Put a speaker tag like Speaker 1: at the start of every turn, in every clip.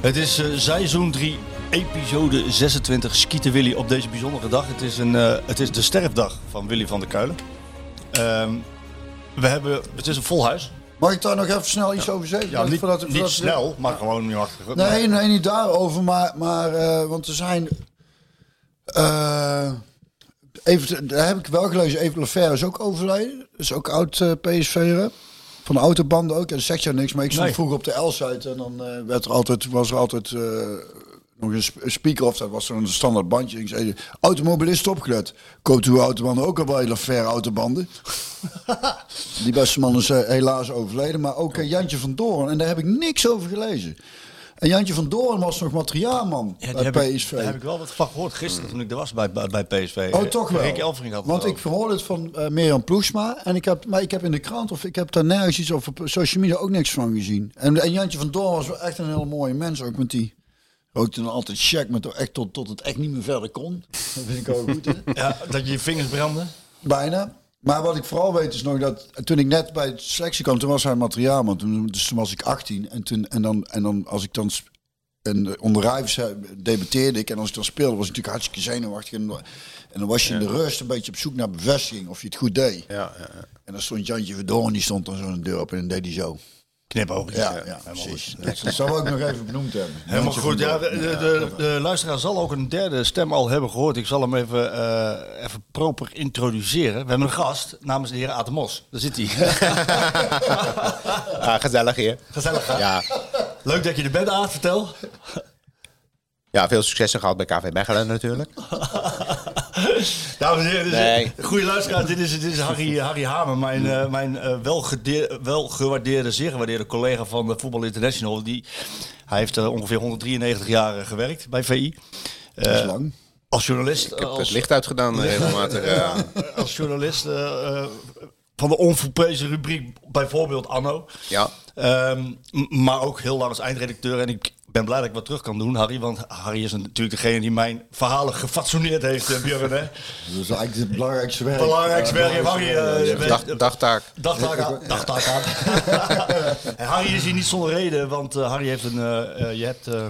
Speaker 1: Het is eh, seizoen 3, episode 26, Skieten Willy op deze bijzondere dag. Het is, een, eh, het is de sterfdag van Willy van der Kuilen. Ehm, we hebben, het is een vol huis.
Speaker 2: Mag ik daar nog even snel iets over zeggen?
Speaker 1: Ja, niet,
Speaker 2: Voordat-
Speaker 1: niet snel, maar gewoon niet achter.
Speaker 2: Nee, nee, niet daarover, maar, maar eh, want er zijn. even, daar heb ik wel gelezen. Even Lefer is ook overleden. Is ook oud PSV'er. Van de autobanden ook. En dat zegt jou niks, maar ik stond
Speaker 1: Nee.
Speaker 2: vroeger op de L-site en dan eh, werd er altijd, was er altijd eh, nog een sp- een speaker of dat was zo'n standaard bandje. En ik zei, automobilist opgelet. Koopt uw autobanden ook al bij Lefer autobanden? Die beste man is eh, helaas overleden, maar ook Jantje van Doorn. En daar heb ik niks over gelezen. En Jantje van Doorn was nog materiaalman
Speaker 1: Ja, die
Speaker 2: bij
Speaker 1: heb ik-
Speaker 2: PSV.
Speaker 1: Daar heb ik wel wat van gehoord gisteren toen ik er was bij, bij, bij PSV.
Speaker 2: Oh, toch wel?
Speaker 1: Rick had
Speaker 2: Want ik verhoorde het van eh Mirjam Ploegsma. En ik heb, maar ik heb in de krant of ik heb daar nergens iets over op social media ook niks van gezien. En, en Jantje van Doorn was wel echt een hele mooie mens. Ook met die rookte dan altijd check met echt tot, tot het echt niet meer verder kon. Dat vind ik ook goed. Hè?
Speaker 1: Ja, dat je je vingers branden.
Speaker 2: Bijna. Maar wat ik vooral weet is nog dat toen ik net bij het selectie kwam, toen was hij materiaalman. Toen, dus toen was ik 18. En, toen, en, dan, en dan als ik dan en onder Rijvers debuteerde ik. En als ik dan speelde was ik natuurlijk hartstikke zenuwachtig. En, en dan was je in de rust een beetje op zoek naar bevestiging of je het goed deed.
Speaker 1: Ja, ja, ja.
Speaker 2: En dan stond Jantje Verdoorn, die stond dan zo de deur op en dan deed hij zo.
Speaker 1: Knipoog.
Speaker 2: Ja, ja, precies. Dat zou ik ook nog even benoemd hebben.
Speaker 1: Helemaal goed. Ja, de, de, de, de luisteraar zal ook een derde stem al hebben gehoord. Ik zal hem even, eh, even proper introduceren. We hebben een gast namens de heer Atemos. Daar zit hij.
Speaker 3: Ah, gezellig hier.
Speaker 1: Gezellig. hè?
Speaker 3: Ja.
Speaker 1: Leuk dat je er bent, Aad. Vertel.
Speaker 3: ja, veel successen gehad bij KV Mechelen natuurlijk.
Speaker 1: Dames en heren, dit is-
Speaker 3: Nee.
Speaker 1: goede luisteraar. Dit is, dit is Harry, Harry Hamer, mijn, eh, mijn eh, wel, gedeer- wel gewaardeerde, zeer gewaardeerde collega van de Voetbal International. Die, hij heeft eh, ongeveer 193 jaar gewerkt bij VI.
Speaker 2: Dat is lang.
Speaker 1: als journalist.
Speaker 3: Ik heb
Speaker 1: als,
Speaker 3: het licht uitgedaan regelmatig.
Speaker 1: als journalist van de onverprezen rubriek, bijvoorbeeld Anno.
Speaker 3: ja.
Speaker 1: Ehm, maar ook heel lang als eindredacteur. En ik ben blij dat ik wat terug kan doen, Harry. Want Harry is natuurlijk degene die mijn verhalen gefatsoeneerd heeft, eh, Björn. Hè?
Speaker 2: Dat is eigenlijk het belangrijkste werk.
Speaker 1: Belangrijkste werk.
Speaker 2: Ja,
Speaker 1: Harry, eh.
Speaker 3: Dag, dagtaak.
Speaker 1: Dagtaak aan. Dagtaak aan. En Harry is hier niet zonder reden, want eh, Harry heeft een, eh, eh, je, hebt, eh,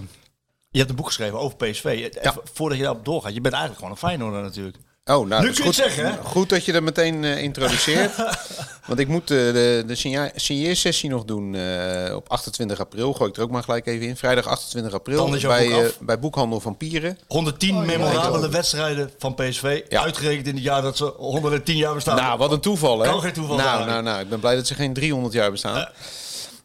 Speaker 1: je hebt een boek geschreven over PSV. Voordat je daarop doorgaat, je bent eigenlijk gewoon een Feyenoorder natuurlijk.
Speaker 3: Oh, nou,
Speaker 1: Nu kun je
Speaker 3: goed,
Speaker 1: het zeggen, hè?
Speaker 3: Goed dat je dat meteen eh, introduceert. Want ik moet eh, de, de signeersessie nog doen eh, op 28 april. Gooi ik er ook maar gelijk even in. Vrijdag 28 april bij,
Speaker 1: boek
Speaker 3: eh, bij Boekhandel van Pieren.
Speaker 1: 110 memorabele wedstrijden van PSV.
Speaker 3: Ja.
Speaker 1: Uitgerekend in het jaar dat ze 110 jaar bestaan.
Speaker 3: Nou, wat een toeval, hè?
Speaker 1: Kan geen toeval
Speaker 3: nou, nou, nou, ik ben blij dat ze geen 300 jaar bestaan.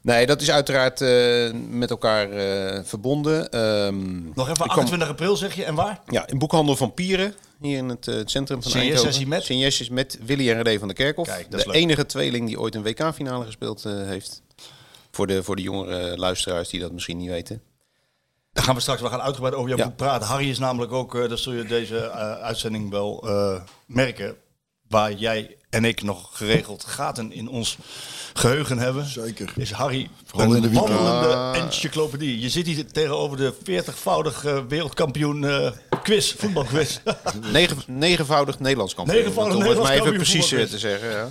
Speaker 3: Nee, dat is uiteraard eh, met elkaar eh, verbonden. Ehm,
Speaker 1: Nog even
Speaker 3: ik kwam-
Speaker 1: 28 april zeg je, en waar?
Speaker 3: Ja, in boekhandel van Pieren, hier in het, eh, het centrum van Eindhoven.
Speaker 1: met?
Speaker 3: Signeersessie met Willy en René van der Kerkhof.
Speaker 1: Kijk, dat is
Speaker 3: de
Speaker 1: leuk.
Speaker 3: enige tweeling die ooit een WK-finale gespeeld heeft. Voor de, voor de jongere luisteraars die dat misschien niet weten.
Speaker 1: Dan gaan we straks wel gaan uitgebreid over jouw
Speaker 3: Ja.
Speaker 1: boek praten. Harry is namelijk ook, dat zul je deze uitzending wel merken, waar jij en ik nog geregeld gaten in ons geheugen hebben.
Speaker 2: Zeker.
Speaker 1: Is Harry
Speaker 2: Vooral in
Speaker 1: een wandelende
Speaker 3: Ah.
Speaker 1: encyclopedie. Je zit hier tegenover de 40-voudig eh, wereldkampioen eh, quiz, voetbalquiz.
Speaker 3: Negen, negenvoudig Nederlands kampioen.
Speaker 1: Negenvoudig
Speaker 3: Om het maar
Speaker 1: Nederlands
Speaker 3: even
Speaker 1: kampioen
Speaker 3: precies eh, te zeggen. Ja,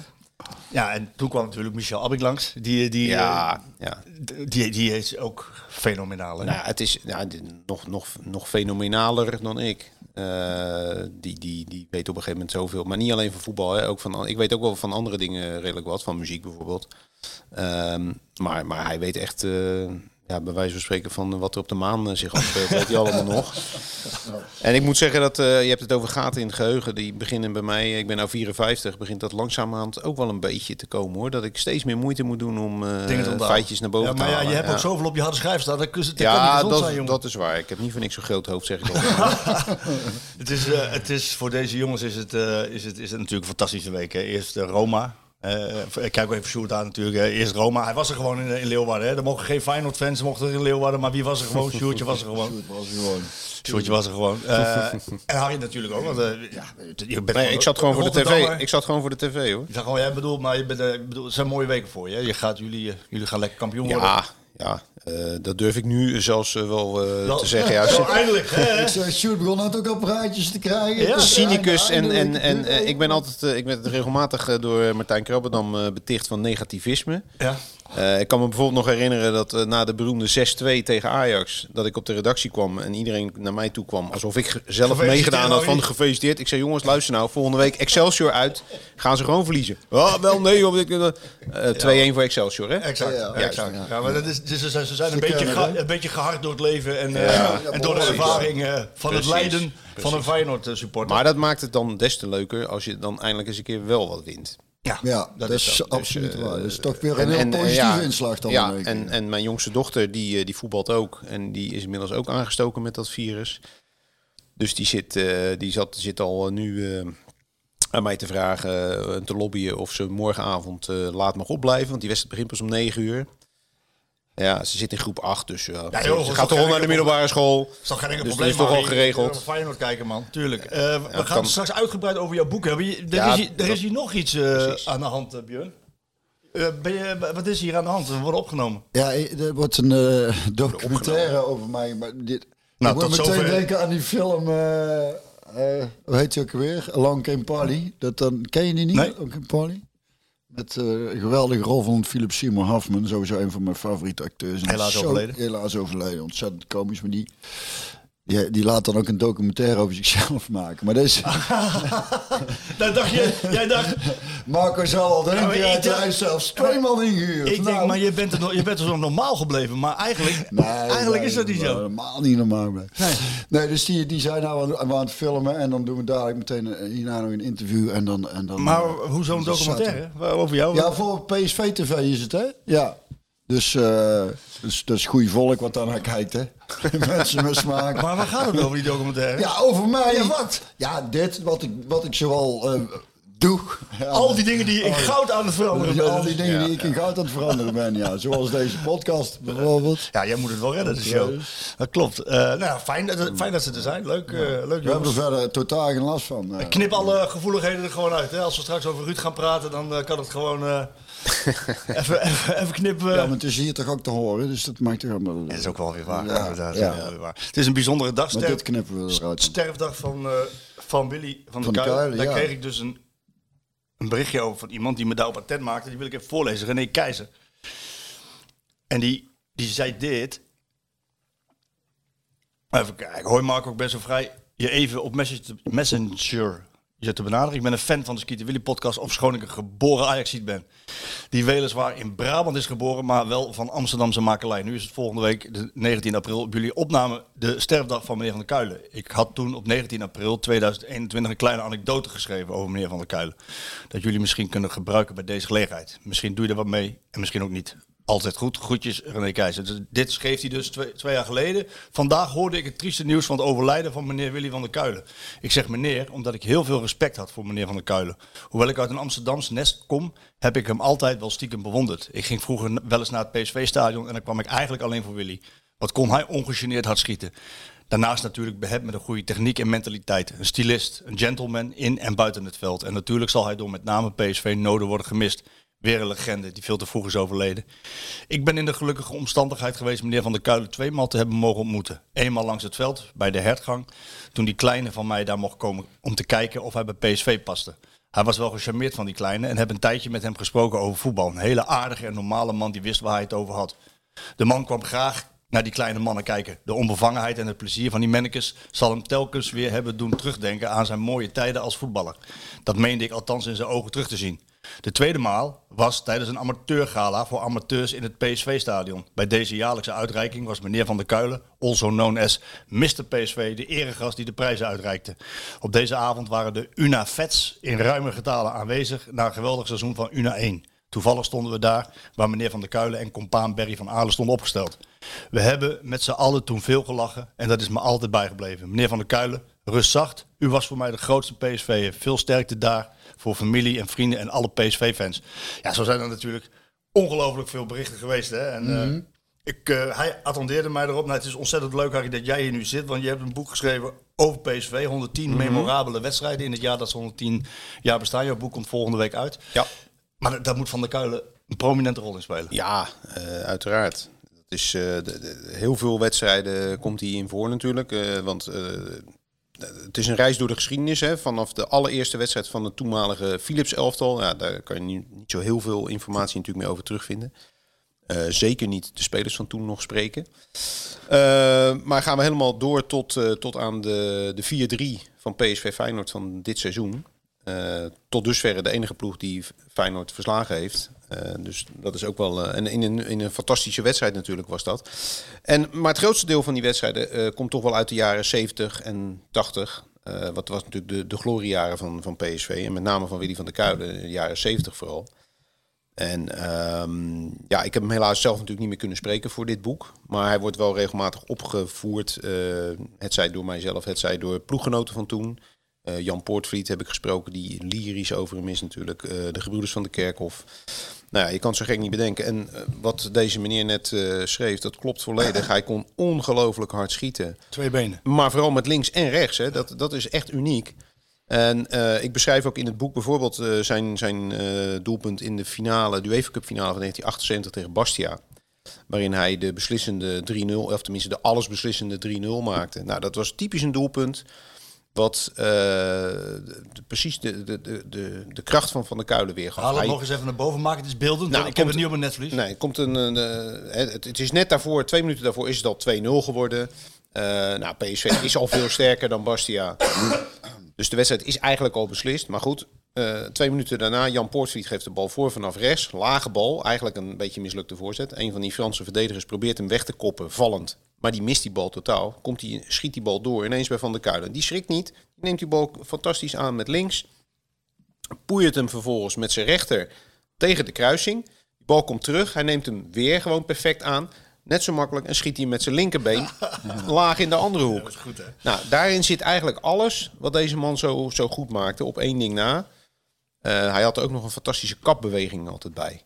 Speaker 1: ja, en toen kwam natuurlijk Michel Abing langs. Die, die,
Speaker 3: ja,
Speaker 1: eh,
Speaker 3: ja.
Speaker 1: die, die is ook fenomenaal. Hè?
Speaker 3: Nou, ja, het is ja, dit- nog, nog, nog fenomenaler dan ik. Eh, die, die, die weet op een gegeven moment zoveel. Maar niet alleen van voetbal. Hè, ook van, an- ik weet ook wel van andere dingen redelijk wat. Van muziek bijvoorbeeld. Ehm, maar, maar hij weet echt... ja, bij wijze van spreken van wat er op de maan eh, zich afspeelt, weet hij allemaal nog. En ik moet zeggen dat, eh, je hebt het over gaten in het geheugen, die beginnen bij mij, ik ben nou 54, begint dat langzamerhand ook wel een beetje te komen hoor. Dat ik steeds meer moeite moet doen om
Speaker 1: onthouden.
Speaker 3: feitjes naar boven
Speaker 1: Ja, maar
Speaker 3: te
Speaker 1: ja,
Speaker 3: halen.
Speaker 1: je hebt
Speaker 3: Ja.
Speaker 1: ook zoveel op je harde schijf staan. Dat, kun- niet
Speaker 3: Ja, dat,
Speaker 1: zijn, jongen.
Speaker 3: dat is waar. Ik heb niet voor niks zo'n groot hoofd, zeg ik altijd.
Speaker 1: Het is, het is, voor deze jongens is het, is het, is het natuurlijk een fantastische week. Hè. Eerst Roma. Eh, ik kijk ook even Sjoerd aan natuurlijk. hè. Eerst Roma. Hij was er gewoon in, in Leeuwarden. Hè. Er mogen geen Feyenoord-fans mochten er in Leeuwarden. Maar wie was er gewoon? Sjoerdje was er gewoon.
Speaker 2: Was gewoon.
Speaker 1: Sjoerdje was er gewoon. Eh, en Harry natuurlijk ook. Want, eh, ja, je bent
Speaker 3: Nee, ik zat gewoon voor de tv. Ik zat gewoon voor de tv hoor.
Speaker 1: Ik zag gewoon, jij bedoelt, maar je bent, ik bedoel, het zijn mooie weken voor je. hè. Je gaat, jullie, jullie gaan lekker kampioen worden.
Speaker 3: Ja, ja eh, dat durf ik nu zelfs eh, wel eh,
Speaker 1: Wel-
Speaker 3: te zeggen. Ja,
Speaker 1: eindelijk.
Speaker 2: Sjoerd begon net ook apparaatjes te krijgen.
Speaker 1: Ja.
Speaker 3: Cynicus en, en, en eh, ik ben altijd ik ben regelmatig door Martijn Krabbendam eh, beticht van negativisme.
Speaker 1: Ja.
Speaker 3: Eh, ik kan me bijvoorbeeld nog herinneren dat eh, na de beroemde 6-2 tegen Ajax, dat ik op de redactie kwam en iedereen naar mij toe kwam alsof ik zelf meegedaan had van gefeliciteerd. Ik zei jongens, luister nou, volgende week Excelsior uit, gaan ze gewoon verliezen. Oh, wel nee, omdat ik, eh, 2-1 voor Excelsior hè?
Speaker 1: Exact. Ja,
Speaker 3: Juist.
Speaker 1: exact. Ja, maar dat is, dus ze zijn, ze zijn een, beetje een beetje gehard door het leven en, eh, en door de ervaring eh, van het lijden van een Feyenoord supporter.
Speaker 3: Maar dat maakt het dan des te leuker als je dan eindelijk eens een keer wel wat wint.
Speaker 1: Ja,
Speaker 2: Ja, dat, is,
Speaker 1: zo.
Speaker 2: absoluut
Speaker 3: eh,
Speaker 2: waar. Dat is toch weer
Speaker 3: En-
Speaker 2: een heel
Speaker 3: en,
Speaker 2: positieve
Speaker 3: ja,
Speaker 2: inslag dan.
Speaker 3: Ja, en, en mijn jongste dochter die, eh, die voetbalt ook. En die is inmiddels ook aangestoken met dat virus. Dus die zit, eh, die zat, zit al nu aan mij te vragen en te lobbyen of ze morgenavond laat mag opblijven. Want die wedstrijd begint pas om 9 uur. Ja, ze zit in groep 8, dus uh,
Speaker 1: joh,
Speaker 3: ze
Speaker 1: dat
Speaker 3: gaat
Speaker 1: toch
Speaker 3: naar de middelbare school.
Speaker 1: is toch geen enkel
Speaker 3: Dus
Speaker 1: probleem.
Speaker 3: dat is toch al geregeld.
Speaker 1: We gaan Feyenoord kijken, man. Tuurlijk. Eh, we gaan
Speaker 3: kan-
Speaker 1: straks uitgebreid over jouw boek hebben. Je- Er,
Speaker 3: Ja,
Speaker 1: is, hier, er
Speaker 3: dat-
Speaker 1: is hier nog iets eh, aan de hand, eh, Björn. Eh, ben je, wat is hier aan de hand? We worden opgenomen.
Speaker 2: Ja, er wordt een eh, documentaire over mij. Maar dit,
Speaker 1: Nou,
Speaker 2: ik moet meteen
Speaker 1: zover.
Speaker 2: denken aan die film. eh, eh, hoe heet die ook weer? Along Came Polly. Dat dan, ken je die niet?
Speaker 1: Nee.
Speaker 2: Along Came Polly? Met eh, een geweldige rol van Philip Seymour Hoffman. Sowieso een van mijn favoriete acteurs. En
Speaker 1: Helaas
Speaker 2: zo-
Speaker 1: overleden.
Speaker 2: Helaas overleden. Ontzettend komisch. Maar die, die, die laat dan ook een documentaire over zichzelf maken. Maar deze...
Speaker 1: Nou, dacht je, jij dacht,
Speaker 2: Marco zal al
Speaker 1: ik
Speaker 2: hij
Speaker 1: dacht-
Speaker 2: heeft zelfs twee man ingehuurd.
Speaker 1: ik denk,
Speaker 2: Nou.
Speaker 1: maar je bent, er, nog- je bent er zo normaal gebleven. Maar eigenlijk,
Speaker 2: Nee,
Speaker 1: eigenlijk
Speaker 2: nee,
Speaker 1: is dat niet zo.
Speaker 2: Helemaal niet normaal. Nee, nee dus die, die zijn nou aan, aan het filmen en dan doen we dadelijk meteen eh, hierna nog een interview en dan... En dan
Speaker 1: Maar
Speaker 2: eh,
Speaker 1: hoe zo'n
Speaker 2: dat is
Speaker 1: documentaire? Over jou?
Speaker 2: Ja, voor PSV TV is het, hè? Ja. Dus, eh dus dat is goed volk wat daar naar kijkt, hè? Mensen met smaak.
Speaker 1: Maar waar gaat het over, die documentaire?
Speaker 2: Ja, over mij.
Speaker 1: Ja, wat?
Speaker 2: Ja, dit, wat ik, wat ik zoal eh, doe. Ja,
Speaker 1: Al die dingen die in
Speaker 2: Oh,
Speaker 1: goud aan het veranderen
Speaker 2: Ja,
Speaker 1: bent.
Speaker 2: al die dingen die ik in goud aan het veranderen ben, ja. Zoals deze podcast bijvoorbeeld.
Speaker 1: Ja, jij moet het wel redden, de show. Dat klopt. Eh, nou, ja, fijn, dat, fijn dat ze er zijn. Leuk, eh, leuk
Speaker 2: We hebben er verder totaal geen last van. eh.
Speaker 1: Knip alle gevoeligheden er gewoon uit. Hè? Als we straks over Ruud gaan praten, dan kan het gewoon eh, even, even, even knippen.
Speaker 2: Ja, maar het is hier toch ook te horen, dus dat maakt toch allemaal...
Speaker 1: Dat is ook wel weer waar.
Speaker 2: Ja,
Speaker 1: inderdaad,
Speaker 2: ja.
Speaker 1: ja, weer waar. Het is een bijzondere dag. Sterf,
Speaker 2: dit knippen we eruit.
Speaker 1: sterfdag van, eh, van Willy van,
Speaker 2: Van
Speaker 1: de Daar
Speaker 2: ja.
Speaker 1: kreeg ik dus een, een berichtje over van iemand die me daarop attent maakte. Die wil ik even voorlezen. René Keizer. En die, die zei dit. Even kijken. Hoi Marco, ik ben zo vrij je even op messenger je te benaderen. Ik ben een fan van de Skeeter Willy podcast, ofschoon ik een geboren Ajaxiet ben. Die weliswaar in Brabant is geboren, maar wel van Amsterdamse makelij. Nu is het volgende week, de 19 april, op jullie opname de sterfdag van meneer Van der Kuilen. Ik had toen op 19 april 2021 een kleine anekdote geschreven over meneer Van der Kuilen. Dat jullie misschien kunnen gebruiken bij deze gelegenheid. Misschien doe je er wat mee en misschien ook niet. Altijd goed. Groetjes, René Keizer. Dus dit schreef hij dus twee, twee jaar geleden. Vandaag hoorde ik het trieste nieuws van het overlijden van meneer Willy van der Kuilen. Ik zeg meneer, omdat ik heel veel respect had voor meneer van der Kuilen. Hoewel ik uit een Amsterdamse nest kom, heb ik hem altijd wel stiekem bewonderd. Ik ging vroeger wel eens naar het PSV-stadion en dan kwam ik eigenlijk alleen voor Willy. Wat kon hij ongegeneerd hard schieten. Daarnaast natuurlijk behept met een goede techniek en mentaliteit. Een stylist, een gentleman in en buiten het veld. En natuurlijk zal hij door met name PSV nodig worden gemist. Weer een legende die veel te vroeg is overleden. Ik ben in de gelukkige omstandigheid geweest meneer Van der Kuilen tweemaal te hebben mogen ontmoeten. Eenmaal langs het veld, bij de hertgang, toen die kleine van mij daar mocht komen om te kijken of hij bij PSV paste. Hij was wel gecharmeerd van die kleine en heb een tijdje met hem gesproken over voetbal. Een hele aardige en normale man die wist waar hij het over had. De man kwam graag naar die kleine mannen kijken. De onbevangenheid en het plezier van die mannekes zal hem telkens weer hebben doen terugdenken aan zijn mooie tijden als voetballer. Dat meende ik althans in zijn ogen terug te zien. De tweede maal was tijdens een amateurgala voor amateurs in het PSV-stadion. Bij deze jaarlijkse uitreiking was meneer Van der Kuilen, also known as Mr. PSV, de eregast die de prijzen uitreikte. Op deze avond waren de Una Vets in ruime getalen aanwezig na een geweldig seizoen van Una 1. Toevallig stonden we daar waar meneer Van der Kuilen en compaan Berry van Aalen stonden opgesteld. We hebben met z'n allen toen veel gelachen en dat is me altijd bijgebleven. Meneer Van der Kuilen, rust zacht. U was voor mij de grootste PSV. Veel sterkte daar voor familie en vrienden en alle PSV-fans. Ja, zo zijn er natuurlijk ongelooflijk veel berichten geweest. Hè? En, eh, ik, eh, hij attendeerde mij erop. Nou, het is ontzettend leuk, Harry, dat jij hier nu zit. Want je hebt een boek geschreven over PSV. 110 memorabele wedstrijden in het jaar dat ze 110 jaar bestaan. Jouw boek komt volgende week uit.
Speaker 3: Ja.
Speaker 1: Maar daar moet Van der Kuilen een prominente rol in spelen.
Speaker 3: Ja, eh, uiteraard. Dat is, de- de- heel veel wedstrijden komt hij in voor natuurlijk. want het is een reis door de geschiedenis. Hè, vanaf de allereerste wedstrijd van de toenmalige Philips elftal. Ja, daar kan je niet, niet zo heel veel informatie natuurlijk meer over terugvinden. Eh, zeker niet de spelers van toen nog spreken. Eh, maar gaan we helemaal door tot, eh, tot aan de, de 4-3 van PSV Feyenoord van dit seizoen. Tot dusverre de enige ploeg die Feyenoord verslagen heeft. Eh, dus dat is ook wel. eh, en in een, in een fantastische wedstrijd natuurlijk was dat. En, maar het grootste deel van die wedstrijden eh, komt toch wel uit de jaren 70 en 80. Eh, wat was natuurlijk de, de gloriejaren van, van PSV. En met name van Willy van der Kuilen, de jaren 70 vooral. En ehm, ja, ik heb hem helaas zelf natuurlijk niet meer kunnen spreken voor dit boek. Maar hij wordt wel regelmatig opgevoerd. eh het door mijzelf, het zij door ploeggenoten van toen. Eh, Jan Poortvliet heb ik gesproken, die lyrisch over hem is natuurlijk. Eh, de gebroeders van de Kerkhof. Nou ja, je kan het zo gek niet bedenken. En eh, wat deze meneer net schreef, dat klopt volledig. Hij kon ongelooflijk hard schieten.
Speaker 1: Twee benen.
Speaker 3: Maar vooral met links en rechts. Hè. Dat, dat is echt uniek. En ik beschrijf ook in het boek bijvoorbeeld zijn, zijn doelpunt in de finale, de UEFA Cup finale van 1978 tegen Bastia. Waarin hij de beslissende 3-0, of tenminste de allesbeslissende 3-0 maakte. Nou, dat was typisch een doelpunt wat eh, de- de- precies de, de, de, de, de kracht van Van der Kuilen weer gaf.
Speaker 1: Haal het nog eens even naar boven, maak het eens beeldend.
Speaker 3: Nou,
Speaker 1: ik heb
Speaker 3: komt-
Speaker 1: het niet op mijn netvlies.
Speaker 3: Nee, komt een, een, eh, het, het is net daarvoor, twee minuten daarvoor is het al 2-0 geworden. Eh, nou, PSV is al veel sterker dan Bastia. Dus de wedstrijd is eigenlijk al beslist. Maar goed, twee minuten daarna, Jan Poortvliet geeft de bal voor vanaf rechts. Lage bal, eigenlijk een beetje mislukte voorzet. Een van die Franse verdedigers probeert hem weg te koppen, vallend. Maar die mist die bal totaal. Komt die, schiet die bal door ineens bij Van der Kuilen. Die schrikt niet. Die neemt die bal fantastisch aan met links. Poeiert hem vervolgens met zijn rechter tegen de kruising. Die bal komt terug. Hij neemt hem weer gewoon perfect aan. Net zo makkelijk en schiet hij met zijn linkerbeen laag in de andere hoek. Nou, daarin zit eigenlijk alles wat deze man zo, zo goed maakte op één ding na. Eh, hij had er ook nog een fantastische kapbeweging altijd bij.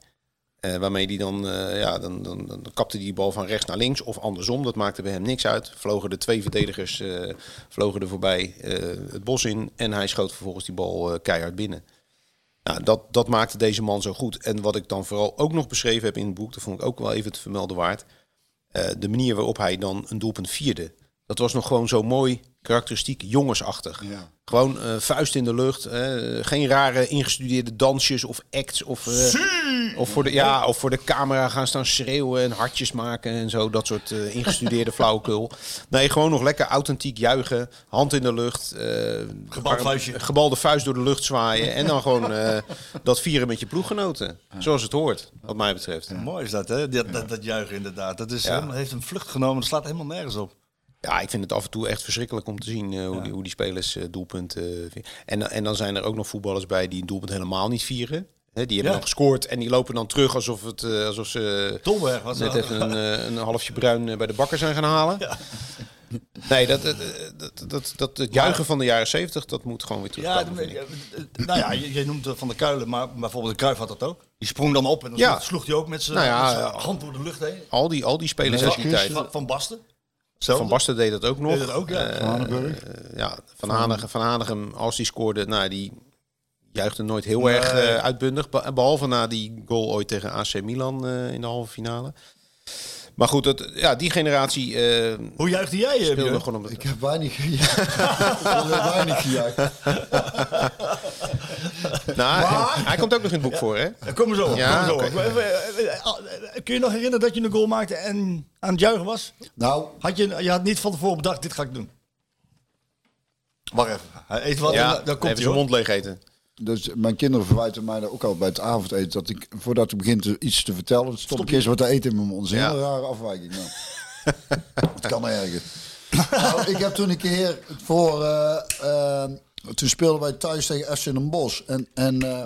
Speaker 3: Eh, waarmee hij dan, eh, ja, dan, dan, dan kapte die bal van rechts naar links of andersom. Dat maakte bij hem niks uit. Vlogen de twee verdedigers eh, vlogen er voorbij het bos in. En hij schoot vervolgens die bal keihard binnen. Nou, dat, dat maakte deze man zo goed. En wat ik dan vooral ook nog beschreven heb in het boek, dat vond ik ook wel even te vermelden waard. De manier waarop hij dan een doelpunt vierde. Dat was nog gewoon zo mooi, karakteristiek, jongensachtig.
Speaker 2: Ja.
Speaker 3: Gewoon eh, vuist in de lucht. geen rare ingestudeerde dansjes of acts. Of, eh, of, voor de, ja, of voor de camera gaan staan schreeuwen en hartjes maken en zo. Dat soort eh, ingestudeerde flauwekul. Nee, gewoon nog lekker authentiek juichen. Hand in de lucht. Gebalde vuist door de lucht zwaaien. En dan gewoon dat vieren met je ploeggenoten. Zoals het hoort, wat mij betreft.
Speaker 1: Mooi is dat, hè? Dat, dat, dat juichen inderdaad. Dat is,
Speaker 3: Ja.
Speaker 1: helemaal- heeft een vlucht genomen. Dat slaat helemaal nergens op.
Speaker 3: Ja, ik vind het af en toe echt verschrikkelijk om te zien eh, hoe, die, hoe die spelers eh, doelpunten eh. En, en dan zijn er ook nog voetballers bij die een doelpunt helemaal niet vieren. Die hebben
Speaker 1: Ja.
Speaker 3: dan gescoord en die lopen dan terug alsof, het, alsof ze
Speaker 1: Tolberg was
Speaker 3: net
Speaker 1: dat.
Speaker 3: even een, een halfje bruin bij de bakker zijn gaan halen. Nee, dat, dat, dat, dat, het juichen van de jaren zeventig, dat moet gewoon weer
Speaker 1: Ja,
Speaker 3: terugkomen. ik.
Speaker 1: nou ja, je, je noemt het Van de Kuilen, maar bijvoorbeeld de Kruif had dat ook. Die sprong dan op en dan
Speaker 3: Ja.
Speaker 1: sloeg, hij ook met zijn
Speaker 3: Nou ja, ja.
Speaker 1: hand door de lucht heen.
Speaker 3: Al die, al die spelers uit die tijd.
Speaker 1: Van, van Basten.
Speaker 3: Van Basten deed dat ook nog.
Speaker 1: Deed dat ook, ja.
Speaker 3: Eh,
Speaker 2: Van Hanenburg.
Speaker 3: eh, ja, van Hanegem, van Hanegem, als die scoorde, nou, die juichte nooit heel erg eh, uitbundig. be- Behalve na die goal ooit tegen AC Milan eh, in de halve finale. Maar goed, dat, ja, die generatie eh
Speaker 1: Hoe juichte jij,
Speaker 2: Ik heb weinig gejaagd. ik heb weinig gejaagd.
Speaker 3: Nou, hij, hij komt ook nog in het boek voor, hè?
Speaker 1: Kom maar zo. op,
Speaker 3: Ja,
Speaker 1: kom maar zo.
Speaker 3: oké.
Speaker 1: op. Kun je nog herinneren dat je een goal maakte en aan het juichen was?
Speaker 2: Nou,
Speaker 1: Had je, je had niet van tevoren bedacht, dit ga ik doen. Wacht even. Hij eet wat en
Speaker 3: Ja,
Speaker 1: dan- dan komt
Speaker 3: even
Speaker 1: hij
Speaker 3: zijn
Speaker 1: hoor.
Speaker 3: mond leeg eten.
Speaker 2: Dus mijn kinderen verwijten mij daar ook al bij het avondeten dat ik voordat ik begin te, iets te vertellen, stop ik eerst wat te eten in mijn mond. Is een
Speaker 3: Ja.
Speaker 2: hele rare afwijking. Nou. het kan erger. nou, ik heb toen een keer voor, eh, eh, toen speelden wij thuis tegen FC Den Bosch en en eh,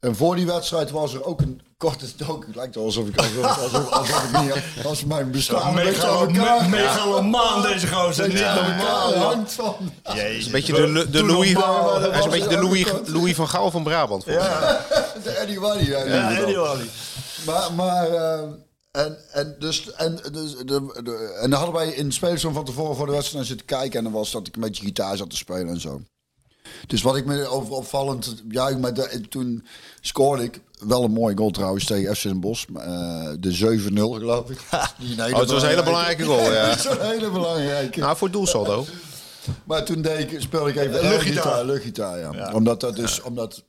Speaker 2: en voor die wedstrijd was er ook een korte docu. Het lijkt wel alsof ik alsof, alsof, alsof ik niet als mijn bestaan aan elkaar
Speaker 1: Megalomaan deze gozer. Niet
Speaker 2: aan elkaar hangt van.
Speaker 3: is een beetje de, de, Louis, hij is een beetje de
Speaker 2: ook
Speaker 3: Louis,
Speaker 2: kort.
Speaker 3: Louis van Gaal van Brabant. mij.
Speaker 2: De Eddie Waddy. Ja,
Speaker 1: Ja,
Speaker 2: die
Speaker 1: Eddie. Wally.
Speaker 2: Maar, maar eh, en, en, dus, en, dus, de, de, en dan hadden wij in de spelersroom van tevoren voor de wedstrijd zitten kijken. En dan was dat ik een beetje gitaar zat te spelen en zo. Dus wat ik me over opvallend, ja, maar de- toen scoorde ik wel een mooie goal trouwens tegen FC Den Bosch. eh, de 7-0 geloof ik. Die
Speaker 3: Oh, het was een hele belangrijke goal, ja.
Speaker 2: Een hele belangrijke.
Speaker 3: Nou, voor doelsaldo.
Speaker 2: Maar toen deed ik, speelde ik even
Speaker 1: Luchtgitaar.
Speaker 2: luchtgitaar. luchtgitaar ja. Omdat dat dus, omdat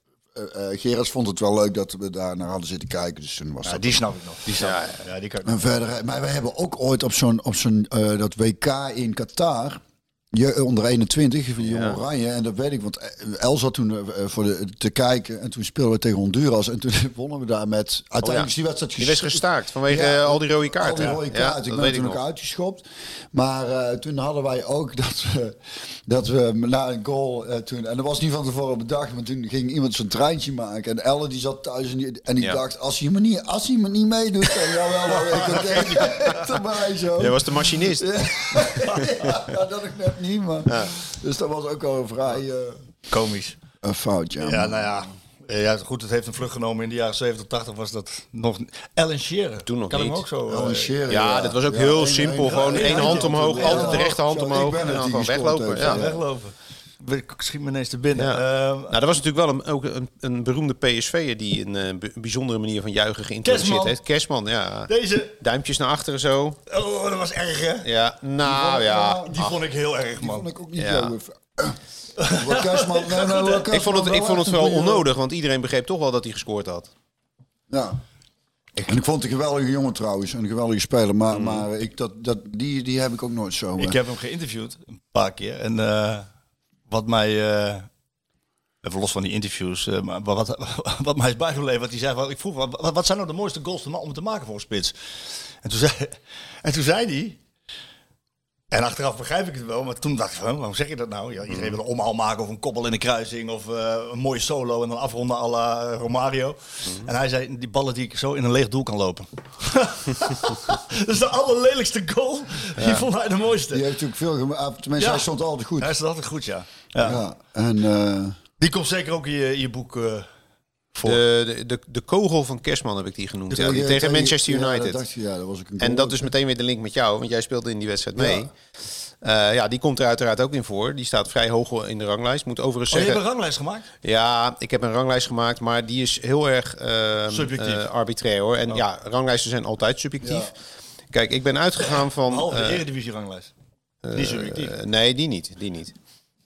Speaker 2: Gerards vond het wel leuk dat we daar naar hadden zitten kijken. Dus toen was
Speaker 1: Ja,
Speaker 2: dat
Speaker 1: die snap ik nog. Die snap. Ja, die kan.
Speaker 2: En verder, maar we hebben ook ooit op zo'n op zo'n dat WK in Qatar. Je, onder 21, van die jonge Oranje. En dat weet ik, want El zat toen eh, voor de, te kijken. En toen speelden we tegen Honduras. En toen wonnen we daar met... Uiteindelijk is die wedstrijd
Speaker 3: Die werd
Speaker 2: ges-
Speaker 3: gestaakt vanwege
Speaker 2: Ja,
Speaker 3: eh, al die rode kaarten.
Speaker 2: Al die rode
Speaker 3: Ja,
Speaker 2: kaarten. ik ben toen ook uitgeschopt. Maar eh, toen hadden wij ook dat we, dat we na een goal eh, toen... En dat was niet van tevoren bedacht. Maar toen ging iemand zo'n treintje maken. En Elle die zat thuis en die, en die
Speaker 3: Ja.
Speaker 2: dacht... Als hij me niet, als hij me niet meedoet, dan dan weet ik het echt erbij zo.
Speaker 3: Jij was de machinist.
Speaker 2: ja, dat ik net niet, maar... Dus dat was ook al een vrij eh,
Speaker 1: Komisch.
Speaker 2: een fout, ja.
Speaker 1: Ja, nou ja. Ja, goed, het heeft een vlucht genomen. In de jaren 70, 80 was dat nog... Ellen Shearer.
Speaker 3: Toen nog
Speaker 1: kan ik
Speaker 3: niet.
Speaker 1: me ook zo... Eh,
Speaker 3: Ja, dat was ook heel simpel. Gewoon
Speaker 2: één
Speaker 3: hand omhoog,
Speaker 2: Ja,
Speaker 3: altijd de rechterhand omhoog en dan gewoon weglopen. Ja.
Speaker 2: ja.
Speaker 1: weglopen. Ik schiet me ineens te binnen.
Speaker 3: Ja.
Speaker 1: Eh,
Speaker 3: Nou, er was natuurlijk wel een, ook een, een beroemde PSV'er die een eh, be- bijzondere manier van juichen geïntroduceerd
Speaker 1: Kerstman.
Speaker 3: heeft. Kerstman, ja.
Speaker 1: deze...
Speaker 3: Duimpjes naar achteren zo.
Speaker 1: Oh, dat was erg, hè?
Speaker 3: Ja, nou ja.
Speaker 1: Die vond ik heel erg,
Speaker 2: Die
Speaker 1: man.
Speaker 2: vond ik ook niet
Speaker 3: Ja.
Speaker 2: Kerstman... Nee, nee, wat
Speaker 3: Ik vond het, ik
Speaker 2: wel
Speaker 3: vond het
Speaker 2: een goeie-
Speaker 3: onnodig, want iedereen begreep toch wel dat hij gescoord had.
Speaker 2: Ja. En ik vond het een geweldige jongen trouwens. Een geweldige speler. Maar, maar ik, dat, dat, die, die heb ik ook nooit zo...
Speaker 1: Ik heb hem geïnterviewd, een paar keer. En eh, wat mij... eh, even los van die interviews. eh, maar wat, wat mij is bijgebleven, wat hij zei... Wat, ik vroeg, wat, wat zijn nou de mooiste goals om te maken voor spits? En toen zei, en toen zei hij... En achteraf begrijp ik het wel, maar toen dacht ik van, waarom zeg je dat nou? Ja, iedereen wil een omhaal maken of een koppel in de kruising of eh, een mooie solo en dan afronden à la Romario. En hij zei, die ballen die ik zo in een leeg doel kan lopen. dat is de allerlelijkste goal. Die vond hij de mooiste.
Speaker 2: Die heeft natuurlijk veel gemaakt. Tenminste,
Speaker 1: Ja.
Speaker 2: hij stond altijd goed.
Speaker 1: Hij is altijd goed, ja. ja.
Speaker 2: Ja. En... eh,
Speaker 1: Die komt zeker ook in je, in je boek eh, voor.
Speaker 3: De, de, de, de kogel van Kerstman heb ik die genoemd. Ja, die tegen Manchester United.
Speaker 2: dat je, dat was
Speaker 3: En dat is meteen weer de link met jou, want jij speelde in die wedstrijd mee. Ja, ja die komt er uiteraard ook in voor. Die staat vrij hoog in de ranglijst. Moet overigens
Speaker 1: Oh, je
Speaker 3: zeggen...
Speaker 1: hebt een ranglijst gemaakt?
Speaker 3: Ja, ik heb een ranglijst gemaakt, maar die is heel erg
Speaker 1: Subjectief.
Speaker 3: eh, arbitrair hoor. En ja, ranglijsten zijn altijd subjectief. Kijk, ik ben uitgegaan van.
Speaker 1: Behalve de
Speaker 3: eh,
Speaker 1: Eredivisie-ranglijst. Die is subjectief.
Speaker 3: eh, nee, die niet. Die niet.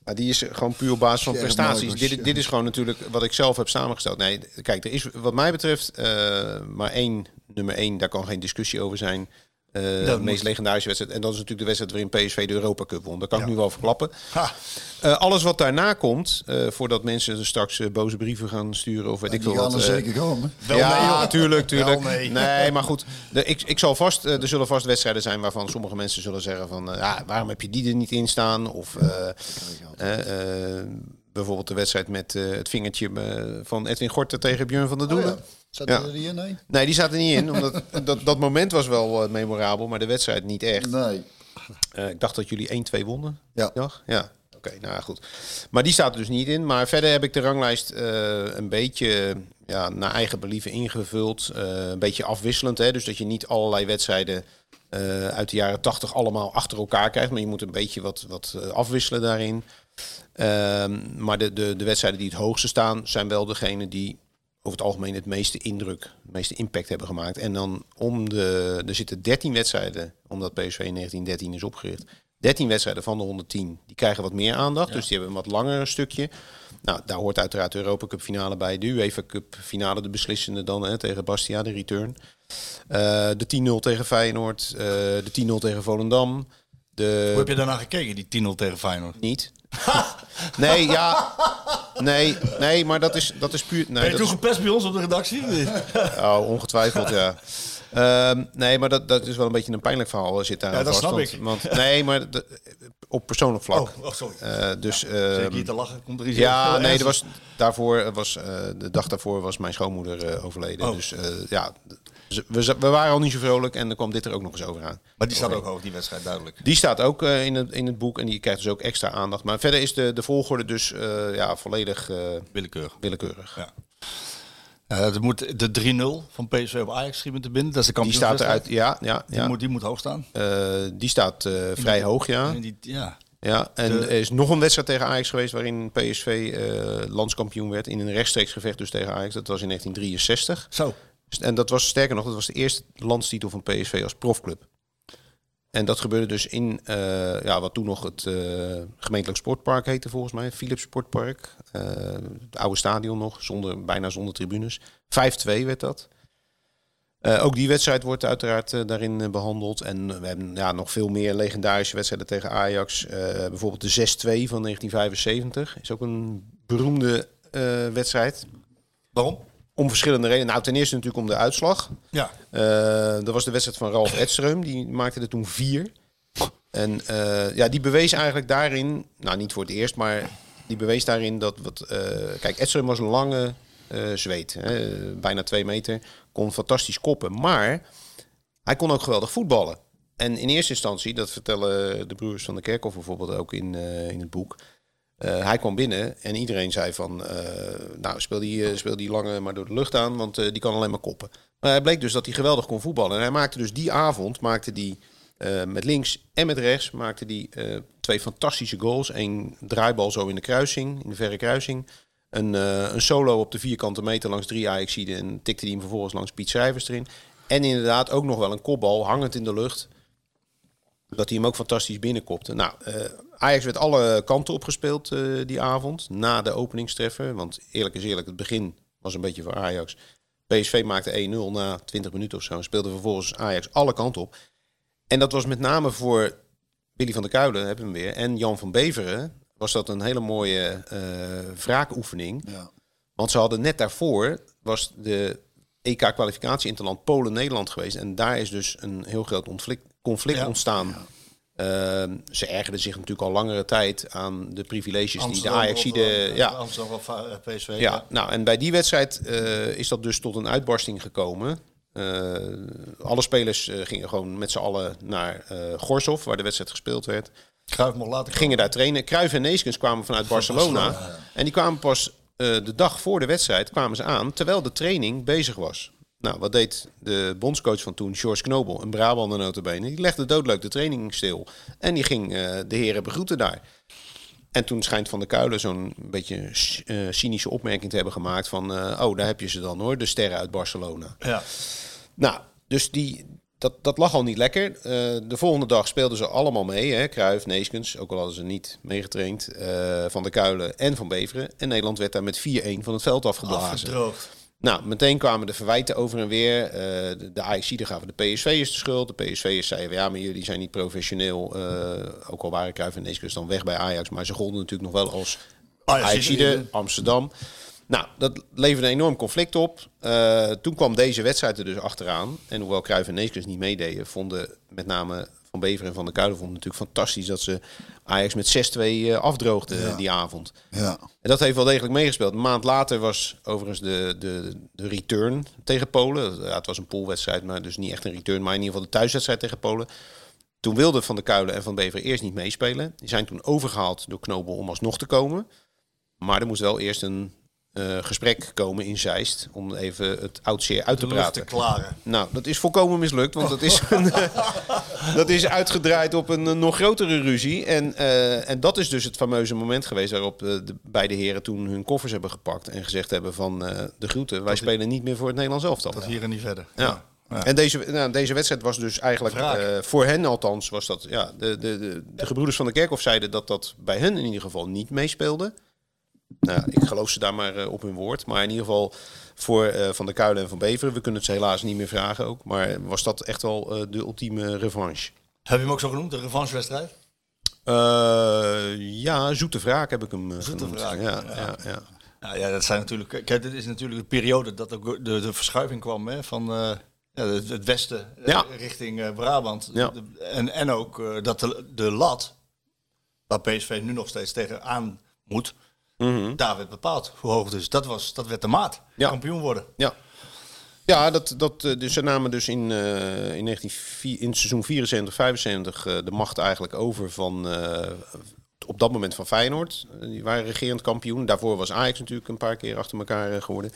Speaker 3: Maar die is gewoon puur op basis van prestaties. Dit, dit is gewoon natuurlijk wat ik zelf heb samengesteld. Nee, kijk, er is wat mij betreft eh, maar één, nummer één, daar kan geen discussie over zijn. Eh, de meest legendarische wedstrijd. En dat is natuurlijk de wedstrijd waarin PSV de Europa Cup won. Dat kan ik nu wel verklappen. Eh, alles wat daarna komt, eh, voordat mensen straks boze brieven gaan sturen of weet ik
Speaker 2: Die
Speaker 3: veel
Speaker 2: gaan
Speaker 3: wat.
Speaker 2: er
Speaker 3: eh,
Speaker 2: zeker komen.
Speaker 1: Wel
Speaker 3: ja,
Speaker 1: nee, joh.
Speaker 3: tuurlijk, tuurlijk.
Speaker 1: Wel nee.
Speaker 3: nee. maar goed. De, ik, ik zal vast, er zullen vast wedstrijden zijn waarvan sommige mensen zullen zeggen van... ja, waarom heb je die er niet in staan? Of bijvoorbeeld de wedstrijd met eh, het vingertje eh, van Edwin Gorter tegen Björn van der
Speaker 2: Oh,
Speaker 3: Doelen.
Speaker 2: ja. Zat
Speaker 3: Ja.
Speaker 2: er die in? Nee.
Speaker 3: Nee, die zat er niet in. Omdat dat, dat moment was wel eh, memorabel, maar de wedstrijd niet echt.
Speaker 2: Nee.
Speaker 3: Ik dacht dat jullie 1-2 wonnen.
Speaker 2: Ja.
Speaker 3: dag. Ja. Oké, nou goed. Maar die staat er dus niet in. Maar verder heb ik de ranglijst een beetje ja, naar eigen believen ingevuld. Een beetje afwisselend. Hè? Dus dat je niet allerlei wedstrijden uit de jaren 80 allemaal achter elkaar krijgt. Maar je moet een beetje wat, wat afwisselen daarin. Ehm, maar de, de, de wedstrijden die het hoogste staan, zijn wel degene die over het algemeen het meeste indruk, het meeste impact hebben gemaakt. En dan om de, er zitten 13 wedstrijden, omdat PSV in 1913 is opgericht. 13 wedstrijden van de 110, die krijgen wat meer aandacht. Dus die hebben een wat langer stukje. Nou, daar hoort uiteraard de Europa Cup finale bij. De UEFA Cup finale, de beslissende dan hè, tegen Bastia, de return. Eh, de 10-0 tegen Feyenoord. eh, de 10-0 tegen Volendam. De,
Speaker 1: Hoe heb je daarna gekeken, die 10-0 tegen Feyenoord?
Speaker 3: niet. Nee, ja. Nee, nee, maar dat is, dat is puur... Nee,
Speaker 1: Ben je toen gepest bij ons op de redactie?
Speaker 3: Oh, ongetwijfeld, ja. Ehm, nee, maar dat, dat is wel een beetje een pijnlijk verhaal eh, zit daar
Speaker 1: Ja, dat
Speaker 3: vast.
Speaker 1: snap
Speaker 3: want,
Speaker 1: ik.
Speaker 3: Want, nee, maar de- op persoonlijk vlak.
Speaker 1: Oh, oh, sorry.
Speaker 3: Eh, dus,
Speaker 1: Zit
Speaker 3: ehm,
Speaker 1: ik hier te lachen? Komt er iets
Speaker 3: ja,
Speaker 1: heel
Speaker 3: nee, er was, daarvoor was, eh, de dag daarvoor was mijn schoonmoeder eh, overleden.
Speaker 1: Oh.
Speaker 3: Dus eh, ja, we, waren al niet zo vrolijk en dan kwam dit er ook nog eens over aan.
Speaker 1: Maar die staat ook hoog, die wedstrijd, duidelijk.
Speaker 3: Die staat ook eh, in, het, in het boek en die krijgt dus ook extra aandacht. Maar verder is de, de volgorde dus eh, ja, volledig eh,
Speaker 1: Willekeurig.
Speaker 3: willekeurig.
Speaker 1: Ja. Moet de 3-0 van PSV op Ajax schieten te binnen. Dat is de
Speaker 3: Die staat eruit, ja, ja,
Speaker 1: Die,
Speaker 3: ja.
Speaker 1: moet, die moet hoog staan.
Speaker 3: Die staat vrij hoog, ja.
Speaker 1: En die, ja.
Speaker 3: Ja, en
Speaker 1: De-
Speaker 3: er is nog een wedstrijd tegen Ajax geweest waarin PSV landskampioen werd in een rechtstreeks gevecht dus tegen Ajax. Dat was in 1963.
Speaker 1: Zo.
Speaker 3: En dat was sterker nog, dat was de eerste landstitel van PSV als profclub. En dat gebeurde dus in eh, ja, wat toen nog het eh, gemeentelijk sportpark heette volgens mij, Philips Sportpark. Eh, het oude stadion nog, zonder, bijna zonder tribunes. 5-2 werd dat. Ook die wedstrijd wordt uiteraard daarin eh, behandeld. En we hebben ja, nog veel meer legendarische wedstrijden tegen Ajax. Bijvoorbeeld de 6-2 van 1975 is ook een beroemde wedstrijd.
Speaker 1: Waarom?
Speaker 3: Om verschillende redenen. Nou, ten eerste natuurlijk om de uitslag.
Speaker 1: Ja.
Speaker 3: Eh, dat was de wedstrijd van Ralf Edström. Die maakte er toen vier. En eh, ja, die bewees eigenlijk daarin, nou niet voor het eerst, maar die bewees daarin dat wat. eh, kijk, Edström was een lange zweet, hè, bijna twee meter, kon fantastisch koppen, maar hij kon ook geweldig voetballen. En in eerste instantie, dat vertellen de broers van de Kerkhoff bijvoorbeeld ook in, in het boek. Eh, hij kwam binnen en iedereen zei van, eh, nou speel die, eh, die lange maar door de lucht aan, want die kan alleen maar koppen. Maar hij bleek dus dat hij geweldig kon voetballen. En hij maakte dus die avond, maakte die met links en met rechts, maakte die twee fantastische goals. Eén draaibal zo in de kruising, in de verre kruising. Een, een solo op de vierkante meter langs drie Ajaxiden en tikte die hem vervolgens langs Piet Schrijvers erin. En inderdaad ook nog wel een kopbal hangend in de lucht. Dat hij hem ook fantastisch binnenkopte. Nou, Ajax werd alle kanten opgespeeld eh, die avond. Na de openingstreffer. Want eerlijk is eerlijk, het begin was een beetje voor Ajax. PSV maakte 1-0 na 20 minuten of zo. En speelde vervolgens Ajax alle kanten op. En dat was met name voor Willy van der Kuilen, hebben we hem weer. En Jan van Beveren was dat een hele mooie eh wraakoefening.
Speaker 2: Ja.
Speaker 3: Want ze hadden net daarvoor, was de EK-kwalificatie Interland Polen-Nederland geweest. En daar is dus een heel groot conflict, conflict
Speaker 1: Ja.
Speaker 3: ontstaan. Ehm, ze ergerden zich natuurlijk al langere tijd aan de privileges die de Ajaxide... Ja,
Speaker 1: Amsterdam of eh, PSV.
Speaker 3: ja, nou en bij die wedstrijd eh, is dat dus tot een uitbarsting gekomen. Eh, alle spelers eh, gingen gewoon met z'n allen naar eh Gorshof, waar de wedstrijd gespeeld werd.
Speaker 1: Cruijff mocht later
Speaker 3: Gingen daar trainen. Cruijff en Neeskens kwamen vanuit Barcelona. En die kwamen pas eh, de dag voor de wedstrijd kwamen ze aan, terwijl de training bezig was. Nou, wat deed de bondscoach van toen, George Knobel, een Brabander notabene? Die legde doodleuk de training stil. En die ging eh, de heren begroeten daar. En toen schijnt Van der Kuilen zo'n beetje eh, cynische opmerking te hebben gemaakt van... eh, oh, daar heb je ze dan hoor, de sterren uit Barcelona.
Speaker 1: Ja.
Speaker 3: Nou, dus die, dat, dat lag al niet lekker. De volgende dag speelden ze allemaal mee. Hè? Neeskens, ook al hadden ze niet meegetraind. van der Kuilen en Van Beveren. En Nederland werd daar met 4-1 van het veld afgeblazen.
Speaker 1: Afgedroogd.
Speaker 3: Nou, meteen kwamen de verwijten over en weer. Eh, de, de AXI'den gaven de PSV'ers de schuld. De PSV'ers zeiden, ja, maar jullie zijn niet professioneel. Eh, ook al waren Cruijff en Neeskens dan weg bij Ajax. Maar ze golden natuurlijk nog wel als
Speaker 1: Ajaxide.
Speaker 3: AXI'den, Amsterdam. Nou, dat leverde een enorm conflict op. Eh, toen kwam deze wedstrijd er dus achteraan. En hoewel Cruijff en Neeskens niet meededen, vonden met name Van Bever en Van der Kuilen vonden het natuurlijk fantastisch dat ze Ajax met 6-2 eh, afdroogden die avond.
Speaker 2: Ja.
Speaker 3: En dat heeft wel degelijk meegespeeld. Een maand later was overigens de, de, de return tegen Polen. Ja, het was een poolwedstrijd, maar dus niet echt een return. Maar in ieder geval de thuiswedstrijd tegen Polen. Toen wilden Van der Kuilen en Van Bever eerst niet meespelen. Die zijn toen overgehaald door Knobel om alsnog te komen. Maar er moest wel eerst een eh, gesprek komen in Zeist. Om even het oud zeer uit te
Speaker 1: De te
Speaker 3: praten.
Speaker 1: klaren.
Speaker 3: Nou, dat is volkomen mislukt, want dat is, een, dat is uitgedraaid op een, eh, nog grotere ruzie. En, eh, en dat is dus het fameuze moment geweest waarop de, de beide heren toen hun koffers hebben gepakt en gezegd hebben van eh, de groeten, wij spelen niet meer voor het Nederlands elftal.
Speaker 1: Dat hier en niet verder.
Speaker 3: Ja.
Speaker 1: Ja.
Speaker 3: En deze, nou, deze wedstrijd was dus eigenlijk, eh, voor hen althans, was dat, ja, de, de, de, de gebroeders van de Kerkhof zeiden dat dat bij hen in ieder geval niet meespeelde. Nou, ik geloof ze daar maar eh, op hun woord. Maar in ieder geval voor eh, Van der Kuilen en Van Beveren, we kunnen het ze helaas niet meer vragen ook. Maar was dat echt wel eh, de ultieme revanche?
Speaker 1: Heb je hem ook zo genoemd, de revanchewedstrijd?
Speaker 3: Eh, ja, Zoete Wraak heb ik hem
Speaker 1: Zoete
Speaker 3: genoemd.
Speaker 1: Wraak,
Speaker 3: ja,
Speaker 1: ja.
Speaker 3: ja. Ja,
Speaker 1: Nou ja, dat zijn natuurlijk. Kijk, dit is natuurlijk de periode dat ook de, de verschuiving kwam hè, van ja, het, het westen
Speaker 3: Ja.
Speaker 1: richting Brabant. De- en, en ook dat de, de lat, waar PSV nu nog steeds tegenaan moet, daar werd bepaald hoe hoog dus. Dat, was, dat werd de maat.
Speaker 3: Ja.
Speaker 1: Kampioen worden.
Speaker 3: Ja. Ja, dat, dat, eh, dus ze namen dus in, eh, in, 1904 in het seizoen 74, 75 eh, de macht eigenlijk over van op dat moment van Feyenoord. Die waren regerend kampioen. Daarvoor was Ajax natuurlijk een paar keer achter elkaar geworden.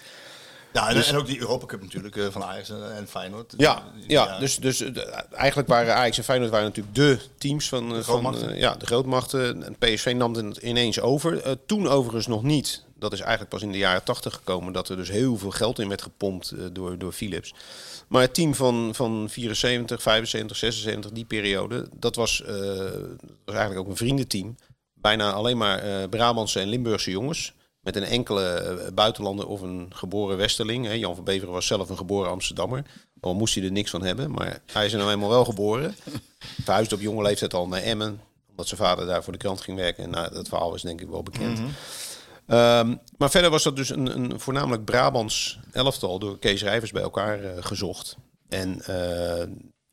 Speaker 1: Ja, en,
Speaker 3: Dus-
Speaker 1: en ook die Europa Cup natuurlijk eh, van Ajax en, en Feyenoord.
Speaker 3: Ja, ja, dus, dus eh, eigenlijk waren Ajax en Feyenoord waren natuurlijk de teams van, eh, van
Speaker 1: grootmachten.
Speaker 3: eh, ja, de grootmachten. En PSV nam het ineens over. Eh, toen overigens nog niet. Dat is eigenlijk pas in de jaren tachtig gekomen dat er dus heel veel geld in werd gepompt eh, door, door Philips. Maar het team van, van 74, 75, 76, die periode, dat was, eh, was eigenlijk ook een vriendenteam. Bijna alleen maar eh, Brabantse en Limburgse jongens. Met een enkele eh, buitenlander of een geboren Westerling. Hè. Jan van Beveren was zelf een geboren Amsterdammer. Al moest hij er niks van hebben. Maar hij is er nou eenmaal wel geboren. Verhuisde op jonge leeftijd al naar Emmen. Omdat zijn vader daar voor de krant ging werken. En nou, dat verhaal is denk ik wel bekend. Ehm, maar verder was dat dus een, een voornamelijk Brabants elftal door Kees Rijvers bij elkaar eh, gezocht. En eh,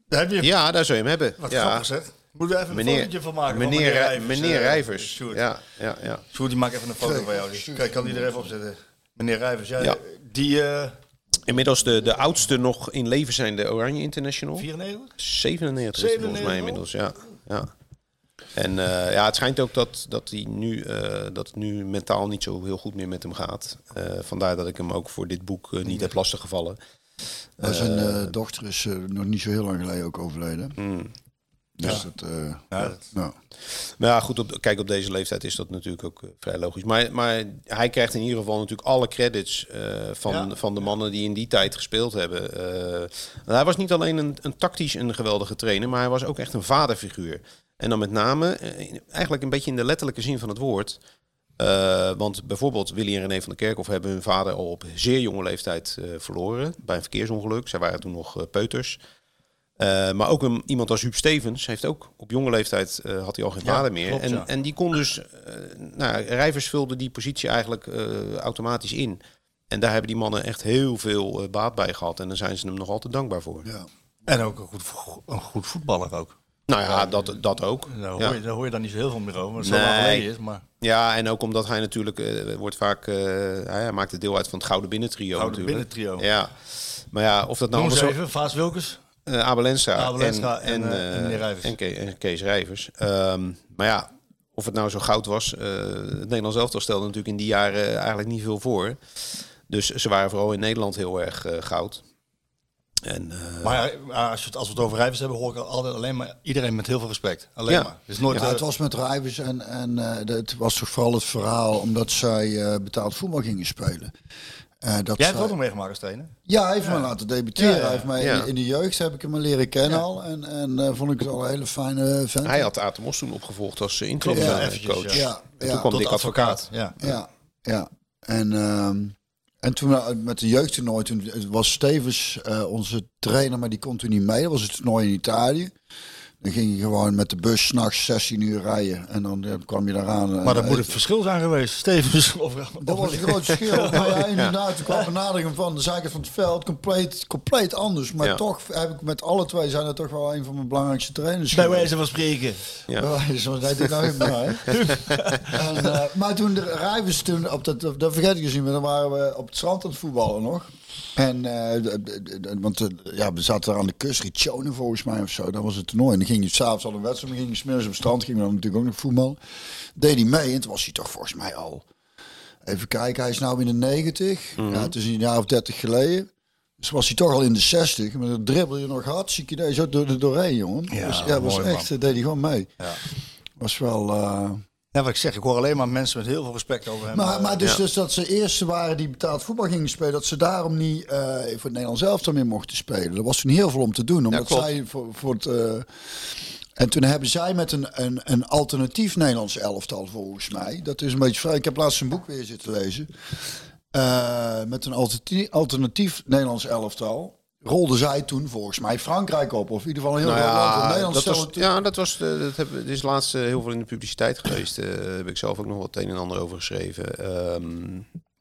Speaker 1: Daar heb je
Speaker 3: ja, daar zou je hem hebben.
Speaker 1: wat
Speaker 3: ja.
Speaker 1: grappig. Moeten we even een
Speaker 3: Meneer,
Speaker 1: fotootje van maken?
Speaker 3: meneer,
Speaker 1: van
Speaker 3: Rij-
Speaker 1: Rijvers,
Speaker 3: meneer
Speaker 1: eh,
Speaker 3: Rijvers.
Speaker 1: Sjoerd.
Speaker 3: Ja, ja, ja.
Speaker 1: Sjoerd, die maakt even een foto van jou. Die, kijk, kan die er even op zetten? Meneer Rijvers, ja,
Speaker 3: Ja.
Speaker 1: die eh
Speaker 3: Inmiddels de, de oudste nog in leven zijnde Oranje International.
Speaker 1: 94?
Speaker 3: 97 is het volgens
Speaker 1: 97
Speaker 3: mij inmiddels, ja. ja. En eh, ja, het schijnt ook dat, dat, hij nu, eh, dat het nu mentaal niet zo heel goed meer met hem gaat. Eh, vandaar dat ik hem ook voor dit boek eh, niet heb lastiggevallen.
Speaker 2: Maar zijn eh, dochter is eh, nog niet zo heel lang geleden ook overleden.
Speaker 3: Mm.
Speaker 2: Dus dat, eh,
Speaker 1: Ja, dat-
Speaker 2: nou,
Speaker 3: Maar ja, goed, op, kijk, op deze leeftijd is dat natuurlijk ook eh, vrij logisch. Maar, maar hij krijgt in ieder geval natuurlijk alle credits eh, van,
Speaker 1: Ja.
Speaker 3: van de mannen die in die tijd gespeeld hebben. Hij was niet alleen een, een tactisch een geweldige trainer, maar hij was ook echt een vaderfiguur. En dan met name, eigenlijk een beetje in de letterlijke zin van het woord. Want bijvoorbeeld Willy en René van der Kerkhoff hebben hun vader al op zeer jonge leeftijd verloren. Bij een verkeersongeluk. Zij waren toen nog peuters. Eh, maar ook een, iemand als Huub Stevens heeft ook op jonge leeftijd eh, had hij al geen
Speaker 1: Ja,
Speaker 3: vader meer.
Speaker 1: klopt,
Speaker 3: en,
Speaker 1: ja.
Speaker 3: en die kon dus, eh nou, Rijvers vulde die positie eigenlijk automatisch in. En daar hebben die mannen echt heel veel baat bij gehad. En daar zijn ze hem nog altijd dankbaar voor.
Speaker 2: ja.
Speaker 1: En ook een goed, een goed voetballer ook.
Speaker 3: Nou ja, dat, dat ook.
Speaker 1: Daar hoor,
Speaker 3: Ja.
Speaker 1: je, daar hoor je dan niet zo heel veel meer over.
Speaker 3: Nee.
Speaker 1: geleden is, maar
Speaker 3: Ja, en ook omdat hij natuurlijk wordt vaak, eh, hij maakte deel uit van het Gouden Binnentrio
Speaker 1: Gouden
Speaker 3: natuurlijk.
Speaker 1: Binnentrio.
Speaker 3: Ja, maar ja, of dat nou
Speaker 1: noem eens even, Vaas Wilkes.
Speaker 3: Enstra en,
Speaker 1: en,
Speaker 3: en,
Speaker 1: eh,
Speaker 3: eh,
Speaker 1: en meneer Rijvers.
Speaker 3: en, Ke- en Kees Rijvers. Ehm, maar ja, of het nou zo goud was, eh het Nederlands elftal stelde natuurlijk in die jaren eigenlijk niet veel voor. Dus ze waren vooral in Nederland heel erg goud. En, eh,
Speaker 1: Maar ja, als, we het, als we het over Rijvers hebben, hoor ik altijd alleen maar iedereen met heel veel respect. Alleen
Speaker 3: Ja.
Speaker 1: maar. Het is nooit...
Speaker 2: Ja, het was met Rijvers en, en eh, het was toch vooral het verhaal omdat zij eh, betaald voetbal gingen spelen. Eh, dat
Speaker 1: Jij hebt ook nog meegemaakt als trainer.
Speaker 2: Ja, hij heeft me laten debuteren.
Speaker 1: Ja, ja.
Speaker 2: Hij heeft mij
Speaker 3: Ja.
Speaker 2: in, in de jeugd heb ik hem leren kennen al. En, en eh, vond ik het al een hele fijne vent.
Speaker 3: hij had Atemos toen opgevolgd als uh, interim
Speaker 1: ja,
Speaker 3: coach.
Speaker 1: ja.
Speaker 2: Ja,
Speaker 3: En
Speaker 2: ja.
Speaker 3: toen kwam
Speaker 1: Tot
Speaker 3: Dick Advocaat.
Speaker 1: Ja.
Speaker 2: Ja, ja. En, ehm, en toen met de jeugdtoernooi, toen was Stevens eh, onze trainer, maar die kon toen niet mee. Dat was het toernooi in Italië. Dan ging je gewoon met de bus s'nachts 16 uur rijden. En dan kwam je daaraan. eh,
Speaker 1: Maar dat moet
Speaker 2: eh,
Speaker 1: het verschil zijn geweest. Stevens of...
Speaker 2: Dat was een groot verschil. Maar ja, inderdaad, toen kwam benadering van de zijkant van het veld compleet, compleet anders. Maar
Speaker 3: Ja.
Speaker 2: toch heb ik met alle twee zijn het toch wel een van mijn belangrijkste trainers.
Speaker 1: Bij
Speaker 2: geweest.
Speaker 1: wijze van spreken.
Speaker 3: Ja.
Speaker 2: Bij wijze van, dit nou en, eh, maar toen de Rijvers, toen op dat, dat vergeet ik eens niet meer, dan waren we op het strand aan het voetballen nog. En, eh, de- de- de- want eh, ja, we zaten daar aan de kust, Riccione volgens mij of zo, dat was het toernooi. En dan ging je s'avonds al een wedstrijd, ging je smiddags op het strand, ging dan natuurlijk ook nog voetbal. Deed hij mee en toen was hij toch volgens mij al, even kijken, hij is nou in de 90, ja, het is een jaar of 30 geleden. Dus was hij toch al in de 60, maar dan dribbel je nog hartstikke idee, zo door, er doorheen, jongen.
Speaker 1: Ja,
Speaker 2: dus, ja, was
Speaker 1: mooi,
Speaker 2: echt, eh, deed hij gewoon mee.
Speaker 1: Ja.
Speaker 2: Was wel...
Speaker 1: Ja, wat ik zeg, ik hoor alleen maar mensen met heel veel respect over hem.
Speaker 2: maar,
Speaker 1: Eh,
Speaker 2: maar dus,
Speaker 3: ja.
Speaker 2: dus dat ze eerste waren die betaald voetbal gingen spelen, dat ze daarom niet eh, voor het Nederlands elftal meer mochten spelen. Er was toen heel veel om te doen, omdat zij voor, voor het. eh, en toen hebben zij met een, een, een alternatief Nederlands elftal, volgens mij. Dat is een beetje vrij. Ik heb laatst een boek weer zitten lezen. Met een alternatief, alternatief Nederlands elftal. Rolden zij toen volgens mij Frankrijk op. Of in ieder geval een heel
Speaker 3: Nou
Speaker 2: land. Want
Speaker 3: ja,
Speaker 2: Nederland
Speaker 3: dat was, ja, dat was. Dat heb, dit is laatst eh, heel veel in de publiciteit geweest. Eh heb ik zelf ook nog wat een en ander over geschreven. Ehm,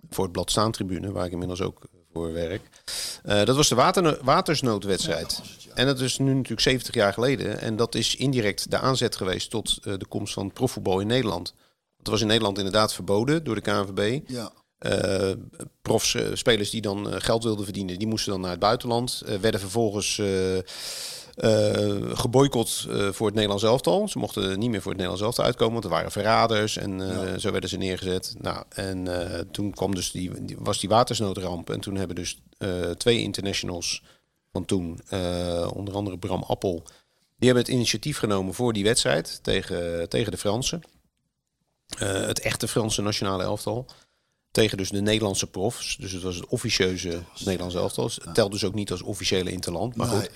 Speaker 3: voor het blad Staantribune, waar ik inmiddels ook voor werk. Eh, dat was de water, watersnoodwedstrijd. En dat is nu natuurlijk 70 jaar geleden. En dat is indirect de aanzet geweest tot de komst van profvoetbal in Nederland. Het was in Nederland inderdaad verboden door de KNVB.
Speaker 2: Ja.
Speaker 3: Eh profs, eh, spelers die dan eh, geld wilden verdienen, die moesten dan naar het buitenland. Werden vervolgens eh, geboycott voor het Nederlands elftal. Ze mochten niet meer voor het Nederlands elftal uitkomen, want er waren verraders en zo werden ze neergezet. Nou, en toen kwam dus die, die- was die watersnoodramp. En toen hebben dus twee internationals van toen, onder andere Bram Appel, die hebben het initiatief genomen voor die wedstrijd tegen, tegen de Fransen. Het echte Franse nationale elftal. Tegen dus de Nederlandse profs. Dus het was het officieuze Nederlandse elftal. Het telt dus ook niet als officiële interland. Maar
Speaker 2: Nee.
Speaker 3: goed.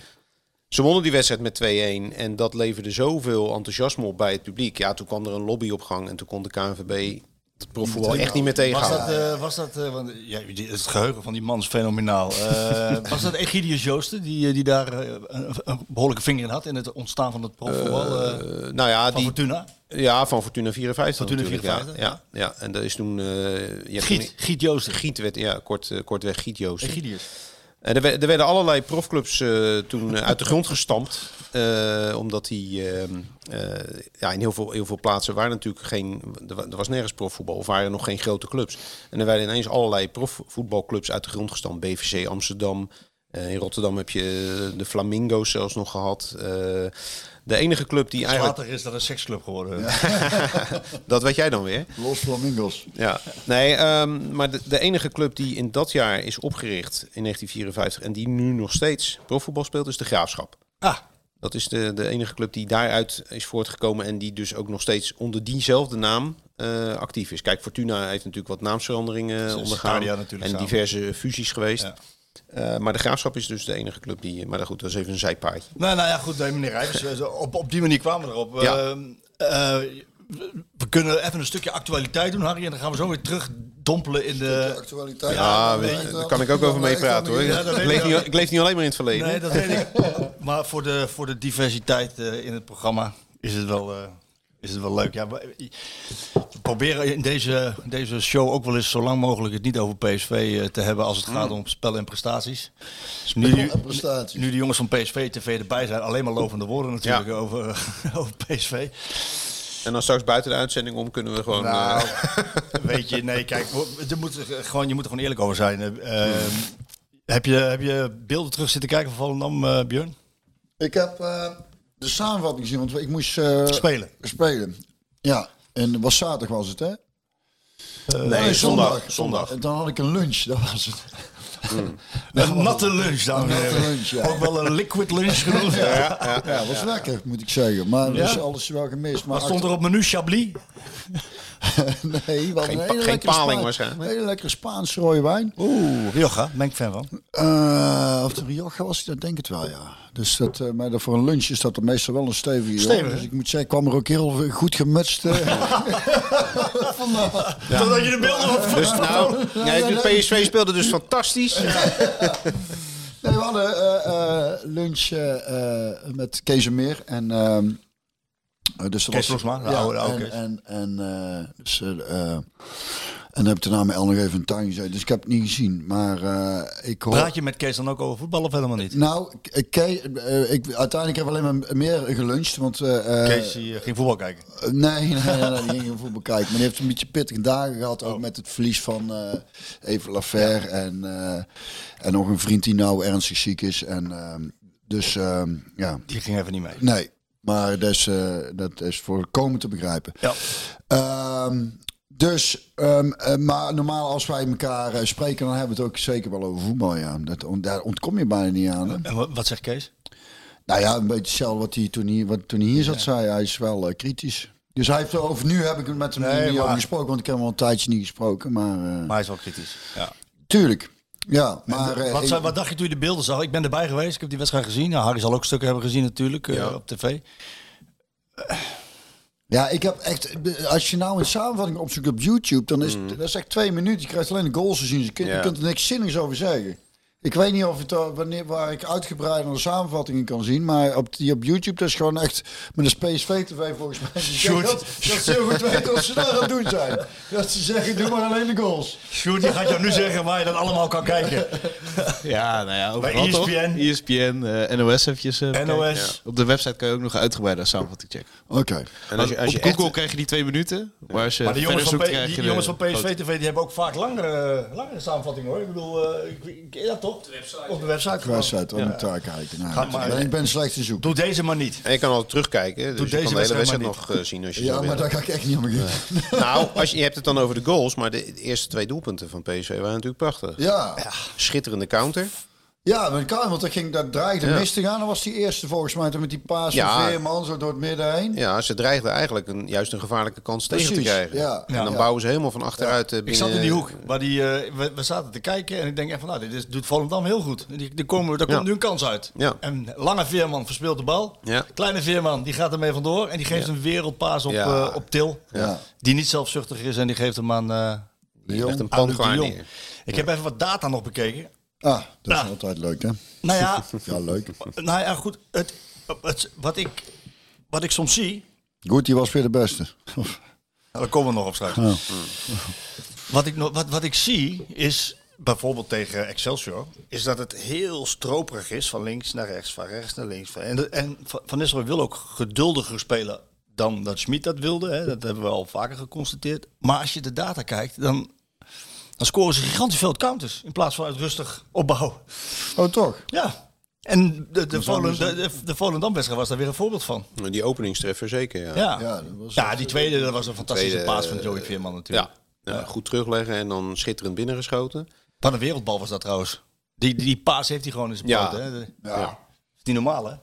Speaker 3: Ze wonnen die wedstrijd met 2-1. En dat leverde zoveel enthousiasme op bij het publiek. Ja, toen kwam er een lobby op gang. En toen kon de KNVB het profvoetbal echt niet meer
Speaker 1: Was
Speaker 3: tegenhouden.
Speaker 1: dat, eh, was dat eh, want, ja, het geheugen van die man is fenomenaal. Eh, was dat Egidius Joosten die, die daar een, een behoorlijke vinger in had in het ontstaan van het profvoetbal
Speaker 3: nou ja,
Speaker 1: van
Speaker 3: die,
Speaker 1: Fortuna?
Speaker 3: ja, van Fortuna 54
Speaker 1: Fortuna
Speaker 3: natuurlijk.
Speaker 1: 54,
Speaker 3: ja, ja, ja. En dat is toen... eh, je hebt
Speaker 1: Giet,
Speaker 3: toen-
Speaker 1: Giet Joosten.
Speaker 3: Giet werd, ja, kort, kortweg Giet Joost.
Speaker 1: Egidius.
Speaker 3: En er, er werden allerlei profclubs eh, toen eh, uit de grond gestampt. eh, omdat die ehm, eh, ja, in heel veel, heel veel plaatsen waren natuurlijk geen. Er, wa- was nergens profvoetbal of waren er nog geen grote clubs. En er werden ineens allerlei profvoetbalclubs uit de grond gestampt. BVC Amsterdam. eh, in Rotterdam heb je de Flamingo's zelfs nog gehad. De enige club die eigenlijk.
Speaker 1: Later is dat een seksclub geworden.
Speaker 3: Dat weet jij dan weer.
Speaker 2: Los Flamingos.
Speaker 3: Ja, nee, ehm, maar de, de enige club die in dat jaar is opgericht in 1954 en die nu nog steeds profvoetbal speelt, is de Graafschap.
Speaker 1: Ah,
Speaker 3: Dat is de, de enige club die daaruit is voortgekomen en die dus ook nog steeds onder diezelfde naam eh, actief is. Kijk, Fortuna heeft natuurlijk wat naamsveranderingen ondergaan en
Speaker 1: samen.
Speaker 3: diverse fusies geweest.
Speaker 1: Ja.
Speaker 3: Eh, maar de Graafschap is dus de enige club die... Maar goed, dat is even een zijpaadje.
Speaker 1: nou, nou ja, goed, nee, meneer Rijvers. eh, op, op die manier kwamen we erop.
Speaker 3: Ja.
Speaker 1: Ehm, eh, we- kunnen even een stukje actualiteit doen, Harry. En dan gaan we zo weer terug dompelen in de...
Speaker 2: actualiteit.
Speaker 3: Ja, we- daar kan ik ook over meepraten hoor.
Speaker 1: Ja, dat weet
Speaker 3: ik, leef niet, ik leef niet alleen maar in het verleden.
Speaker 1: Nee, dat weet ik. Maar voor de, voor de diversiteit eh, in het programma is het wel, eh, is het wel leuk. Ja, proberen in deze, deze show ook wel eens zo lang mogelijk het niet over PSV eh, te hebben als het gaat om spel en prestaties. Dus nu,
Speaker 2: en prestaties.
Speaker 1: nu de jongens van PSV TV erbij zijn, alleen maar lovende woorden natuurlijk over, over PSV.
Speaker 3: En dan straks buiten de uitzending om kunnen we gewoon...
Speaker 1: Nou,
Speaker 3: eh,
Speaker 1: weet je, nee, kijk, we- er moet, er gewoon, je moet er gewoon eerlijk over zijn. Eh, ehm, heb, je, heb je beelden terug zitten kijken van Volendam, eh Björn?
Speaker 2: Ik heb eh, de samenvatting gezien, want ik moest eh,
Speaker 1: Spelen.
Speaker 2: spelen. Ja, en was zaterdag was het, hè?
Speaker 3: nee,
Speaker 2: Nee,
Speaker 3: zondag. zondag.
Speaker 2: En dan had ik een lunch, dat was het.
Speaker 1: Een natte lunch, dames en
Speaker 2: Een natte
Speaker 1: heren.
Speaker 2: lunch, ja.
Speaker 1: Ook wel een liquid lunch genoemd.
Speaker 2: Ja, dat was lekker, moet ik zeggen. Maar
Speaker 1: Ja?
Speaker 2: dus alles wel gemist. Maar
Speaker 1: Wat stond er op menu? Chablis?
Speaker 2: Nee, wat
Speaker 3: Geen
Speaker 2: een hele
Speaker 3: geen paling
Speaker 2: Spaan-
Speaker 3: waarschijnlijk.
Speaker 2: Een hele lekkere Spaanse rode wijn.
Speaker 1: Oeh, Rioja. Ben ik fan van.
Speaker 2: Eh, of de Rioja was, dat denk ik wel, ja. Dus dat, eh, maar voor een lunch is dat er meestal wel een stevige.
Speaker 1: Stevig?
Speaker 2: Dus ik moet zeggen, ik kwam er ook heel goed gemutst. Eh.
Speaker 1: Totdat je de beelden op
Speaker 3: Dus nou, ja, de PSV speelde dus fantastisch.
Speaker 2: Nee, we hadden eh, eh, lunch met Kees en Meer en ehm, eh, dus dat
Speaker 1: Kees
Speaker 2: was-
Speaker 1: de
Speaker 2: ja,
Speaker 1: oude-
Speaker 2: en, en, en, eh, dus, en dan heb ik daarna met El nog even een tuin gezeten. Dus ik heb het niet gezien. Maar eh, ik hoor...
Speaker 1: Praat je met Kees dan ook over voetbal of helemaal niet?
Speaker 2: Nou, ik, Kees, eh, ik, uiteindelijk we alleen maar meer geluncht. Want, eh,
Speaker 1: Kees die, ging voetbal kijken.
Speaker 2: Nee, nee, nee, nee, die ging geen voetbal kijken. Maar die heeft een beetje pittige dagen gehad.
Speaker 1: Oh.
Speaker 2: Ook met het verlies van Even Lafer. En, eh, en nog een vriend die nou ernstig ziek is. En, ehm, dus ehm, ja,
Speaker 1: Die ging even niet mee.
Speaker 2: nee. Maar dat is, dat is voorkomen te begrijpen.
Speaker 1: Ja.
Speaker 2: Ehm, dus, ehm, eh, maar normaal als wij elkaar eh, spreken, dan hebben we het ook zeker wel over voetbal. Ja. Dat, on- daar ontkom je bijna niet aan. Hè?
Speaker 1: En wat, wat zegt Kees?
Speaker 2: Nou ja, een beetje hetzelfde wat hij toen hier, wat, toen hij hier zat zei. Hij is wel eh, kritisch. Dus hij heeft over nu heb ik het met hem
Speaker 1: Nee,
Speaker 2: niet over gesproken, want ik heb hem al een tijdje niet gesproken. Maar, eh,
Speaker 1: Maar hij is wel kritisch. Ja.
Speaker 2: tuurlijk. Ja, maar eh,
Speaker 1: wat, zei- wat dacht je toen je de beelden zag? Ik ben erbij geweest. Ik heb die wedstrijd gezien. Nou, Harry zal ook stukken hebben gezien natuurlijk eh,
Speaker 3: Ja.
Speaker 1: op tv.
Speaker 2: Ja, ik heb echt. Als je nou een samenvatting opzoekt op YouTube, dan is dat is echt twee minuten. Je krijgt alleen de goals te zien. Je kunt, je kunt er niks zinnigs over zeggen. Ik weet niet of het wanneer waar ik uitgebreid een samenvattingen kan zien, maar op die op YouTube dat is gewoon echt met een PSV TV volgens mij. Dat, dat ze heel goed weten wat ze daar aan het doen zijn. Dat ze zeggen doe maar alleen de goals.
Speaker 1: Sjoerd, die gaat jou nu zeggen waar je dat allemaal kan kijken.
Speaker 4: Ja, nou ja,
Speaker 1: Bij
Speaker 4: toch?
Speaker 1: ESPN.
Speaker 4: ESPN, eh, NOS eventjes. eh.
Speaker 1: NOS.
Speaker 4: Op de website kan je ook nog uitgebreide samenvatting checken.
Speaker 2: Oké.
Speaker 3: En als je, als je
Speaker 4: op Google
Speaker 3: echt,
Speaker 4: krijg je die twee minuten. Maar als je
Speaker 1: Maar die jongens van,
Speaker 4: zoekt,
Speaker 1: die,
Speaker 4: je
Speaker 1: die jongens van
Speaker 4: de
Speaker 1: PSV TV die hebben ook vaak langere, langere samenvattingen hoor. Ik bedoel, eh, ik, ik, ja toch? Op de website. Op de website.
Speaker 2: dan moet daar kijken. Nou,
Speaker 1: Ga maar.
Speaker 2: ik ben slecht te zoeken.
Speaker 1: Doe deze maar niet.
Speaker 3: en je kan altijd terugkijken. Dus
Speaker 1: Doe
Speaker 3: je kan
Speaker 1: deze
Speaker 3: de hele
Speaker 1: wedstrijd
Speaker 3: nog eh, zien als je
Speaker 2: Ja, maar daar ga ik echt niet om beginnen.
Speaker 3: Nou, als je, je hebt het dan over de goals, maar de, de eerste twee doelpunten van PSV waren natuurlijk prachtig.
Speaker 2: Ja,
Speaker 3: Schitterende counter.
Speaker 2: Ja maar kan, want dat, ging, dat dreigde
Speaker 3: Ja.
Speaker 2: mis te gaan. Dan was die eerste volgens mij toen met die paas van
Speaker 3: Ja.
Speaker 2: Veerman zo door het midden heen.
Speaker 3: Ja, ze dreigden eigenlijk een, juist een gevaarlijke kans tegen te krijgen.
Speaker 2: ja.
Speaker 3: En dan
Speaker 2: Ja.
Speaker 3: bouwen ze helemaal van achteruit eh,
Speaker 1: Ik
Speaker 3: binnen...
Speaker 1: zat in die hoek. Waar die, eh, we, we zaten te kijken en ik denk echt van, nou, dit is, doet Volendam heel goed. Die, die komen, daar komt
Speaker 3: Ja.
Speaker 1: nu een kans uit.
Speaker 3: Ja.
Speaker 1: En lange Veerman verspeelt de bal.
Speaker 3: Ja.
Speaker 1: Kleine Veerman, die gaat ermee vandoor. En die geeft een wereldpaas op,
Speaker 3: Ja.
Speaker 1: eh, op Til.
Speaker 2: Ja.
Speaker 1: Die niet zelfzuchtig is en die geeft hem aan, eh
Speaker 3: Die legt een neer.
Speaker 1: Ik heb even wat data nog bekeken.
Speaker 2: Ah, dat is
Speaker 1: Ja.
Speaker 2: altijd leuk hè.
Speaker 1: Nou ja,
Speaker 2: Ja, leuk.
Speaker 1: nou ja goed. Het, het, wat, ik, wat ik soms zie,
Speaker 2: Goed, die was weer de beste.
Speaker 1: Nou, daar komen we nog op straks.
Speaker 2: Ja.
Speaker 1: Wat, ik, nog- wat, wat ik zie is, bijvoorbeeld tegen Excelsior, is dat het heel stroperig is van links naar rechts, van rechts naar links. En, en Van Van Nistelrooy wil ook geduldiger spelen dan dat Schmid dat wilde. Hè. Dat hebben we al vaker geconstateerd. Maar als je de data kijkt, dan, dan scoren ze gigantisch veel counters in plaats van uit rustig opbouw.
Speaker 2: Oh, toch?
Speaker 1: Ja. En de, de, de, de, de Volendam-wedstrijd was daar weer een voorbeeld van.
Speaker 3: Die openingstreffer zeker, ja.
Speaker 1: Ja,
Speaker 2: Ja,
Speaker 1: ja,
Speaker 2: dat was
Speaker 1: die tweede dat was een fantastische
Speaker 3: tweede,
Speaker 1: paas van Joey
Speaker 3: eh,
Speaker 1: Veerman natuurlijk.
Speaker 3: Ja. Ja, goed terugleggen en dan schitterend binnengeschoten.
Speaker 1: Wat een wereldbal was dat trouwens. Die, die, die paas heeft hij gewoon in zijn
Speaker 3: Ja.
Speaker 1: poot, hè. Dat
Speaker 2: Ja.
Speaker 1: is niet normaal, hè?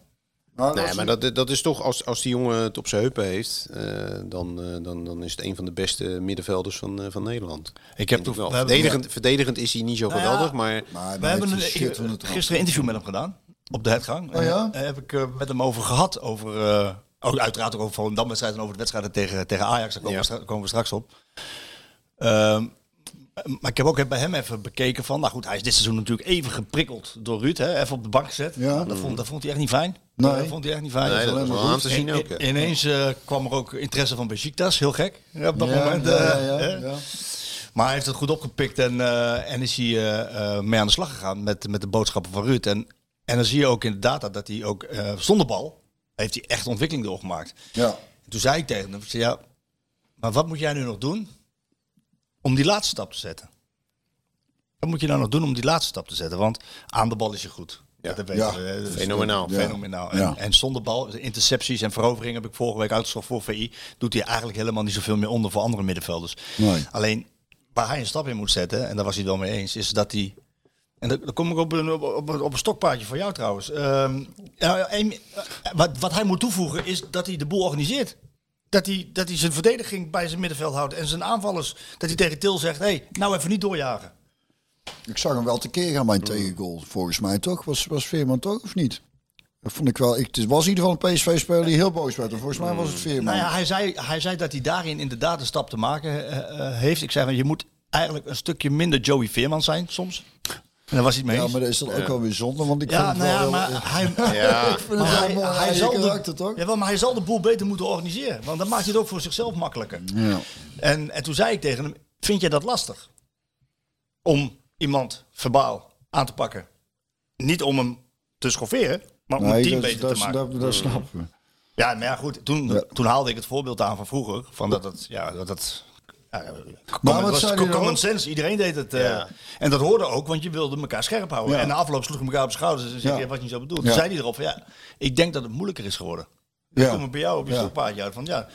Speaker 2: Nou,
Speaker 3: Nee, maar dat, dat is toch, als, als die jongen het op zijn heupen heeft, eh, dan, eh, dan, dan is het een van de beste middenvelders van, eh, van Nederland.
Speaker 1: Ik heb toch
Speaker 3: wel.
Speaker 1: we
Speaker 3: verdedigend, verdedigend is hij niet zo
Speaker 1: Nou ja,
Speaker 3: geweldig, maar
Speaker 2: Maar
Speaker 1: we hebben een,
Speaker 2: een
Speaker 1: gisteren een interview met hem gedaan. Op de.
Speaker 2: Oh ja?
Speaker 1: En daar heb ik met hem over gehad. Over, eh, ook uiteraard ook over Volendam-wedstrijd en over de wedstrijden tegen, tegen Ajax. Daar komen,
Speaker 3: Ja.
Speaker 1: we stra- komen we straks op. Ehm, maar ik heb ook bij hem even bekeken van... Nou goed, hij is dit seizoen natuurlijk even geprikkeld door Ruud. Hè, even op de bank gezet.
Speaker 2: Ja.
Speaker 1: Dat, vond, dat vond hij echt niet fijn.
Speaker 2: Nee.
Speaker 1: Dat vond hij echt niet fijn.
Speaker 3: nee, dat was wel aan te zien
Speaker 1: I-
Speaker 3: ook.
Speaker 1: i-
Speaker 3: hè.
Speaker 1: ineens eh, kwam er ook interesse van Besiktas, heel gek. Ja, op dat
Speaker 2: Ja,
Speaker 1: moment.
Speaker 2: ja,
Speaker 1: eh,
Speaker 2: ja.
Speaker 1: Maar hij heeft het goed opgepikt en, eh, en is hij mee aan de slag gegaan met, met de boodschappen van Ruud. En, en dan zie je ook in de data dat hij ook eh, zonder bal heeft hij echt ontwikkeling doorgemaakt.
Speaker 2: Ja.
Speaker 1: En toen zei ik tegen hem, ik zei, ja, maar wat moet jij nu nog doen om die laatste stap te zetten? Wat moet je nou nog doen om die laatste stap te zetten? Want aan de bal is je goed.
Speaker 3: Ja.
Speaker 1: dat weten
Speaker 2: Ja.
Speaker 1: we,
Speaker 3: Fenomenaal.
Speaker 2: Ja.
Speaker 1: Fenomenaal. En,
Speaker 2: Ja.
Speaker 1: en zonder bal, de intercepties en veroveringen heb ik vorige week uitgezocht voor VI. Doet hij eigenlijk helemaal niet zoveel meer onder voor andere middenvelders.
Speaker 2: Nee.
Speaker 1: Alleen waar hij een stap in moet zetten, en daar was hij het wel mee eens, is dat hij. En dan dan kom ik op een, op, op, op een stokpaardje van jou trouwens. Ehm, eh, wat, wat hij moet toevoegen is dat hij de boel organiseert. Dat hij, dat hij zijn verdediging bij zijn middenveld houdt en zijn aanvallers. Dat hij tegen Til zegt: hé, hey, nou even niet doorjagen.
Speaker 2: Ik zag hem wel tekeer gaan bij een tegengoal. Volgens mij toch? Was, was Veerman toch of niet? Dat vond ik wel. Ik, het was in ieder geval een PSV-speler die heel boos werd. En volgens mij was het Veerman.
Speaker 1: Nou ja, hij zei, hij zei dat hij daarin inderdaad een stap te maken eh, eh, heeft. Ik zei: van, je moet eigenlijk een stukje minder Joey Veerman zijn soms. En daar was hij het mee
Speaker 2: ja, maar dat is dan ook wel weer zonde. Want ik
Speaker 1: Ja,
Speaker 2: vond
Speaker 1: nou
Speaker 2: het
Speaker 1: ja,
Speaker 2: wel
Speaker 1: maar
Speaker 2: heel-
Speaker 1: hij,
Speaker 3: Ja.
Speaker 2: ik vind het
Speaker 1: maar
Speaker 2: wel
Speaker 1: hij,
Speaker 2: mooi.
Speaker 1: hij
Speaker 2: Hij
Speaker 1: zal
Speaker 2: karakter,
Speaker 1: de,
Speaker 2: toch?
Speaker 1: Jawel, maar hij zal de boel beter moeten organiseren. Want dan maakt hij het ook voor zichzelf makkelijker.
Speaker 2: Ja.
Speaker 1: En, en toen zei ik tegen hem, vind jij dat lastig? Om iemand verbaal aan te pakken. Niet om hem te schofferen, maar om het team
Speaker 2: dat,
Speaker 1: beter
Speaker 2: dat,
Speaker 1: te maken.
Speaker 2: dat, dat snappen we.
Speaker 1: Ja, maar ja, goed. Toen,
Speaker 2: Ja.
Speaker 1: toen haalde ik het voorbeeld aan van vroeger. Van dat het, ja, dat het... Ja,
Speaker 2: wat
Speaker 1: common, was
Speaker 2: dan?
Speaker 1: sense, iedereen deed het. eh. En dat hoorde ook, want je wilde elkaar scherp houden.
Speaker 2: Ja.
Speaker 1: En na afloop sloegen elkaar op de schouders en zei
Speaker 2: Ja.
Speaker 1: je wat je zo bedoelt.
Speaker 2: Ja.
Speaker 1: Toen zei hij erop van, ja, ik denk dat het moeilijker is geworden. Dan
Speaker 2: Ja.
Speaker 1: kom ik bij jou op je
Speaker 2: Ja.
Speaker 1: stokpaardje uit van, ja...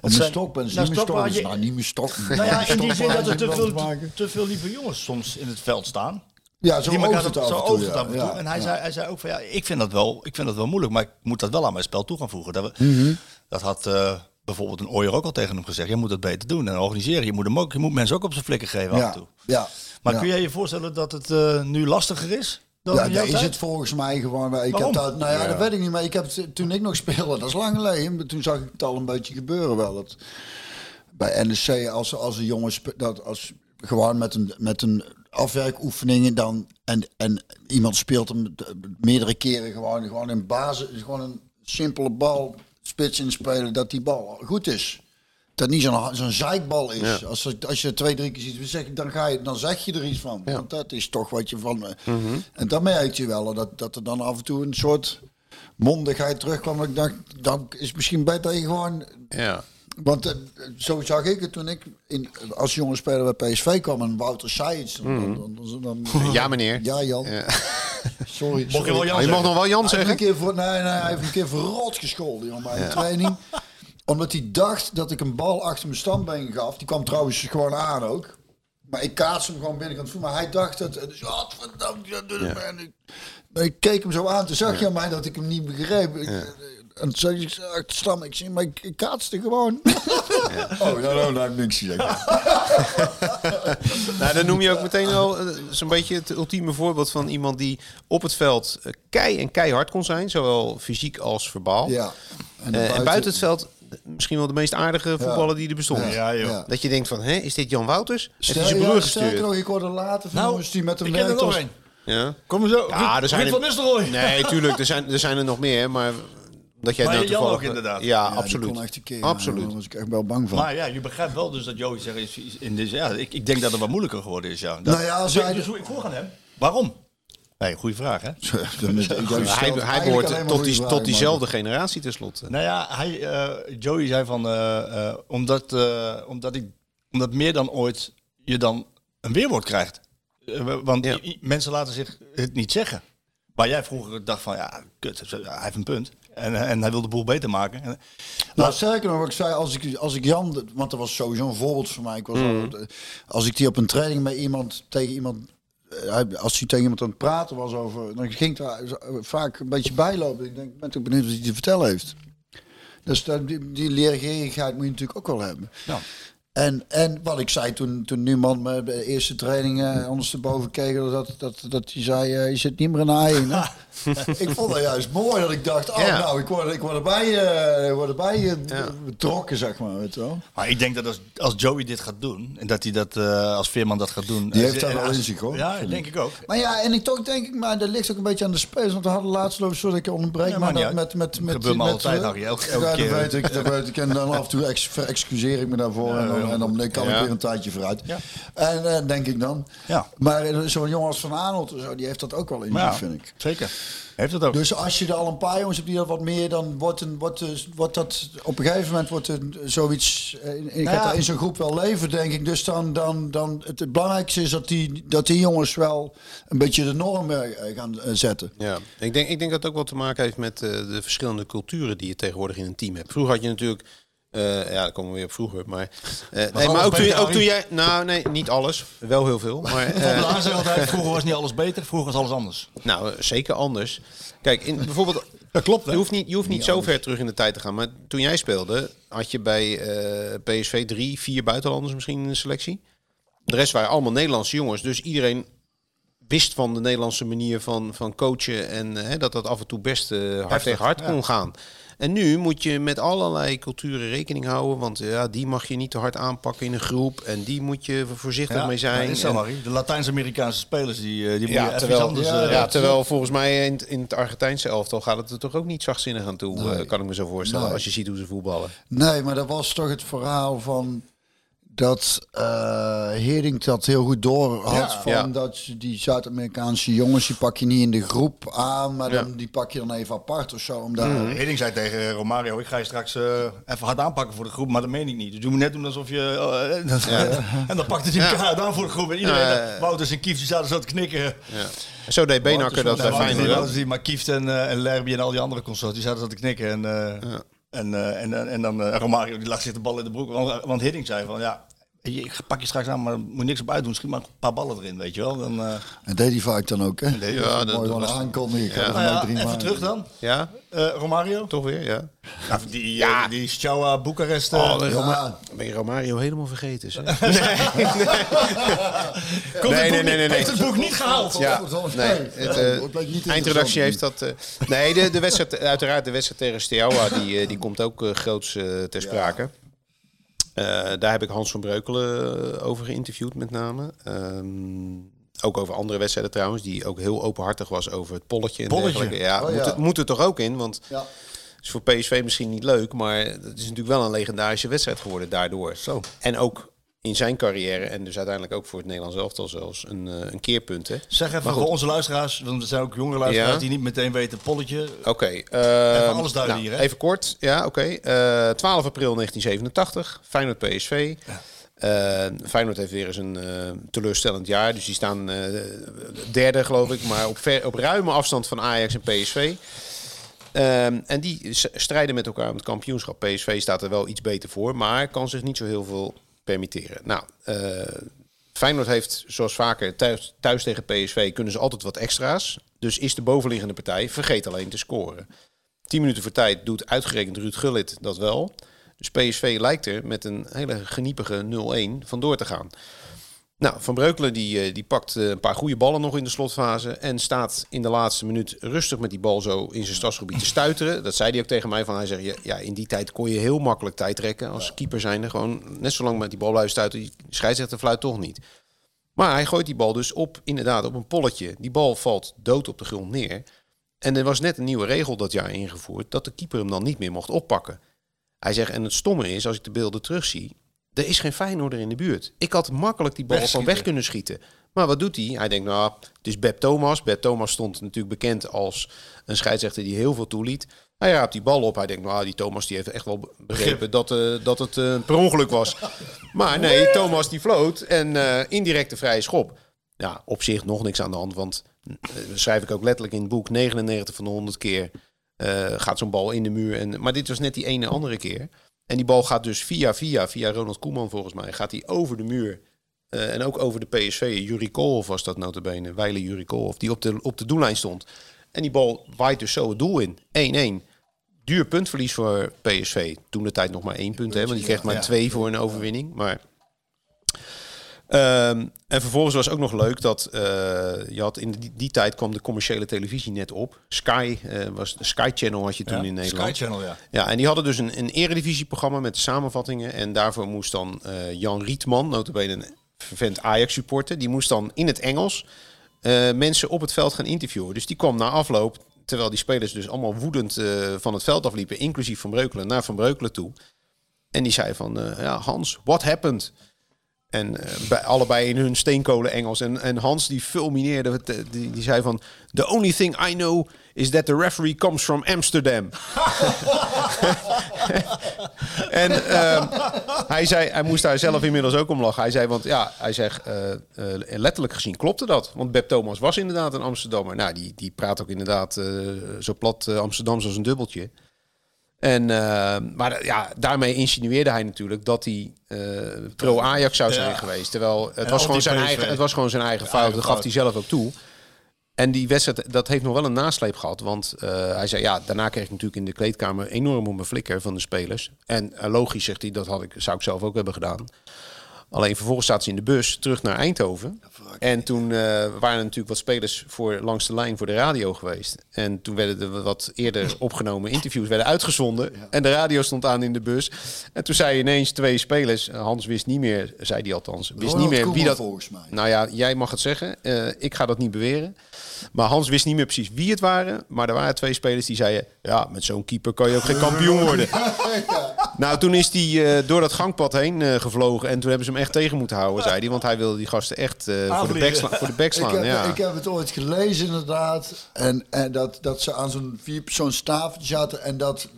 Speaker 2: Mijn
Speaker 1: zijn-
Speaker 2: stok ben
Speaker 1: Nou,
Speaker 2: niet mijn stok.
Speaker 1: stokpaardje-
Speaker 2: Nou, niet mijn stok.
Speaker 1: Nou ja, in die zin dat er te veel,
Speaker 2: te
Speaker 1: veel lieve jongens soms in het veld staan.
Speaker 2: Ja, zo oogt het
Speaker 1: zo
Speaker 2: toe.
Speaker 1: het
Speaker 2: ja.
Speaker 1: en toe.
Speaker 2: Ja,
Speaker 1: En hij,
Speaker 2: ja.
Speaker 1: zei, hij zei ook van ja, ik vind dat wel, ik vind dat wel moeilijk, maar ik moet dat wel aan mijn spel toe gaan voegen. Dat, we,
Speaker 2: Mhm.
Speaker 1: dat had eh, bijvoorbeeld een Ooyer ook al tegen hem gezegd. Je moet dat beter doen en organiseren. Je moet, hem ook, je moet mensen ook op zijn flikken geven af en toe.
Speaker 2: ja.
Speaker 1: Maar kun jij je voorstellen dat het eh, nu lastiger is? Dan
Speaker 2: Ja,
Speaker 1: in
Speaker 2: is het volgens mij gewoon. Ik
Speaker 1: Waarom?
Speaker 2: heb dat, nou ja, dat weet ik niet, maar ik heb het, toen ik nog speelde, dat is lang geleden, maar toen zag ik het al een beetje gebeuren wel. Dat bij NEC, als, als een jongen dat als gewoon met een, met een afwerkoefeningen dan en, en iemand speelt hem meerdere keren gewoon, gewoon een basis, gewoon een simpele bal spits inspelen dat die bal goed is. Dat niet zo'n zo'n zeikbal is.
Speaker 3: Ja.
Speaker 2: Als, je- als je twee, drie keer ziet, zeg, dan, ga je, dan zeg je er iets van.
Speaker 3: Ja.
Speaker 2: Want dat is toch wat je van... eh,
Speaker 3: Mhm.
Speaker 2: En dat merk je wel, dat, dat er dan af en toe een soort mondigheid terugkwam. Ik dacht, dan is het misschien beter dat je gewoon
Speaker 3: Ja.
Speaker 2: want eh, zo zag ik het toen ik in, als jonge speler bij PSV kwam en Wouter zei iets. Dan, dan, dan, dan-
Speaker 3: Ja, meneer.
Speaker 2: Ja, Jan.
Speaker 3: Ja.
Speaker 2: Sorry.
Speaker 1: Mocht je wel Jan
Speaker 3: Oh, je mag
Speaker 1: zeggen?
Speaker 3: nog wel Jan
Speaker 2: Hij heeft, een
Speaker 3: zeggen?
Speaker 2: keer voor, nee, nee, hij heeft een keer verrot gescholden jongen, bij een training. Omdat hij dacht dat ik een bal achter mijn standbeen gaf. Die kwam trouwens gewoon aan ook. Maar ik kaats hem gewoon binnenkant voet. Maar hij dacht dat... Dus, ja. En ik, ik keek hem zo aan. Toen zag je aan mij dat ik hem niet begreep. Ik, En toen zei ik, achter stam, ik zie, maar ik, ik kaatste gewoon. Oh, nou, nou ik niks gezegd.
Speaker 3: Nou, dan noem je ook meteen wel eh, zo'n beetje het ultieme voorbeeld van iemand die op het veld eh, kei en keihard kon zijn, zowel fysiek als verbaal.
Speaker 2: Ja. En,
Speaker 3: Eh, en buiten het veld misschien wel de meest aardige voetballer die er bestond.
Speaker 1: Ja, joh.
Speaker 2: Ja.
Speaker 3: Dat je denkt van, hè, is dit Jan Wouters? Heeft hij zijn broer gestuurd?
Speaker 2: nog, ik hoorde later van
Speaker 1: Nou,
Speaker 2: jongens die met hem
Speaker 1: Ik ken er
Speaker 2: werkten
Speaker 1: nog
Speaker 2: als-
Speaker 1: een.
Speaker 3: Ja.
Speaker 1: Kom zo.
Speaker 3: Ja,
Speaker 1: Ruud-
Speaker 3: er zijn
Speaker 1: Ruud
Speaker 3: er-
Speaker 1: van Nistelrooy.
Speaker 3: Nee, tuurlijk, er zijn, er zijn er nog meer, maar dat jij
Speaker 1: Maar
Speaker 3: nou
Speaker 1: Jan
Speaker 3: toevallig...
Speaker 1: ook inderdaad.
Speaker 3: Ja,
Speaker 2: Ja,
Speaker 3: absoluut.
Speaker 2: kon echt een keer,
Speaker 3: absoluut.
Speaker 2: Daar was ik echt wel bang van.
Speaker 1: Maar ja, je begrijpt wel dus dat Joey zegt, in deze, ja, ik, ik denk dat het wat moeilijker geworden is. Ja. Dat,
Speaker 2: Nou ja, als
Speaker 1: dus,
Speaker 2: hij-
Speaker 1: dus hoe ik vroeg aan hem. Waarom? Nee, goede vraag hè.
Speaker 3: Hij, hij behoort tot, die,
Speaker 2: vragen,
Speaker 3: tot diezelfde generatie tenslotte.
Speaker 1: Nou ja, hij, eh, Joey zei van, eh, eh, omdat, eh, omdat, ik, omdat meer dan ooit je dan een weerwoord krijgt. Want
Speaker 3: Ja.
Speaker 1: mensen laten zich het niet zeggen. Waar jij vroeger dacht van, ja, kut, hij heeft een punt. En, en hij wil de boel beter maken. En,
Speaker 2: Nou, sterker nog, wat ik zei, als ik, als ik Jan, want dat was sowieso een voorbeeld voor mij. Ik was al- als ik die op een training met iemand, tegen iemand, als hij tegen iemand aan het praten was over, dan ging het zo- vaak een beetje bijlopen. Ik denk, ik ben toch benieuwd wat hij te vertellen heeft. Dus die, die leergierigheid moet je natuurlijk ook wel hebben.
Speaker 1: Ja.
Speaker 2: En, en wat ik zei toen, toen Numan me de eerste training eh ondersteboven keek, dat, dat, dat hij zei, eh, je zit niet meer in de A1. hè?" ik vond dat juist mooi, dat ik dacht, oh
Speaker 3: Ja.
Speaker 2: nou, ik word, ik word erbij, eh, ik word erbij eh,
Speaker 3: Ja.
Speaker 2: betrokken, zeg maar. Weet je wel.
Speaker 1: Maar ik denk dat als, als Joey dit gaat doen, en dat hij dat eh, als Veerman dat gaat doen.
Speaker 2: Die
Speaker 1: eh,
Speaker 2: heeft dat
Speaker 1: en
Speaker 2: wel
Speaker 1: als-
Speaker 2: in zich, hoor.
Speaker 1: Ja,
Speaker 2: Vind
Speaker 1: denk ik ook.
Speaker 2: Maar ja, en ik toch denk ik, maar dat ligt ook een beetje aan de spelers. Want we hadden laatst lopen, sorry dat ik je onderbreek,
Speaker 1: Ja,
Speaker 2: maar
Speaker 1: maakt
Speaker 2: dat
Speaker 1: niet
Speaker 2: met, met, met,
Speaker 1: Gebeurt me
Speaker 2: met,
Speaker 1: altijd,
Speaker 2: eh,
Speaker 1: Harry, elke- elke
Speaker 2: ja,
Speaker 1: keer.
Speaker 2: dat weet ik, dat weet ik. En dan af en toe ex, verexcuseer ik me daarvoor en dan, en dan kan ik weer een tijdje vooruit.
Speaker 1: Ja.
Speaker 2: En eh, denk ik dan.
Speaker 1: Ja.
Speaker 2: Maar eh, zo'n jongen als Van Arnold, zo, die heeft dat ook wel in zich,
Speaker 1: ja,
Speaker 2: vind ik.
Speaker 1: Zeker. Heeft het ook.
Speaker 2: Dus als je er al een paar jongens hebt die dat wat meer, dan wordt, een, wordt, dus- wordt dat op een gegeven moment wordt er zoiets. eh, Ik
Speaker 1: Nou ja.
Speaker 2: in zo'n groep wel leven, denk ik. Dus dan, dan, dan het, het belangrijkste is dat die, dat die jongens wel een beetje de norm eh, gaan eh, zetten.
Speaker 3: Ja, ik denk, ik denk dat het ook wel te maken heeft met eh, de verschillende culturen die je tegenwoordig in een team hebt. Vroeger had je natuurlijk, eh, ja, dan komen we weer op vroeger, maar, eh, nee, maar ook, toen, ook toen jij, nou nee, niet alles, wel heel veel, maar eh,
Speaker 1: altijd, vroeger was niet alles beter, vroeger was alles anders.
Speaker 3: nou zeker anders. Kijk, in, bijvoorbeeld,
Speaker 1: Dat klopt, hè?
Speaker 3: je hoeft niet, je hoeft niet zo ver terug in de tijd te gaan, maar toen jij speelde, had je bij PSV drie, vier buitenlanders misschien in de selectie. De rest waren allemaal Nederlandse jongens, dus iedereen wist van de Nederlandse manier van, van coachen en dat dat af en toe best hard
Speaker 1: Heftig,
Speaker 3: tegen hard
Speaker 1: ja.
Speaker 3: kon gaan. En nu moet je met allerlei culturen rekening houden, want ja, die mag je niet te hard aanpakken in een groep en die moet je voorzichtig mee zijn.
Speaker 1: dat is zo,
Speaker 3: En-
Speaker 1: Harry. De Latijns-Amerikaanse spelers, die, eh, die moet je
Speaker 3: ja,
Speaker 1: even
Speaker 3: terwijl,
Speaker 1: anders...
Speaker 3: ja,
Speaker 1: eh,
Speaker 3: ja, terwijl volgens mij in, het- in het Argentijnse elftal gaat het er toch ook niet zachtzinnig aan toe, eh, kan ik me zo voorstellen,
Speaker 2: Nee.
Speaker 3: als je ziet hoe ze voetballen.
Speaker 2: Nee, maar dat was toch het verhaal van dat eh Hering dat heel goed door had.
Speaker 1: Ja.
Speaker 2: van
Speaker 3: Ja.
Speaker 2: dat die Zuid-Amerikaanse jongens, die pak je niet in de groep aan, maar dan,
Speaker 3: Ja.
Speaker 2: die pak je dan even apart of zo. Om daar,
Speaker 1: Uh, Hiddink zei tegen Romario, ik ga je straks eh, even hard aanpakken voor de groep, maar dat meen ik niet. Dus je moet net doen alsof je... eh, en dan pakte hij elkaar hard aan voor de groep. En iedereen,
Speaker 3: Ja,
Speaker 1: uh, Wouters en Kieft, die zaten zo te knikken.
Speaker 3: Zo deed Benakker dat bij Feyenoord
Speaker 1: maar Kieft en, eh, en Lerby en al die andere consorten, die zaten zo te knikken. En, eh, en, eh, en, en, en dan Romario, die lag zich de bal in de broek. Want, want Hiddink zei van, ja, ik pak je straks aan, maar er moet niks op uitdoen. Schiet maar een paar ballen erin, weet je wel. Dan, eh,
Speaker 2: En deed die vaak dan ook, hè?
Speaker 1: hij
Speaker 3: Ja,
Speaker 2: Mooi
Speaker 3: dat, was,
Speaker 2: ga
Speaker 3: Ja.
Speaker 1: nou ja, even
Speaker 2: maken.
Speaker 1: terug dan.
Speaker 3: ja,
Speaker 1: Eh, Romario?
Speaker 3: toch weer, ja.
Speaker 1: Ja, die, ja. die Steaua Boekarest. eh,
Speaker 3: Oh,
Speaker 2: Ja,
Speaker 3: Ben je Romario helemaal vergeten, zeg. Nee, nee, nee, nee, nee.
Speaker 1: Heeft het boek niet gehaald?
Speaker 3: Ja, nee. Het, eh, eindredactie heeft dat... eh, nee, de, de wedstrijd, uiteraard de wedstrijd tegen Steaua, die, eh, die komt ook eh, groots eh, ter sprake. Eh, daar heb ik Hans van Breukelen eh, over geïnterviewd met name. Ehm, ook over andere wedstrijden trouwens, die ook heel openhartig was over het polletje. En
Speaker 1: Polletje?
Speaker 3: dergelijke. Ja,
Speaker 2: Oh, ja.
Speaker 3: Moet, het, moet er toch ook in, want
Speaker 2: Ja.
Speaker 3: is voor PSV misschien niet leuk, maar het is natuurlijk wel een legendarische wedstrijd geworden daardoor.
Speaker 1: Zo.
Speaker 3: En ook in zijn carrière en dus uiteindelijk ook voor het Nederlands elftal zelfs een, eh, een keerpunt. hè.
Speaker 1: Zeg even voor onze luisteraars, want er zijn ook jongere luisteraars
Speaker 3: Ja.
Speaker 1: die niet meteen weten, polletje.
Speaker 3: Oké. eh,
Speaker 1: alles duiden hier, hè?
Speaker 3: Even kort. Ja, oké. Eh, 12 april 1987. Feyenoord PSV. Eh, Feyenoord heeft weer eens een teleurstellend jaar. Dus die staan derde, geloof ik. Maar op, ver, op ruime afstand van Ajax en PSV. Ehm, en die strijden met elkaar om het kampioenschap. PSV staat er wel iets beter voor, maar kan zich niet zo heel veel permitteren. Nou, eh, Feyenoord heeft zoals vaker thuis, thuis tegen PSV kunnen ze altijd wat extra's. Dus is de bovenliggende partij vergeet alleen te scoren. 10 minuten voor tijd doet uitgerekend Ruud Gullit dat wel. Dus PSV lijkt er met een hele geniepige 0-1 vandoor te gaan. Nou, Van Breukelen die, eh, die pakt eh, een paar goede ballen nog in de slotfase. En staat in de laatste minuut rustig met die bal zo in zijn stadsgebied te stuiteren. Dat zei hij ook tegen mij. Van, hij zegt, ja, ja, in die tijd kon je heel makkelijk tijd trekken als keeper zijnde. Gewoon net zo lang met die bal blijven stuiten. Die scheidsrechter fluit toch niet. Maar hij gooit die bal dus op, inderdaad, op een polletje. Die bal valt dood op de grond neer. En er was net een nieuwe regel dat jaar ingevoerd... dat de keeper hem dan niet meer mocht oppakken. Hij zegt, en het stomme is, als ik de beelden terugzie... er is geen Feyenoorder in de buurt. Ik had makkelijk die bal
Speaker 1: Wegschieten.
Speaker 3: weg kunnen schieten. Maar wat doet hij? Hij denkt, nou, het is Beb Thomas. Beb Thomas stond natuurlijk bekend als een scheidsrechter die heel veel toeliet. Hij raapt die bal op. Hij denkt, nou, die Thomas die heeft echt wel begrepen dat, eh, dat het eh, per ongeluk was. Maar nee, Thomas die floot en eh indirecte vrije schop. Ja, op zich nog niks aan de hand, want schrijf ik ook letterlijk in het boek 99 van de 100 keer gaat zo'n bal in de muur. En, maar dit was net die ene andere keer. En die bal gaat dus via via, via Ronald Koeman volgens mij, gaat hij over de muur. Eh, en ook over de PSV. Juri Koolhof was dat notabene. Weile Juri Koolhof, die op de, op de doellijn stond. En die bal waait dus zo het doel in. 1-1. Duur puntverlies voor PSV. Toen de tijd nog maar één punt, hè, want die kreeg maar twee voor een overwinning. Maar Ehm, en vervolgens was ook nog leuk dat eh, je had in die, die tijd kwam de commerciële televisie net op. Sky eh, was Sky Channel had je toen
Speaker 1: Ja,
Speaker 3: in Nederland.
Speaker 1: Sky Channel, ja.
Speaker 3: Ja, en die hadden dus een, een eredivisieprogramma met samenvattingen. En daarvoor moest dan eh, Jan Rietman, notabene een vervent Ajax-supporter... die moest dan in het Engels mensen op het veld gaan interviewen. Dus die kwam na afloop, terwijl die spelers dus allemaal woedend van het veld afliepen... inclusief Van Breukelen, naar Van Breukelen toe. En die zei van, ja, Hans, what happened? En eh, bij, allebei in hun steenkolen Engels. En, en Hans die fulmineerde, eh, die, die zei van... The only thing I know is that the referee comes from Amsterdam. en ehm, hij zei, hij moest daar zelf inmiddels ook om lachen. Hij zei, want ja, hij zegt, eh, letterlijk gezien klopte dat. Want Beb Thomas was inderdaad een Amsterdammer. Nou, die, die praat ook inderdaad zo plat Amsterdams als een dubbeltje. En, eh, maar ja, daarmee insinueerde hij natuurlijk dat hij eh, pro-Ajax zou zijn
Speaker 1: Ja.
Speaker 3: geweest. Terwijl het was, gewoon zijn eigen, het was gewoon zijn eigen fout.
Speaker 1: eigen
Speaker 3: Dat gaf hij zelf ook toe. En die wedstrijd, dat heeft nog wel een nasleep gehad. Want eh, hij zei, ja, daarna kreeg ik natuurlijk in de kleedkamer enorm op mijn flikker van de spelers. En logisch, zegt hij, dat had ik, zou ik zelf ook hebben gedaan. Alleen vervolgens zaten ze in de bus terug naar Eindhoven. En toen eh, waren er natuurlijk wat spelers voor langs de lijn voor de radio geweest. En toen werden er wat eerder opgenomen interviews werden uitgezonden. En de radio stond aan in de bus. En toen zei ineens twee spelers, Hans wist niet meer, zei hij althans, wist
Speaker 2: Ronald
Speaker 3: niet meer wie dat.
Speaker 2: volgens mij.
Speaker 3: Nou ja, jij mag het zeggen. Eh, ik ga dat niet beweren. Maar Hans wist niet meer precies wie het waren. Maar er waren twee spelers die zeiden: Ja, met zo'n keeper kan je ook geen kampioen worden. Nou, toen is hij eh, door dat gangpad heen eh, gevlogen. En toen hebben ze hem echt tegen moeten houden, zei hij. Want hij wilde die gasten echt eh, voor, de bek slaan, voor de bek
Speaker 2: Ik heb,
Speaker 3: ja.
Speaker 2: ik heb het ooit gelezen inderdaad. En, en dat, dat ze aan zo'n vierpersoonstafeltje zaten. En dat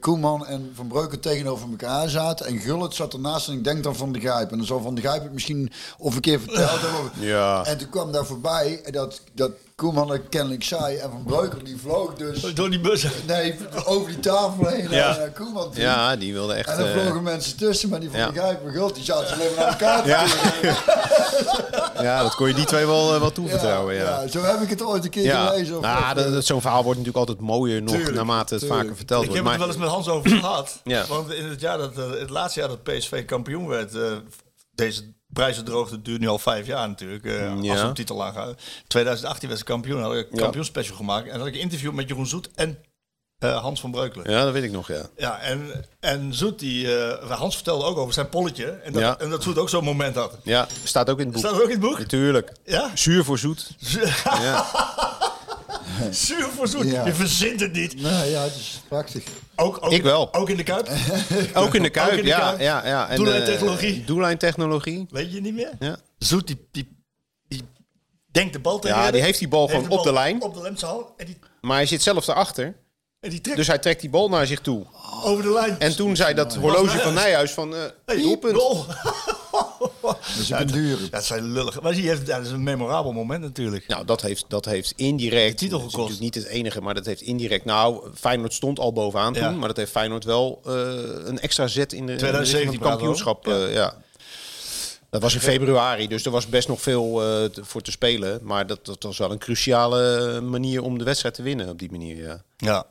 Speaker 2: Koeman en Van Breuken tegenover elkaar zaten. En Gullit zat ernaast. En ik denk dan Van de Grijp. En dan zal Van de Grijp het misschien of een keer verteld hebben.
Speaker 3: Ja.
Speaker 2: En toen kwam daar voorbij dat, dat Koeman het kennelijk zei. En Van Breuken die vloog dus...
Speaker 1: Door die bussen.
Speaker 2: Nee, over die tafel heen
Speaker 1: Ja.
Speaker 2: naar Koeman toe.
Speaker 3: ja, die wilde echt.
Speaker 2: En dan
Speaker 3: eh,
Speaker 2: vlogen mensen tussen, maar die van
Speaker 3: ja.
Speaker 2: en Gullit, die zaten alleen maar naar elkaar te
Speaker 3: Ja. ja, dat kon je die twee wel, eh, wel toevertrouwen. Ja,
Speaker 2: ja, zo heb ik het ooit een keer
Speaker 3: Ja,
Speaker 2: gelezen. Of
Speaker 3: nou, dat, dat- zo'n verhaal wordt natuurlijk altijd mooier nog
Speaker 2: Tuurlijk,
Speaker 3: naarmate het
Speaker 2: tuurlijk.
Speaker 3: vaker verteld
Speaker 1: Ik
Speaker 3: wordt.
Speaker 1: heb het wel eens met Hans over gehad.
Speaker 3: Ja.
Speaker 1: Want in het, jaar dat, eh, het laatste jaar dat PSV kampioen werd... eh, deze prijzendroogte duurt nu al vijf jaar natuurlijk.
Speaker 3: Ja.
Speaker 1: Als op titel lagen. 2018 werd ze kampioen. Had ik een kampioenspecial gemaakt. En had ik een interview met Jeroen Zoet en Eh, Hans van Breukelen.
Speaker 3: Ja, dat weet ik nog, ja.
Speaker 1: Ja, en, en Zoet, die, eh, Hans vertelde ook over zijn polletje. En dat,
Speaker 3: Ja.
Speaker 1: en dat Zoet ook zo'n moment had.
Speaker 3: Ja, staat ook in het boek.
Speaker 1: Staat ook in het boek?
Speaker 3: Natuurlijk.
Speaker 1: Ja?
Speaker 3: Zuur voor zoet. Ja.
Speaker 1: Zuur voor Zoet.
Speaker 2: Ja.
Speaker 1: Je verzint het niet.
Speaker 2: Nou ja, het is prachtig.
Speaker 1: Ook, ook,
Speaker 3: Ik wel.
Speaker 1: Ook in de Kuip?
Speaker 3: Ook in de Kuip,
Speaker 1: Ook in de
Speaker 3: ja,
Speaker 1: Kuip.
Speaker 3: ja, ja. En,
Speaker 1: Doellijntechnologie.
Speaker 3: eh, doellijntechnologie.
Speaker 1: Weet je niet meer?
Speaker 3: Ja.
Speaker 1: Zoet, die, die, die denkt de bal tegen
Speaker 3: Ja, die heeft die bal gewoon op de lijn.
Speaker 1: Op de lemzaal. En die,
Speaker 3: Maar hij zit zelf daarachter.
Speaker 1: en die trekt
Speaker 3: Dus hij trekt die bal naar zich toe.
Speaker 1: over de lijn.
Speaker 3: En toen zei dat horloge van Nijhuis van... eh
Speaker 1: Hey,
Speaker 3: doelpunt.
Speaker 2: Is een dure.
Speaker 1: Dat zijn lullige. Maar ja, dat is een memorabel moment natuurlijk.
Speaker 3: Nou, dat heeft, dat heeft indirect...
Speaker 1: titel
Speaker 3: dat is
Speaker 1: gekost.
Speaker 3: natuurlijk niet het enige, maar dat heeft indirect... Nou, Feyenoord stond al bovenaan
Speaker 1: Ja.
Speaker 3: toen. Maar dat heeft Feyenoord wel eh, een extra zet in de, in de
Speaker 1: 2017
Speaker 3: richting van die kampioenschap.
Speaker 1: we
Speaker 3: eh, ja. Dat was in februari, dus er was best nog veel eh, voor te spelen. Maar dat, dat was wel een cruciale manier om de wedstrijd te winnen op die manier, ja.
Speaker 1: Ja.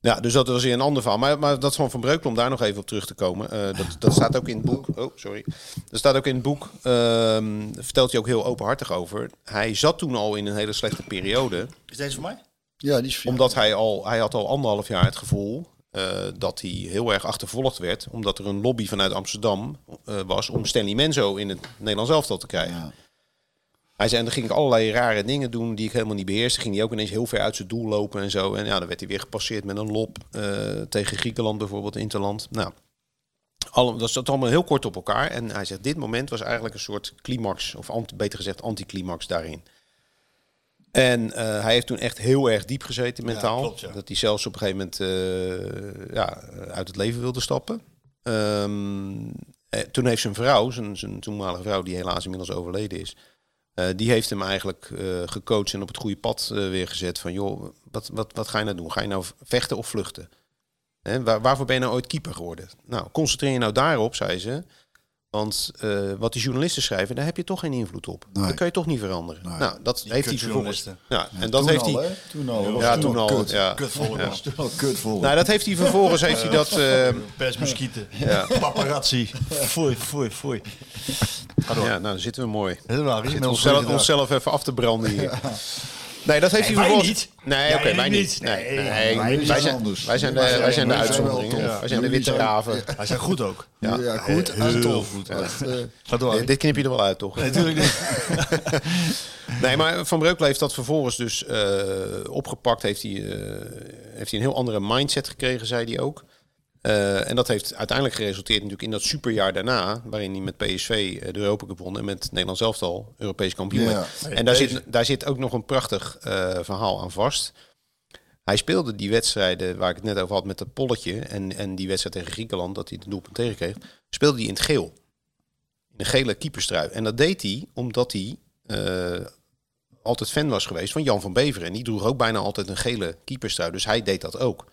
Speaker 3: Ja, dus dat was weer een ander verhaal. Maar, maar dat van Van Breukelen, om daar nog even op terug te komen. eh, dat, dat staat ook in het boek. Oh, sorry. Dat staat ook in het boek. ehm, vertelt hij ook heel openhartig over. Hij zat toen al in een hele slechte periode.
Speaker 1: Is deze voor mij?
Speaker 2: Ja, die is vier.
Speaker 3: Omdat hij al, hij had al anderhalf jaar het gevoel eh, dat hij heel erg achtervolgd werd. Omdat er een lobby vanuit Amsterdam eh, was om Stanley Menzo in het Nederlands elftal te krijgen.
Speaker 2: Ja.
Speaker 3: Hij zei, en dan ging ik allerlei rare dingen doen die ik helemaal niet beheerste. Ging hij ook ineens heel ver uit zijn doel lopen en zo. En ja, dan werd hij weer gepasseerd met een lop eh, tegen Griekenland bijvoorbeeld, Interland. Nou, alle, dat zat allemaal heel kort op elkaar. En hij zegt, dit moment was eigenlijk een soort climax, of anti, beter gezegd anticlimax daarin. En eh, hij heeft toen echt heel erg diep gezeten mentaal.
Speaker 1: klopt, ja.
Speaker 3: Dat hij zelfs op een gegeven moment eh, ja, uit het leven wilde stappen. Ehm, eh, toen heeft zijn vrouw, zijn, zijn toenmalige vrouw, die helaas inmiddels overleden is, eh, die heeft hem eigenlijk eh, gecoacht en op het goede pad eh, weer gezet. Van joh, wat, wat, wat ga je nou doen? Ga je nou vechten of vluchten? Hè, waar, waarvoor ben je nou ooit keeper geworden? Nou, concentreer je nou daarop, zei ze. Want eh, wat die journalisten schrijven, daar heb je toch geen invloed op.
Speaker 2: Nee.
Speaker 3: Dat kan je toch niet veranderen.
Speaker 2: Nee.
Speaker 3: Nou, dat heeft hij vervolgens.
Speaker 1: kutjournalisten.
Speaker 3: Ja, en dat
Speaker 2: Toen
Speaker 3: heeft
Speaker 2: al,
Speaker 3: hij.
Speaker 2: hè? Toen al.
Speaker 3: Ja,
Speaker 2: toen
Speaker 3: toen al.
Speaker 2: Kut.
Speaker 3: Ja.
Speaker 1: Kutvolk
Speaker 3: Ja.
Speaker 1: was.
Speaker 2: Toen.
Speaker 3: Nou, dat heeft hij vervolgens heeft hij dat. eh,
Speaker 1: Persmuskieten.
Speaker 3: Ja.
Speaker 1: Paparazzi. Foei, foei, foei. Ga door.
Speaker 3: ja, nou, dan zitten we mooi.
Speaker 1: Helemaal
Speaker 3: We zitten onszelf, onszelf even af te branden hier. Nee, dat heeft hij
Speaker 1: wij
Speaker 3: vervolgens.
Speaker 1: niet.
Speaker 3: Nee, oké, wij
Speaker 1: niet.
Speaker 3: Nee,
Speaker 2: wij
Speaker 3: wij,
Speaker 2: zijn anders.
Speaker 3: wij zijn de,
Speaker 2: Wij zijn-
Speaker 3: wij zijn de
Speaker 2: wij
Speaker 3: uitzondering. Wij zijn de witte raven.
Speaker 1: Hij zijn goed ook.
Speaker 2: Ja, goed
Speaker 1: heel
Speaker 2: tof.
Speaker 1: goed.
Speaker 2: Eh,
Speaker 1: Ga door.
Speaker 3: Dit knip je er wel uit, toch?
Speaker 1: Nee, natuurlijk niet.
Speaker 3: Nee, maar Van Breukelen heeft dat vervolgens dus eh, opgepakt. Heeft hij, eh, heeft hij een heel andere mindset gekregen, zei hij ook. Eh, en dat heeft uiteindelijk geresulteerd natuurlijk in dat superjaar daarna... waarin hij met PSV eh, de Europa Cup won... en met Nederlands elftal Europees kampioen.
Speaker 2: Ja.
Speaker 3: En daar zit, daar zit ook nog een prachtig eh, verhaal aan vast. Hij speelde die wedstrijden waar ik het net over had met dat polletje... en, en die wedstrijd tegen Griekenland, dat hij de doelpunt tegenkreeg... speelde hij in het geel. In een gele keeperstrui. En dat deed hij omdat hij... eh, altijd fan was geweest van Jan van Beveren. En die droeg ook bijna altijd een gele keeperstrui. Dus hij deed dat ook.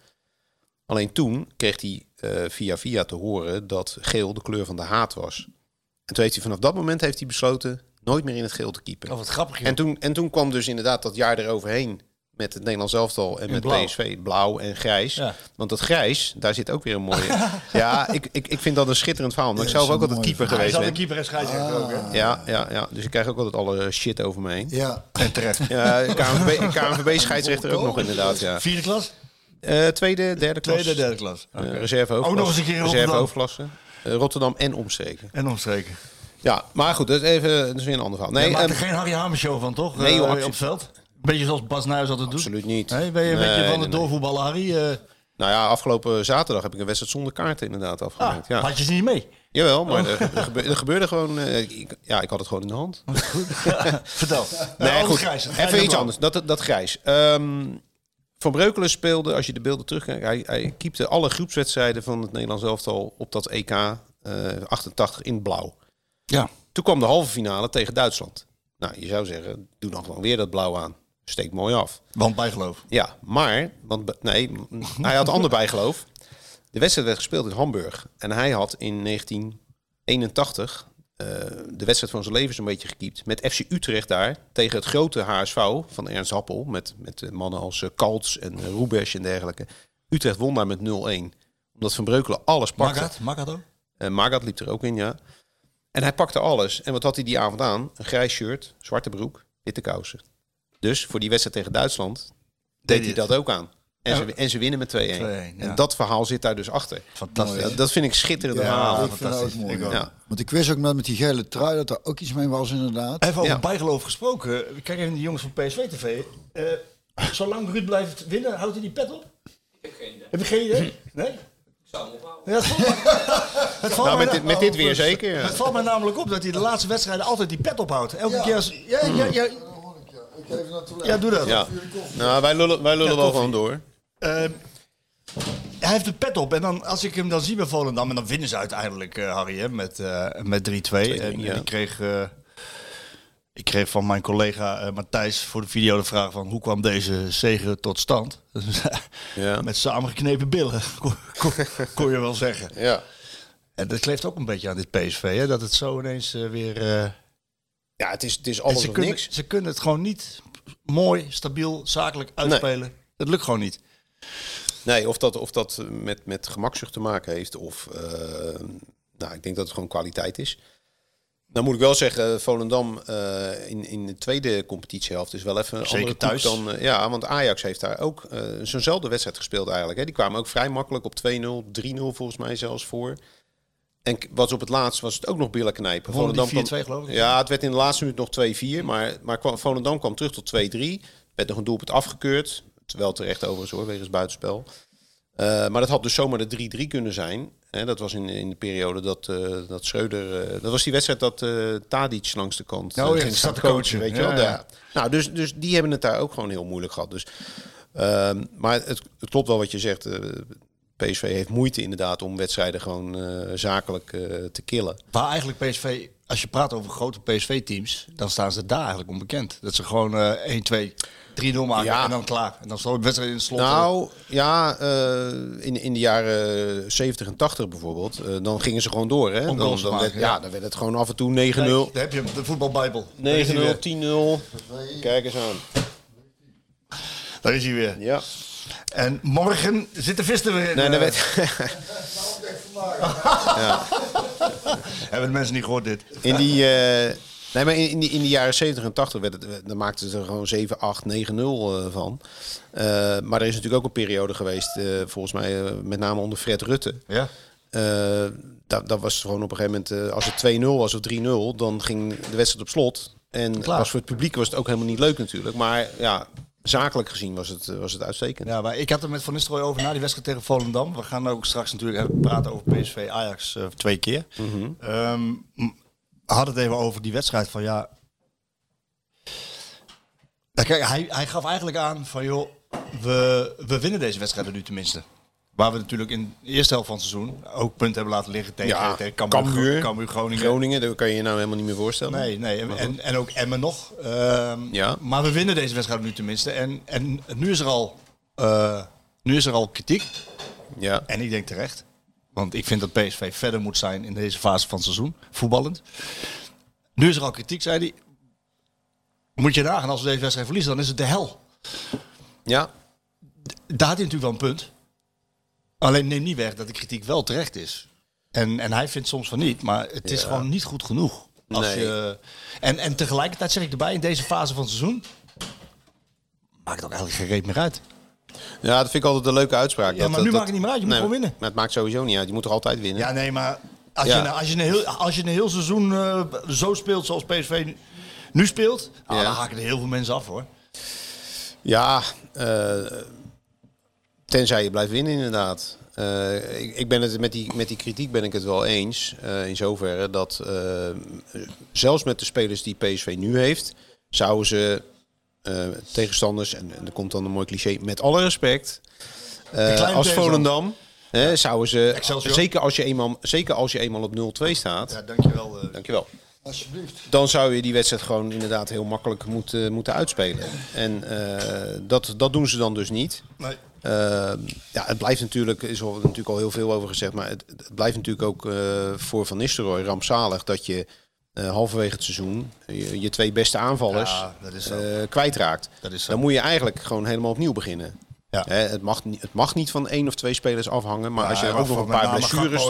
Speaker 3: Alleen toen kreeg hij eh, via via te horen dat geel de kleur van de haat was. En toen heeft hij vanaf dat moment heeft hij besloten nooit meer in het geel te keepen.
Speaker 1: Oh, wat grappig. joh.
Speaker 3: En toen, en toen kwam dus inderdaad dat jaar eroverheen met het Nederlands elftal en met
Speaker 1: blauw.
Speaker 3: PSV. Blauw en grijs.
Speaker 1: Ja.
Speaker 3: Want dat grijs, daar zit ook weer een mooie... ja, ik, ik, ik vind dat een schitterend verhaal. Omdat ik zelf ook
Speaker 2: een
Speaker 3: altijd keeper geweest
Speaker 1: al een
Speaker 3: ben.
Speaker 1: keeper en scheidsrechter ook, hè?
Speaker 3: Ja, ja, ja, dus ik krijg ook altijd alle shit over me heen.
Speaker 2: Ja.
Speaker 1: En terecht.
Speaker 3: Ja, KNVB, KNVB scheidsrechter ook nog inderdaad, ja.
Speaker 1: Vierde klas?
Speaker 3: Eh, tweede, derde klas.
Speaker 1: Tweede, derde klas.
Speaker 3: Eh, reserve hoofdklasse.
Speaker 1: Ook nog eens een keer in
Speaker 3: Reserve
Speaker 1: Rotterdam.
Speaker 3: hoofdklasse. Eh, Rotterdam en omstreken.
Speaker 1: En omstreken.
Speaker 3: Ja, maar goed, dat is, even, dat is weer een ander verhaal. Nee,
Speaker 1: maakt er
Speaker 3: ehm,
Speaker 1: geen Harry Hamer show van, toch?
Speaker 3: nee, joh,
Speaker 1: op het veld. Beetje zoals Bas Nuis altijd doet.
Speaker 3: absoluut niet.
Speaker 1: Nee, ben je een
Speaker 3: Nee,
Speaker 1: beetje van
Speaker 3: nee,
Speaker 1: de
Speaker 3: nee.
Speaker 1: doorvoetballen, Harry? Eh,
Speaker 3: Nou ja, afgelopen zaterdag heb ik een wedstrijd zonder kaarten inderdaad
Speaker 1: ah,
Speaker 3: afgemaakt. ja.
Speaker 1: had je ze niet mee?
Speaker 3: Jawel, maar er, er, gebeurde, er gebeurde gewoon... eh, ik, ja, ik had het gewoon in de hand.
Speaker 1: Vertel.
Speaker 3: Nee,
Speaker 1: Nou,
Speaker 3: goed.
Speaker 1: Grijs, Grijs
Speaker 3: Even
Speaker 1: en
Speaker 3: iets anders. Dat, dat, dat grijs. Ehm, van Breukelen speelde, als je de beelden terugkijkt, hij, hij keepte alle groepswedstrijden van het Nederlands elftal op dat EK eh, 88 in blauw.
Speaker 1: Ja.
Speaker 3: Toen kwam de halve finale tegen Duitsland. Nou, je zou zeggen, doe dan gewoon weer dat blauw aan. Steekt mooi af.
Speaker 1: Want bijgeloof.
Speaker 3: Ja, maar, want nee, hij had ander bijgeloof. De wedstrijd werd gespeeld in Hamburg. En hij had in 1981 eh, de wedstrijd van zijn leven zo'n beetje gekiept. Met FC Utrecht daar tegen het grote HSV van Ernst Happel. Met, met eh, mannen als eh, Kaltz en uh, en dergelijke. Utrecht won daar met 0-1. Omdat Van Breukelen alles pakte.
Speaker 1: Magat, Magat ook?
Speaker 3: En Magat liep er ook in, ja. En hij pakte alles. En wat had hij die avond aan? Een grijs shirt, zwarte broek, witte kousen. Dus voor die wedstrijd tegen Duitsland deed hij dat ook aan. En, ze, en ze winnen met 2-1.
Speaker 1: 2-1, ja.
Speaker 3: En dat verhaal zit daar dus achter.
Speaker 1: Fantastisch.
Speaker 3: Dat vind ik schitterende
Speaker 2: Ja,
Speaker 3: verhaal.
Speaker 2: ik vind dat ook
Speaker 1: fantastisch.
Speaker 2: mooi.
Speaker 3: Ja.
Speaker 2: Want ik wist ook met, met die gele trui dat er ook iets mee was inderdaad.
Speaker 1: Even over
Speaker 3: Ja.
Speaker 1: bijgeloof gesproken. Kijk even die jongens van PSV TV. Eh, zolang Ruud blijft winnen, houdt hij die pet op? Ik heb geen idee. Heb je geen idee? Nee? Ik zou hem ophouden. Ja, het valt het valt
Speaker 3: Nou, met dit- met dit weer
Speaker 1: oh,
Speaker 3: zeker, ja.
Speaker 1: Het valt mij namelijk op dat hij de laatste wedstrijden altijd die pet ophoudt. Elke keer als... Ja, ja, ja,
Speaker 2: Ik geef naar het toilet.
Speaker 1: ja, doe dat.
Speaker 3: Ja. Nou, wij lullen, wij lullen
Speaker 1: Ja,
Speaker 3: wel gewoon door.
Speaker 1: Ehm, hij heeft de pet op. En dan, als ik hem dan zie bij Volendam, en dan winnen ze uiteindelijk, eh, Harry, hè, met, eh, met 3-2. En,
Speaker 3: ja.
Speaker 1: ik, kreeg, eh, ik kreeg van mijn collega Matthijs voor de video de vraag van hoe kwam deze zege tot stand?
Speaker 3: Ja.
Speaker 1: met samengeknepen billen, kon, kon, kon je wel zeggen.
Speaker 3: Ja.
Speaker 1: En dat kleeft ook een beetje aan dit PSV, hè, dat het zo ineens weer...
Speaker 3: ja, het is, het is alles
Speaker 1: ze,
Speaker 3: of
Speaker 1: kunnen,
Speaker 3: niks.
Speaker 1: ze kunnen het gewoon niet mooi, stabiel, zakelijk uitspelen. Het lukt gewoon niet.
Speaker 3: Nee, of dat, of dat met, met gemakzucht te maken heeft. Of, eh, nou, ik denk dat het gewoon kwaliteit is. Nou moet ik wel zeggen, Volendam eh, in, in de tweede competitiehelft is wel even een
Speaker 1: Zeker
Speaker 3: andere koek
Speaker 1: thuis.
Speaker 3: dan... eh, ja, want Ajax heeft daar ook zo'nzelfde wedstrijd gespeeld eigenlijk. Hè. Die kwamen ook vrij makkelijk op 2-0, 3-0 volgens mij zelfs voor. En wat op het laatst was het ook nog billen knijpen. Kwam-
Speaker 1: 4-2 geloof ik?
Speaker 3: Ja, het werd in de laatste minuut nog 2-4. Maar, maar kwam, Volendam kwam terug tot 2-3. Werd nog een doelpunt afgekeurd. Terwijl terecht overigens hoor, wegens buitenspel. Eh, maar dat had dus zomaar de 3-3 kunnen zijn. Hè, dat was in, in de periode dat, eh dat Schreuder... eh, dat was die wedstrijd dat Tadic langs de kant
Speaker 1: ja,
Speaker 3: ging staan
Speaker 1: te coachen.
Speaker 3: Weet je
Speaker 1: Ja,
Speaker 3: wel?
Speaker 1: ja.
Speaker 3: Ja. Nou, dus, dus die hebben het daar ook gewoon heel moeilijk gehad. Dus, ehm, maar het, het klopt wel wat je zegt. PSV heeft moeite inderdaad om wedstrijden gewoon zakelijk te killen.
Speaker 1: Waar eigenlijk PSV, als je praat over grote PSV-teams, dan staan ze daar eigenlijk onbekend. Dat ze gewoon eh 1, 2, 3-0 maken
Speaker 3: Ja.
Speaker 1: en dan klaar. En dan staat de wedstrijd in het slot.
Speaker 3: Nou, ja, eh, in, in de jaren 70 en 80 bijvoorbeeld, eh, dan gingen ze gewoon door. Hè?
Speaker 1: Om
Speaker 3: Dan, dan werd, ja.
Speaker 1: ja.
Speaker 3: dan werd het gewoon af en toe 9-0.
Speaker 1: Kijk, daar heb je de voetbalbijbel. Daar is hij
Speaker 3: 9-0,
Speaker 1: weer.
Speaker 3: 10-0. Kijk eens aan.
Speaker 1: Daar is hij weer.
Speaker 3: Ja.
Speaker 1: En morgen zit de vis er weer in.
Speaker 3: Nee,
Speaker 1: eh.
Speaker 3: dan werd,
Speaker 1: Hebben de mensen niet gehoord dit?
Speaker 3: in die, eh, nee, maar in, in in de jaren 70 en 80 werd het, dan maakten ze er gewoon 7, 8, 9-0 eh, van. Eh, maar er is natuurlijk ook een periode geweest, eh, volgens mij eh, met name onder Fred Rutte.
Speaker 1: Ja.
Speaker 3: Dat, dat was gewoon op een gegeven moment, als het 2-0 was of 3-0, dan ging de wedstrijd op slot. En
Speaker 1: Klaar.
Speaker 3: was voor het publiek was het ook helemaal niet leuk natuurlijk. Maar ja, zakelijk gezien was het, was het uitstekend.
Speaker 1: Ja, maar ik had het met Van Nistelrooy over na die wedstrijd tegen Volendam. We gaan ook straks natuurlijk even praten over PSV Ajax twee keer. Ehm, m- we hadden het even over die wedstrijd van ja. Kijk, hij, hij gaf eigenlijk aan van joh, we, we winnen deze wedstrijd nu tenminste. Waar we natuurlijk in de eerste helft van het seizoen ook punten hebben laten liggen tegen,
Speaker 3: Ja,
Speaker 1: tegen Cambuur,
Speaker 3: Cambuur.
Speaker 1: Groningen.
Speaker 3: Groningen, dat kan je je nou helemaal niet meer voorstellen.
Speaker 1: Nee, nee. En, en, en ook Emmen nog. Ehm,
Speaker 3: Ja.
Speaker 1: Maar we winnen deze wedstrijd nu tenminste. En, en nu, is er al, eh, nu is er al kritiek.
Speaker 3: Ja.
Speaker 1: En ik denk terecht. Want ik vind dat PSV verder moet zijn in deze fase van het seizoen. Voetballend. Nu is er al kritiek, zei hij. Moet je nagaan, als we deze wedstrijd verliezen, dan is het de hel.
Speaker 3: ja,
Speaker 1: Daar had hij natuurlijk wel een punt. Alleen neem niet weg dat de kritiek wel terecht is. En, en hij vindt soms van niet, maar het is gewoon niet goed genoeg. Als
Speaker 3: Nee.
Speaker 1: je, en, en tegelijkertijd zeg ik erbij, in deze fase van het seizoen... maakt het ook eigenlijk geen reet meer uit.
Speaker 3: Ja, dat vind ik altijd een leuke uitspraak.
Speaker 1: Ja,
Speaker 3: Dat-
Speaker 1: maar nu
Speaker 3: dat-
Speaker 1: maakt het niet meer uit, je moet gewoon winnen.
Speaker 3: Maar het maakt sowieso niet uit. Je moet er altijd winnen.
Speaker 1: Ja, nee, maar als,
Speaker 3: Ja.
Speaker 1: je, als, je, een heel, als je een heel seizoen eh, zo speelt zoals PSV nu, speelt... ah,
Speaker 3: Ja.
Speaker 1: dan haken er heel veel mensen af, hoor.
Speaker 3: Ja, eh, tenzij je blijft winnen inderdaad. Eh, ik, ik ben het met die, met die kritiek ben ik het wel eens. in zoverre dat zelfs met de spelers die PSV nu heeft, zouden ze tegenstanders, en, en er komt dan een mooi cliché, met alle respect, eh, als. Volendam, hè, zouden ze,
Speaker 1: Excelsior.
Speaker 3: zeker als, je eenmaal, zeker als je eenmaal op 0-2 staat,
Speaker 1: Ja, dankjewel. eh.
Speaker 3: dankjewel.
Speaker 2: Alsjeblieft.
Speaker 3: Dan zou je die wedstrijd gewoon inderdaad heel makkelijk moeten, moeten uitspelen. En eh, dat, dat doen ze dan dus niet.
Speaker 1: Nee.
Speaker 3: Eh, ja, het blijft natuurlijk, is er natuurlijk al heel veel over gezegd, maar het, het blijft natuurlijk ook eh, voor Van Nistelrooy rampzalig dat je eh, halverwege het seizoen je, je twee beste aanvallers
Speaker 1: Ja, dat is zo.
Speaker 3: eh, kwijtraakt.
Speaker 1: Dat is zo.
Speaker 3: Dan moet je eigenlijk gewoon helemaal opnieuw beginnen.
Speaker 1: Ja.
Speaker 3: Hè, het, mag, niet- het mag niet van één of twee spelers afhangen, maar als je
Speaker 1: Ja,
Speaker 3: ook nog een paar blessures...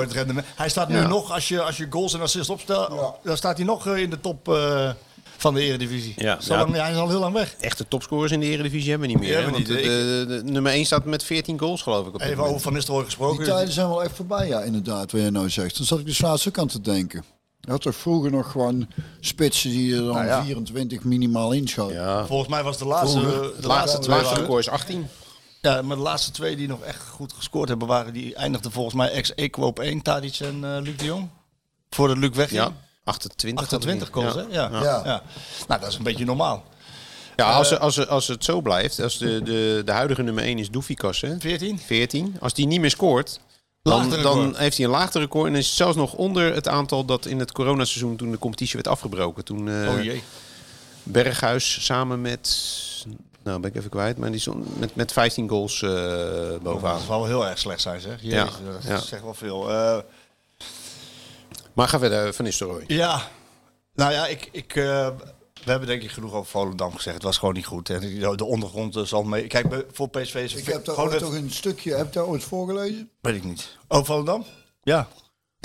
Speaker 1: Hij staat nu
Speaker 3: Ja.
Speaker 1: nog, als je, als je goals en assists opstelt, dan staat hij nog eh, in de top eh, van de Eredivisie.
Speaker 3: Ja.
Speaker 1: Zo
Speaker 3: Ja.
Speaker 1: lang, ja, hij is al heel lang weg.
Speaker 3: Echte topscorers in de Eredivisie hebben we niet meer.
Speaker 1: Ja,
Speaker 3: Want
Speaker 1: niet.
Speaker 3: de, de- de nummer 1 staat met 14 goals, geloof ik. Op dit
Speaker 1: Even over Van Nistelrooy gesproken.
Speaker 2: Die tijden zijn wel echt voorbij, ja, inderdaad, wat jij nou zegt. Dan zat ik dus laatst ook aan te denken. Je had toch vroeger nog gewoon spitsen die er dan
Speaker 1: Nou ja.
Speaker 2: 24 minimaal inschoten.
Speaker 3: Ja.
Speaker 1: Volgens mij was de laatste,
Speaker 2: Vroeger.
Speaker 1: de
Speaker 3: De laatste,
Speaker 1: twee
Speaker 3: record is 18.
Speaker 1: Ja, maar de laatste twee die nog echt goed gescoord hebben waren, die eindigden volgens mij ex-equo op 1, Tadic en eh, Luc de Jong. Voordat Luc wegging.
Speaker 3: Ja, 28.
Speaker 1: 28 goals, hè? Ja. Ja.
Speaker 2: Ja.
Speaker 1: Nou, dat is een beetje normaal.
Speaker 3: Ja, als, ze- als, als het zo blijft, als de, de, de huidige nummer 1 is Doefikas, hè?
Speaker 1: 14?
Speaker 3: 14. Als die niet meer scoort, dan, dan heeft hij een laagste record. En is het zelfs nog onder het aantal dat in het coronaseizoen toen de competitie werd afgebroken. Toen eh,
Speaker 1: oh jee.
Speaker 3: Berghuis samen met, nou ben ik even kwijt, maar die stond met, met 15 goals eh, bovenaan.
Speaker 1: Dat zal wel heel erg slecht zijn, zeg. Jezus,
Speaker 3: Ja,
Speaker 1: dat
Speaker 3: ja.
Speaker 1: zegt wel veel. Eh,
Speaker 3: Maar ga verder, Van Nistelrooy.
Speaker 1: ja, nou ja, ik, ik, we hebben denk ik genoeg over Volendam gezegd. Het was gewoon niet goed. En de- de ondergrond zal mee... Kijk, voor PSV is het
Speaker 2: Ik heb daar
Speaker 1: gewoon
Speaker 2: ooit
Speaker 1: het-
Speaker 2: toch een stukje, heb ik daar ooit voorgelezen?
Speaker 1: Weet ik niet. Oh, Volendam? Ja.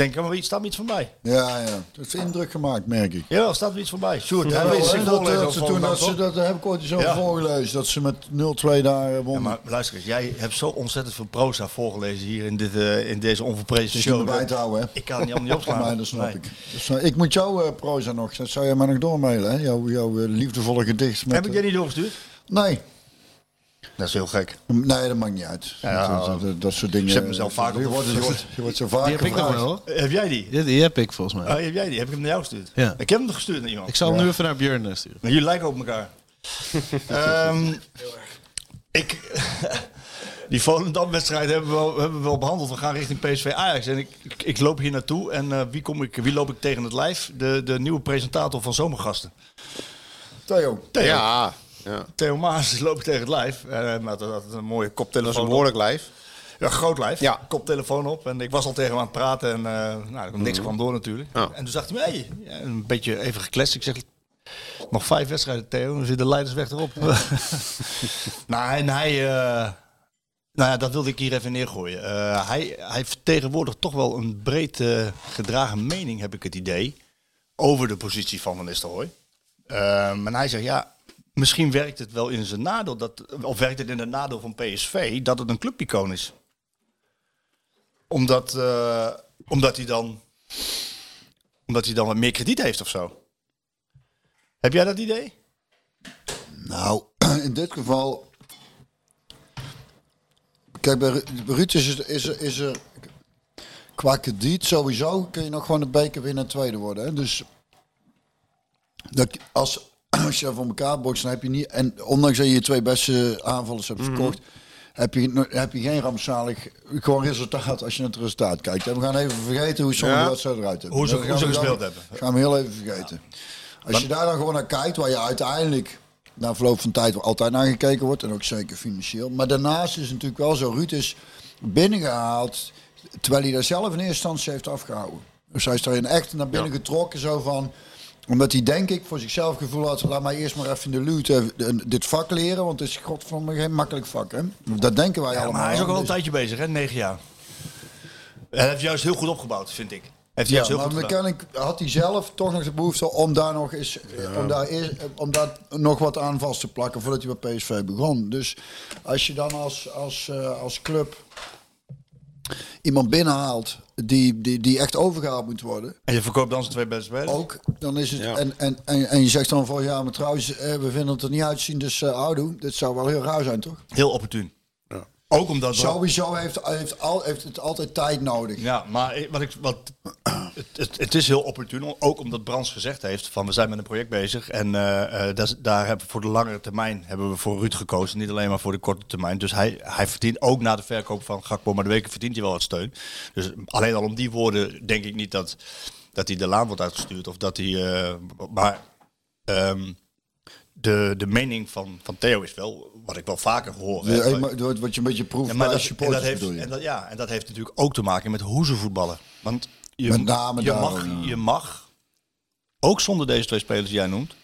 Speaker 1: Denk er maar iets, staat iets voorbij.
Speaker 2: Ja, ja. Dat heeft indruk gemaakt, merk ik.
Speaker 1: Ja, staat me iets voorbij. Sjoerd,
Speaker 2: Ja,
Speaker 1: hij weet
Speaker 2: dat, dat,
Speaker 1: voorlezen
Speaker 2: dat ze toen, dat, ze, dat heb ik ooit zo
Speaker 1: Ja.
Speaker 2: voorgelezen, dat ze met 0-2 daar eh,
Speaker 1: Ja,
Speaker 2: wonnen.
Speaker 1: maar luister eens, jij hebt zo ontzettend veel proza voorgelezen hier in, dit, eh, in deze onverprezen
Speaker 2: Het
Speaker 1: show.
Speaker 2: te houden, hè?
Speaker 1: Ik kan het niet allemaal niet opslaan.
Speaker 2: Maar dat snap
Speaker 1: Nee.
Speaker 2: ik. Dus, eh, ik moet jouw eh, proza nog, dat zou jij mij nog doormailen, hè? Jouw, jouw eh, liefdevolle gedicht. Met,
Speaker 1: Heb ik jij niet doorgestuurd?
Speaker 2: Nee.
Speaker 1: Dat is heel gek.
Speaker 2: Nee, dat maakt niet uit.
Speaker 1: Ja,
Speaker 2: dat, dat, dat, dat soort dingen.
Speaker 1: ik zet mezelf vaak op
Speaker 2: je
Speaker 1: de-
Speaker 2: wordt, je, wordt, je wordt zo vaak
Speaker 4: Die heb ik nog wel. hoor.
Speaker 1: Heb jij die?
Speaker 4: Die, die heb ik volgens mij.
Speaker 1: Oh, heb jij die? Heb ik hem naar jou gestuurd?
Speaker 4: Ja.
Speaker 1: Ik heb hem gestuurd naar iemand.
Speaker 4: Ik zal hem nu even naar Björn eh, sturen.
Speaker 1: Maar jullie lijken op elkaar. Ehm, ik, die Volendam-wedstrijd hebben we, wel, hebben we wel behandeld. We gaan richting PSV Ajax. En ik, ik, ik loop hier naartoe. En eh, wie, kom ik, wie loop ik tegen het lijf? De, de nieuwe presentator van Zomergasten.
Speaker 2: Theo.
Speaker 1: Theo,
Speaker 3: Ja, ja,
Speaker 1: Theo Maas loop ik tegen het lijf. En had had een mooie
Speaker 3: dat
Speaker 1: koptelefoon
Speaker 3: een behoorlijk lijf.
Speaker 1: Ja, groot lijf.
Speaker 3: Ja.
Speaker 1: Koptelefoon op. En ik was al tegen hem aan het praten. En eh nou, niks kwam door natuurlijk.
Speaker 3: Ja.
Speaker 1: En toen zag hij hey, een beetje even gekletst. Ik zeg, nog vijf wedstrijden Theo. Dan zit de leidersweg erop. nou, en hij... eh, nou ja, dat wilde ik hier even neergooien. Eh, hij, hij vertegenwoordigt toch wel een breed eh, gedragen mening, heb ik het idee, over de positie van Van Nistelrooy. Ehm, en hij zegt, ja, misschien werkt het wel in zijn nadeel, dat, of werkt het in het nadeel van PSV, dat het een clubicoon is. Omdat, eh, omdat, hij dan, omdat hij dan wat meer krediet heeft of zo. Heb jij dat idee?
Speaker 2: Nou, in dit geval. Kijk, bij Ru- bij Ruud is, er- is, is er. Qua krediet sowieso kun je nog gewoon de beker winnen en tweede worden. Hè? Dus. Dat, als, als je voor elkaar bokst, dan heb je niet. En ondanks dat je je twee beste aanvallers hebt verkocht. Heb je, heb je geen rampzalig gewoon resultaat als je naar het resultaat kijkt. En we gaan even vergeten hoe sommige
Speaker 3: Ja.
Speaker 2: wedstrijden eruit hebben.
Speaker 1: Hoe ze-
Speaker 2: Dat
Speaker 1: hoe ze
Speaker 2: dan-
Speaker 1: gespeeld hebben.
Speaker 2: Gaan we heel even vergeten. Als je daar dan gewoon naar kijkt, waar je uiteindelijk na verloop van tijd altijd naar gekeken wordt, en ook zeker financieel. Maar daarnaast is het natuurlijk wel zo, Ruud is binnengehaald, terwijl hij daar zelf in eerste instantie heeft afgehouden. Dus hij is daarin echt naar binnen getrokken, zo van, omdat hij denk ik voor zichzelf gevoel had, laat mij eerst maar even in de luwte eh, dit vak leren, want het is godverdomme geen makkelijk vak. Hè? Dat denken wij
Speaker 1: Ja,
Speaker 2: allemaal.
Speaker 1: maar hij is ook al een
Speaker 2: dus-
Speaker 1: tijdje bezig, hè? Negen jaar. En hij heeft juist heel goed opgebouwd, vind ik. Heeft hij
Speaker 2: Ja,
Speaker 1: heel
Speaker 2: maar
Speaker 1: goed gedaan.
Speaker 2: had hij zelf toch nog de behoefte om daar nog eens, om daar eerst, om daar nog wat aan vast te plakken voordat hij bij PSV begon. Dus als je dan als, als, eh, als club iemand binnenhaalt die, die, die echt overgehaald moet worden,
Speaker 1: En je verkoopt dan zijn twee beste spelers.
Speaker 2: ook, dan is het.
Speaker 3: Ja.
Speaker 2: En, en, en, en je zegt dan van ja, maar trouwens, eh, we vinden het er niet uitzien, dus eh houdoe. Dit zou wel heel raar zijn, toch?
Speaker 1: Heel opportun. Ook omdat...
Speaker 2: Sowieso heeft, heeft, al, heeft het altijd tijd nodig.
Speaker 1: Ja, maar wat ik, wat, het, het, het is heel opportun. Ook omdat Brands gezegd heeft van we zijn met een project bezig. En eh, eh, daar, daar hebben we voor de langere termijn hebben we voor Ruud gekozen. Niet alleen maar voor de korte termijn. Dus hij, hij verdient ook na de verkoop van Gakpo maar de weken verdient hij wel wat steun. Dus alleen al om die woorden denk ik niet dat, dat hij de laan wordt uitgestuurd. Of dat hij... eh, maar ehm, de, de mening van, van Theo is wel, wat ik wel vaker hoor.
Speaker 2: Ja, maar Wat wat je een beetje proeft
Speaker 1: Ja, dat, en dat heeft, en dat, ja, en dat heeft natuurlijk ook te maken met hoe ze voetballen. Want je,
Speaker 2: Met name
Speaker 1: je, mag,
Speaker 2: ja.
Speaker 1: je mag, ook zonder deze twee spelers die jij noemt,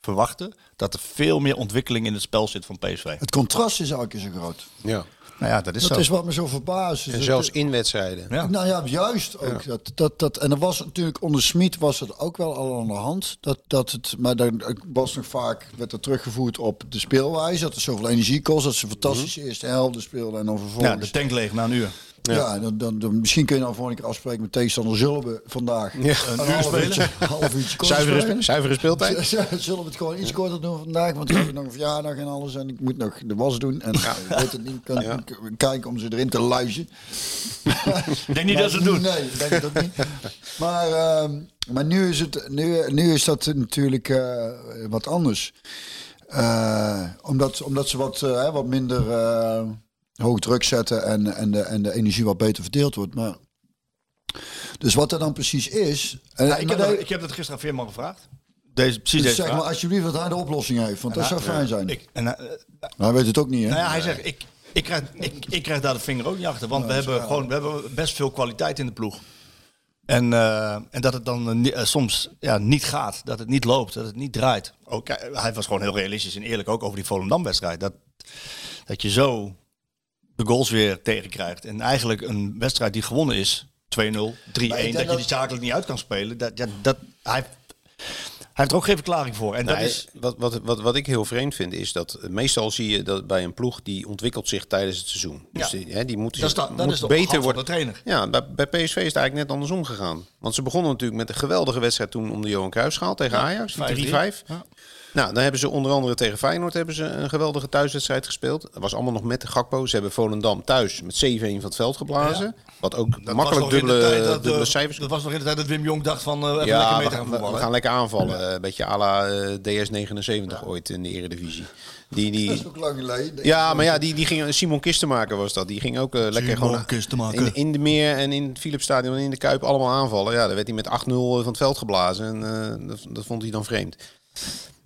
Speaker 1: verwachten dat er veel meer ontwikkeling in het spel zit van PSV.
Speaker 2: Het contrast is elke keer zo groot.
Speaker 3: Ja.
Speaker 1: Nou ja, dat is
Speaker 2: Dat
Speaker 1: zo.
Speaker 2: is wat me zo verbaast.
Speaker 3: En zelfs in wedstrijden.
Speaker 1: Ja.
Speaker 2: Nou ja, juist ook. Dat, dat, dat, en er was natuurlijk onder Smit was het ook wel al aan de hand. Dat, dat het, maar daar was nog vaak, werd er teruggevoerd op de speelwijze. Dat er zoveel energie kost. Dat ze fantastisch eerste helft speelden en dan
Speaker 1: ja,
Speaker 2: vervolgens...
Speaker 1: de tank leeg na een uur.
Speaker 2: Ja, dan, dan, dan- misschien kun je dan volgende keer afspreken met tegenstander. Zullen we vandaag
Speaker 3: Ja.
Speaker 2: een, half uurtje, half uurtje?
Speaker 3: Zuivere, zuivere speeltijd.
Speaker 2: Zullen we het gewoon iets korter doen vandaag? Want ik heb nog een verjaardag en alles. En ik moet nog de was doen. En ik weet het niet. Ik kan
Speaker 3: Ja.
Speaker 2: kijken om ze erin te luizen.
Speaker 1: Ik denk niet dat ze het doen.
Speaker 2: Nee, ik denk dat niet. Maar, ehm, maar nu, is het, nu, nu is dat natuurlijk eh, wat anders. Eh, omdat, omdat ze wat, eh, wat minder hoog druk zetten en, en, de, en de energie wat beter verdeeld wordt. Maar, dus wat er dan precies is. En,
Speaker 1: Ja, ik, heb
Speaker 2: dat-
Speaker 1: ik heb dat gisteren aan Veerman gevraagd. Deze, precies
Speaker 2: dus
Speaker 1: deze
Speaker 2: zeg
Speaker 1: vraag.
Speaker 2: maar alsjeblieft dat hij de oplossing heeft. Want dat zou fijn zijn.
Speaker 1: Ik, en, eh,
Speaker 2: Maar hij weet het ook niet, hè?
Speaker 1: Nou ja, hij zegt, ik, ik, krijg, ik, ik krijg daar de vinger ook niet achter. Want we, hebben gewoon, we hebben best veel kwaliteit in de ploeg. En, eh, en dat het dan eh, eh, soms ja, niet gaat, dat het niet loopt, dat het niet draait. Ook, eh, hij was gewoon heel realistisch en eerlijk ook over die Volendam-wedstrijd. Dat, dat je zo de goals weer tegenkrijgt. En eigenlijk een wedstrijd die gewonnen is, 2-0, 3-1,
Speaker 2: Maar ik denk
Speaker 1: dat je die zakelijk niet uit kan spelen. Dat, ja, dat, hij, hij heeft er ook geen verklaring voor. En dat is,
Speaker 3: wat, wat, wat, wat ik heel vreemd vind is dat meestal zie je dat bij een ploeg die ontwikkelt zich tijdens het seizoen. Dus
Speaker 1: Ja.
Speaker 3: die, hè, die moet,
Speaker 1: dat
Speaker 3: moet
Speaker 1: is
Speaker 3: beter worden.
Speaker 1: de trainer.
Speaker 3: Ja, bij, bij PSV is het eigenlijk net andersom gegaan. Want ze begonnen natuurlijk met een geweldige wedstrijd toen om de Johan Cruijffschaal tegen Ajax. die 3-5.
Speaker 1: Ja.
Speaker 3: Nou, dan hebben ze onder andere tegen Feyenoord hebben ze een geweldige thuiswedstrijd gespeeld. Dat was allemaal nog met de Gakpo. Ze hebben Volendam thuis met 7-1 van het veld geblazen. Wat ook
Speaker 1: Dat
Speaker 3: makkelijk dubbele,
Speaker 1: dat,
Speaker 3: dubbele
Speaker 1: eh,
Speaker 3: cijfers
Speaker 1: Dat was nog in de tijd dat Wim Jong dacht van eh even
Speaker 3: ja,
Speaker 1: lekker
Speaker 3: we,
Speaker 1: mee te gaan
Speaker 3: we,
Speaker 1: voetballen.
Speaker 3: we gaan lekker aanvallen. Een beetje à la eh, DS99 ooit in de Eredivisie. Die,
Speaker 2: Dat
Speaker 3: die,
Speaker 2: is ook lang geleden.
Speaker 3: ja, maar ja, die, die ging, Simon Kistenmaker was dat. Die ging ook lekker gewoon in, in de Meer en in het Philipsstadion en in de Kuip allemaal aanvallen. Ja, daar werd hij met 8-0 van het veld geblazen. En dat, dat vond hij dan vreemd.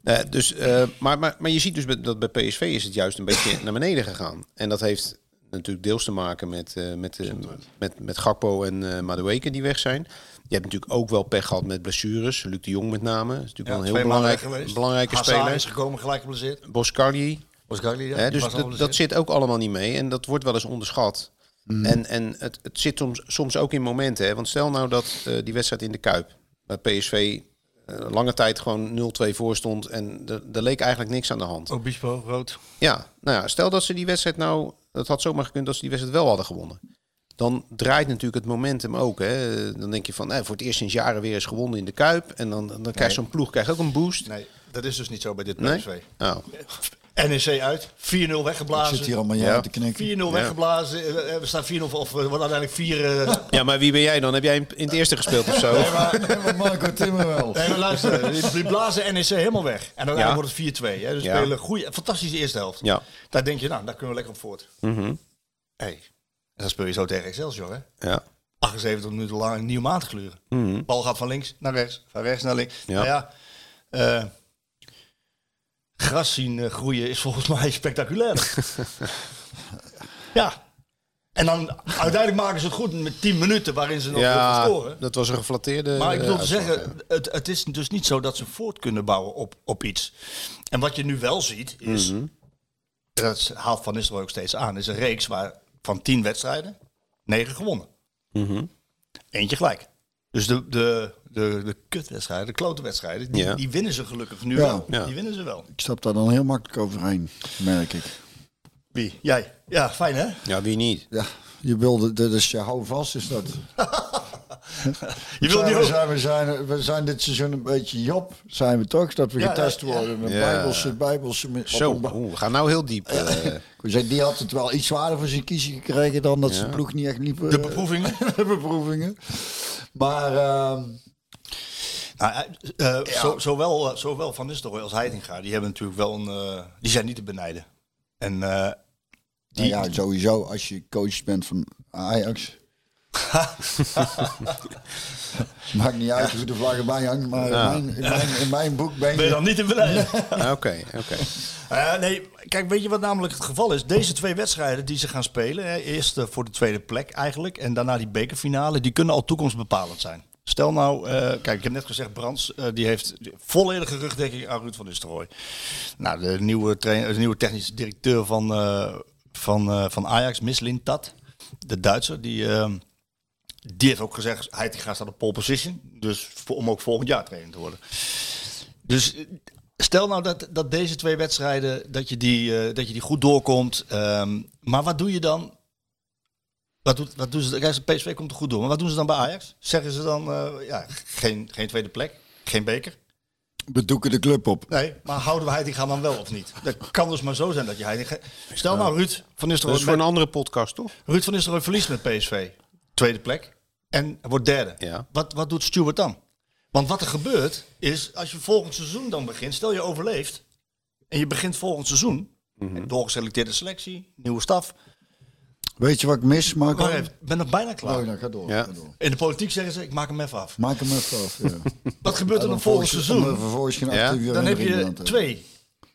Speaker 3: Eh, dus, eh, maar, maar, maar je ziet dus dat bij PSV is het juist een beetje naar beneden gegaan. En dat heeft natuurlijk deels te maken met, eh, met, eh, met, met Gakpo en eh Madueke die weg zijn. Je hebt natuurlijk ook wel pech gehad met blessures. Luc de Jong met name. Dat is natuurlijk wel een heel belangrijk,
Speaker 1: geweest.
Speaker 3: belangrijke
Speaker 1: Hazard
Speaker 3: speler.
Speaker 1: is gekomen, gelijk geblesseerd.
Speaker 3: Boscarli.
Speaker 1: Oscarli, ja.
Speaker 3: Hè,
Speaker 1: die
Speaker 3: dus dat, zit ook allemaal niet mee en dat wordt wel eens onderschat. En, en het, het zit soms, soms ook in momenten. Hè? Want stel nou dat eh, die wedstrijd in de Kuip bij PSV lange tijd gewoon 0-2 voor stond en er, leek eigenlijk niks aan de hand.
Speaker 1: Obispo, rood.
Speaker 3: Ja, nou ja, stel dat ze die wedstrijd nou, dat had zomaar gekund dat ze die wedstrijd wel hadden gewonnen. Dan draait natuurlijk het momentum ook. Hè? Dan denk je van, eh, voor het eerst sinds jaren weer eens gewonnen in de Kuip. En dan, dan krijgt zo'n ploeg krijgt ook een boost.
Speaker 1: Nee, dat is dus niet zo bij dit
Speaker 3: Nee?
Speaker 1: PSV. NEC uit, 4-0
Speaker 2: Ik zit hier
Speaker 1: weggeblazen.
Speaker 2: allemaal
Speaker 3: Ja.
Speaker 2: te knikken.
Speaker 1: 4-0 weggeblazen. eh, eh, We staan 4-0 of eh, wat uiteindelijk 4... eh,
Speaker 3: ja, maar wie ben jij dan? Heb jij in, het eerste gespeeld of zo?
Speaker 2: Nee, maar Marco Timmer wel.
Speaker 1: Nee, maar luister, die- blazen NEC helemaal weg. En dan
Speaker 3: Ja.
Speaker 1: wordt het 4-2. Hè. Dus
Speaker 3: Ja.
Speaker 1: spelen goede, fantastische eerste helft.
Speaker 3: Ja.
Speaker 1: Daar denk je, nou, daar kunnen we lekker op voort.
Speaker 3: Mhm.
Speaker 1: Hey. En dan speel je zo tegen Excelsior, hè?
Speaker 3: Ja.
Speaker 1: 78 minuten lang een nieuw maand gluren.
Speaker 3: Mhm.
Speaker 1: Bal gaat van links naar rechts, van rechts naar links.
Speaker 3: Ja.
Speaker 1: Nou ja, eh, gras zien eh, groeien is volgens mij spectaculair. ja. En dan uiteindelijk maken ze het goed met 10 minuten waarin ze nog ja, scoren.
Speaker 3: dat was een geflatteerde
Speaker 1: Maar ik te
Speaker 3: uitslag,
Speaker 1: zeggen, het, het is dus niet zo dat ze voort kunnen bouwen op, op iets. En wat je nu wel ziet is,
Speaker 3: Mhm.
Speaker 1: dat haalt Van Nistelrooy ook steeds aan, is een reeks waar van 10 wedstrijden 9 gewonnen.
Speaker 3: Mhm.
Speaker 1: Eentje gelijk. Dus de, de, de, de kutwedstrijden, de klote wedstrijden, die,
Speaker 3: Ja.
Speaker 1: die winnen ze gelukkig nu
Speaker 2: Ja.
Speaker 1: wel.
Speaker 3: Ja.
Speaker 1: Die winnen ze wel.
Speaker 2: Ik stap daar dan heel makkelijk overheen, merk ik.
Speaker 1: Wie? Jij? Ja, fijn hè?
Speaker 3: Ja, wie niet?
Speaker 2: Ja, je wilde, dat is je hou vast, is dat.
Speaker 1: Je wilt
Speaker 2: Zijn,
Speaker 1: niet
Speaker 2: we, zijn, we, zijn, we zijn dit seizoen een beetje Job, zijn we toch? Dat we
Speaker 1: Ja,
Speaker 2: getest
Speaker 1: ja,
Speaker 2: worden met
Speaker 3: Ja.
Speaker 2: bijbelse, bijbelse... met-
Speaker 3: Zo,
Speaker 2: op
Speaker 3: oeh, we gaan nou heel diep. eh.
Speaker 2: Ik zei, Die had het wel iets zwaarder voor zijn kiezen gekregen dan dat
Speaker 3: Ja.
Speaker 2: zijn ploeg niet echt liep. eh,
Speaker 1: De beproevingen?
Speaker 2: de beproevingen. Maar ehm,
Speaker 1: Nou, eh, eh, zo, zowel, eh, zowel Van Nistelrooy als Heitinga, die hebben natuurlijk wel een... die zijn niet te benijden. En eh, die,
Speaker 2: nou ja, sowieso, als je coach bent van Ajax. Maakt niet uit hoe de vlag erbij hangt, maar
Speaker 3: Ja.
Speaker 2: in, mijn, in, mijn, in mijn boek ben je...
Speaker 1: ben je dan niet te benijden?
Speaker 3: Oké, oké.
Speaker 1: Eh, nee, kijk, weet je wat namelijk het geval is? Deze twee wedstrijden die ze gaan spelen, hè, eerst voor de tweede plek eigenlijk, en daarna die bekerfinale, die kunnen al toekomstbepalend zijn. Stel nou, eh, kijk, ik heb net gezegd, Brands, eh, die heeft volledige rugdekking aan Ruud van Nistelrooy. Nou, de nieuwe, de nieuwe technische directeur van, eh, van, van Ajax, Mislintat, de Duitser, die, die heeft ook gezegd, hij gaat staan op pole position, dus voor, om ook volgend jaar trainer te worden. Dus stel nou dat, dat deze twee wedstrijden, dat je die, dat je die goed doorkomt, ehm, maar wat doe je dan wat, doet, wat doen ze? Kijk, PSV komt er goed door. Maar wat doen ze dan bij Ajax? Zeggen ze dan, eh, ja, geen, geen tweede plek, geen beker?
Speaker 2: We doeken de club op.
Speaker 1: Nee, maar houden we Heitinga dan wel of niet? Dat kan dus maar zo zijn dat je Heitinga... Stel nou Ruud van
Speaker 3: Dat
Speaker 1: Nistelrooy,
Speaker 3: is voor een andere podcast, toch?
Speaker 1: Ruud van Nistelrooy verliest met PSV. Tweede plek. En wordt derde.
Speaker 3: Ja.
Speaker 1: Wat, wat doet Stuart dan? Want wat er gebeurt is, als je volgend seizoen dan begint... Stel je overleeft en je begint volgend seizoen...
Speaker 3: Mhm.
Speaker 1: Doorgeselecteerde selectie, nieuwe staf.
Speaker 2: Weet je wat ik mis, Marco?
Speaker 1: Ik ben er bijna klaar.
Speaker 2: Oh, nou, ga door.
Speaker 3: Ja.
Speaker 2: Ga door.
Speaker 1: In de politiek zeggen ze, ik maak hem even af.
Speaker 2: Maak hem even af. Ja.
Speaker 1: Wat gebeurt er dan volgend seizoen?
Speaker 2: om vervolgens geen
Speaker 3: Ja.
Speaker 2: actieve
Speaker 1: Dan heb je twee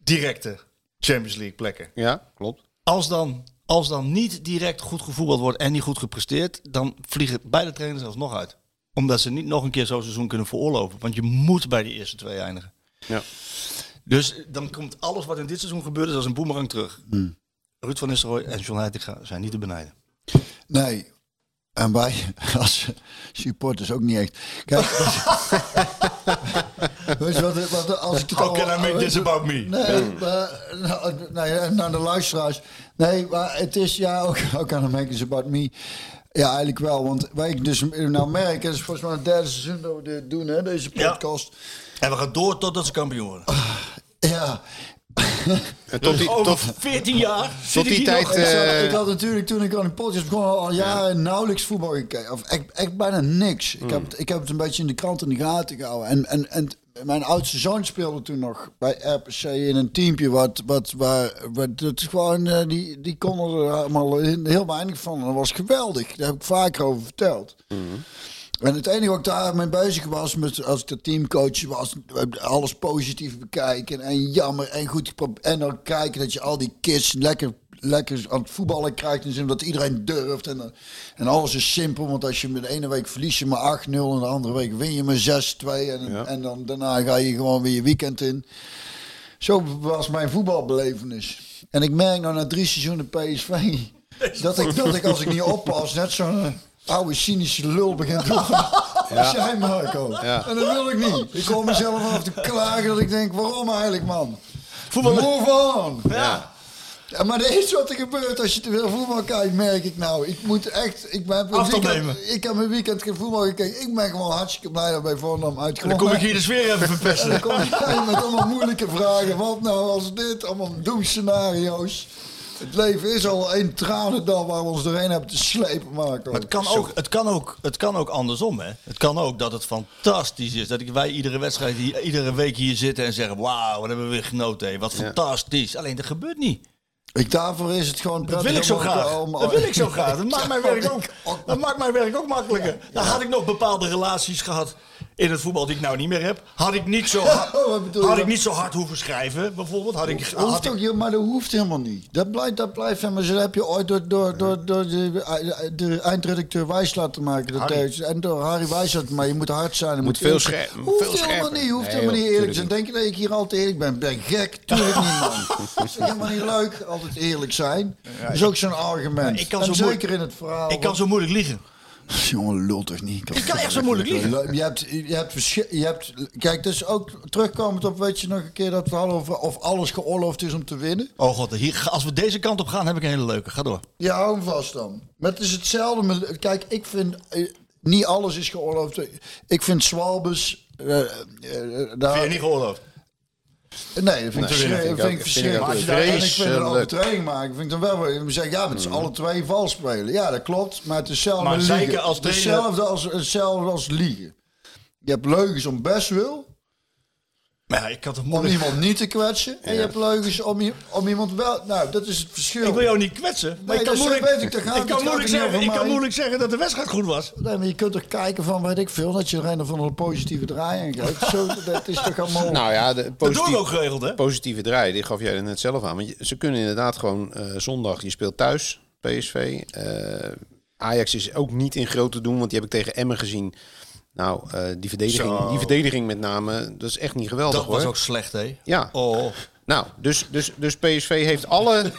Speaker 1: directe Champions League plekken.
Speaker 3: Ja, klopt.
Speaker 1: Als dan, als dan niet direct goed gevoetbald wordt en niet goed gepresteerd, dan vliegen beide trainers alsnog uit. Omdat ze niet nog een keer zo'n seizoen kunnen veroorloven. Want je moet bij die eerste twee eindigen.
Speaker 3: Ja.
Speaker 1: Dus dan komt alles wat in dit seizoen gebeurd is als een boemerang terug.
Speaker 2: Hmm.
Speaker 1: Ruud van Nistelrooy en John Heitinga zijn niet te benijden.
Speaker 2: Nee. En wij als supporters ook niet echt. Kijk, weet je wat, wat als ik het al- weet je-
Speaker 1: about me?
Speaker 2: Nee, maar, nou, nee, naar de luisteraars. Nee, maar het is ja ook, ook aan de make is about me. Ja, eigenlijk wel. Want wat ik dus nou merk, het is volgens mij het derde seizoen dat we dit doen, hè, deze
Speaker 1: Ja.
Speaker 2: podcast.
Speaker 1: En we gaan door totdat ze kampioen worden.
Speaker 2: Ja.
Speaker 3: En tot die,
Speaker 1: Over
Speaker 3: tot,
Speaker 1: 14 jaar
Speaker 3: tot die tijd... Eh,
Speaker 2: ik had natuurlijk toen ik aan de podcast begon al jaren nauwelijks voetbal gekeken. Of echt, echt bijna niks. Ik, heb, het- ik heb het een beetje in de krant in de gaten gehouden. En, en, en mijn oudste zoon speelde toen nog bij RPC in een teampje. Wat, wat, waar, wat, dat is gewoon, eh, die, die konden er allemaal heel weinig van. En dat was geweldig. Daar heb ik vaker over verteld. En het enige wat ik daarmee bezig was, met, als ik de teamcoach was, alles positief bekijken en jammer en goed En dan kijken dat je al die kids lekker, lekker aan het voetballen krijgt. In zin dat iedereen durft. En, en alles is simpel, want als je met de ene week verlies je maar 8-0 en de andere week win je maar 6-2. En,
Speaker 3: Ja.
Speaker 2: en dan daarna ga je gewoon weer je weekend in. Zo was mijn voetbalbelevenis. En ik merk nou na drie seizoenen PSV dat ik, dat ik als ik niet oppas net zo'n eh, oude cynische lul begin te worden. Als jij Marco.
Speaker 3: Ja.
Speaker 2: En dat wil ik niet. Ik kom mezelf af te klagen dat ik denk, waarom eigenlijk man?
Speaker 1: Voetbal-
Speaker 2: Move on.
Speaker 3: ja.
Speaker 2: Ja, maar dat is wat er gebeurt als je te veel voetbal kijkt, merk ik nou. Ik moet echt, ik ben weekend,
Speaker 1: nemen.
Speaker 2: ik heb mijn weekend geen voetbal gekeken. Ik ben gewoon hartstikke blij dat bij Volendam
Speaker 1: Dan
Speaker 2: uitgekomen.
Speaker 1: kom ik hier de sfeer even
Speaker 2: En
Speaker 1: verpesten.
Speaker 2: dan kom je met allemaal moeilijke vragen. Wat nou als dit? Allemaal doemscenario's. Het leven is al één tranendal waar we ons doorheen hebben te slepen.
Speaker 1: Maar het kan, ook, het, kan ook, het kan ook andersom, hè? Het kan ook dat het fantastisch is. Dat ik, wij iedere wedstrijd, hier, iedere week hier zitten en zeggen... Wauw, wat hebben we weer genoten. Wat fantastisch. Alleen dat gebeurt niet.
Speaker 2: Ik, daarvoor is het gewoon
Speaker 1: Dat wil ik zo graag.
Speaker 2: om-
Speaker 1: Dat wil ik zo graag. Dat maakt mijn werk ook,
Speaker 2: ook.
Speaker 1: dat maakt mijn werk ook makkelijker. Dan had ik nog bepaalde relaties gehad in het voetbal die ik nou niet meer heb. Had ik niet zo hard,
Speaker 2: je
Speaker 1: had ik niet zo hard hoeven schrijven, bijvoorbeeld. Had ik, had
Speaker 2: maar dat hoeft helemaal niet. Dat blijft, dat blijft helemaal zo. Dat heb je ooit door, door, door, door de, de eindredacteur wijs laten maken. Dat en door Harry wijs laten Maar je moet hard zijn. Je moet,
Speaker 3: veel
Speaker 2: zijn. Hoeft
Speaker 3: veel
Speaker 2: helemaal
Speaker 3: scherper.
Speaker 2: niet. Hoeft
Speaker 3: Nee,
Speaker 2: helemaal
Speaker 3: joh,
Speaker 2: niet eerlijk zijn. Denk je dat ik hier altijd eerlijk ben? Ben gek? Tuurlijk niet, man. Dat is helemaal niet leuk. Altijd eerlijk zijn. Dat is ook zo'n argument.
Speaker 1: ik kan
Speaker 2: en
Speaker 1: zo
Speaker 2: zeker
Speaker 1: moeilijk-
Speaker 2: in het verhaal.
Speaker 1: ik kan zo moeilijk liegen.
Speaker 2: Jongen, lul toch niet.
Speaker 1: Ik kan echt zo moeilijk liegen.
Speaker 2: Je hebt, je hebt, je hebt, kijk, dus ook terugkomend op, weet je nog een keer dat we hadden over of alles geoorloofd is om te winnen.
Speaker 1: Oh god, hier, als we deze kant op gaan, heb ik een hele leuke. Ga door.
Speaker 2: Ja, hou hem vast dan. Maar het is hetzelfde. Met, kijk, ik vind eh, niet alles is geoorloofd. Ik vind Swalbes. eh, eh, daar,
Speaker 1: Vind je niet geoorloofd?
Speaker 2: Nee, dat vind ik
Speaker 3: Nee,
Speaker 2: verschrikkelijk.
Speaker 3: vind ik
Speaker 2: vind ik
Speaker 3: vind
Speaker 2: verschrikkelijk. Als je daar- En ik vind een
Speaker 3: vreselijk.
Speaker 2: overtreding maken, vind ik dan wel. We zeggen, ja, maar het is alle twee vals spelen. Ja, dat klopt. Maar het is hetzelfde
Speaker 1: Maar
Speaker 2: liegen.
Speaker 1: als
Speaker 2: Het is
Speaker 1: trainer-
Speaker 2: hetzelfde als, hetzelfde als liegen. Je hebt leugens om best wil.
Speaker 1: Maar ja, ik kan toch
Speaker 2: om iemand niet te kwetsen. En je hebt leugens om, om iemand wel... Nou, dat is het verschil.
Speaker 1: Ik wil jou niet kwetsen. Maar
Speaker 2: Nee,
Speaker 1: ik kan moeilijk,
Speaker 2: weet ik, het.
Speaker 1: kan
Speaker 2: Het
Speaker 1: moeilijk, zeggen,
Speaker 2: niet
Speaker 1: ik
Speaker 2: over
Speaker 1: kan
Speaker 2: mij.
Speaker 1: moeilijk zeggen dat de wedstrijd goed was.
Speaker 2: Nee, maar je kunt er kijken van, weet ik veel, dat je er een of andere positieve draai in geeft. Zo, dat is toch allemaal...
Speaker 3: Nou ja, de positief,
Speaker 1: ook geregeld, hè?
Speaker 3: positieve draai, die gaf jij er net zelf aan. Want je- ze kunnen inderdaad gewoon eh, zondag, je speelt thuis, PSV. Eh, Ajax is ook niet in groot te doen, want die heb ik tegen Emmen gezien. Nou, eh, die, verdediging, die verdediging met name, dat is echt niet geweldig
Speaker 1: Dat
Speaker 3: hoor.
Speaker 1: was ook slecht, hè?
Speaker 3: Ja,
Speaker 1: Oh,
Speaker 3: nou, dus, dus, dus PSV heeft alle...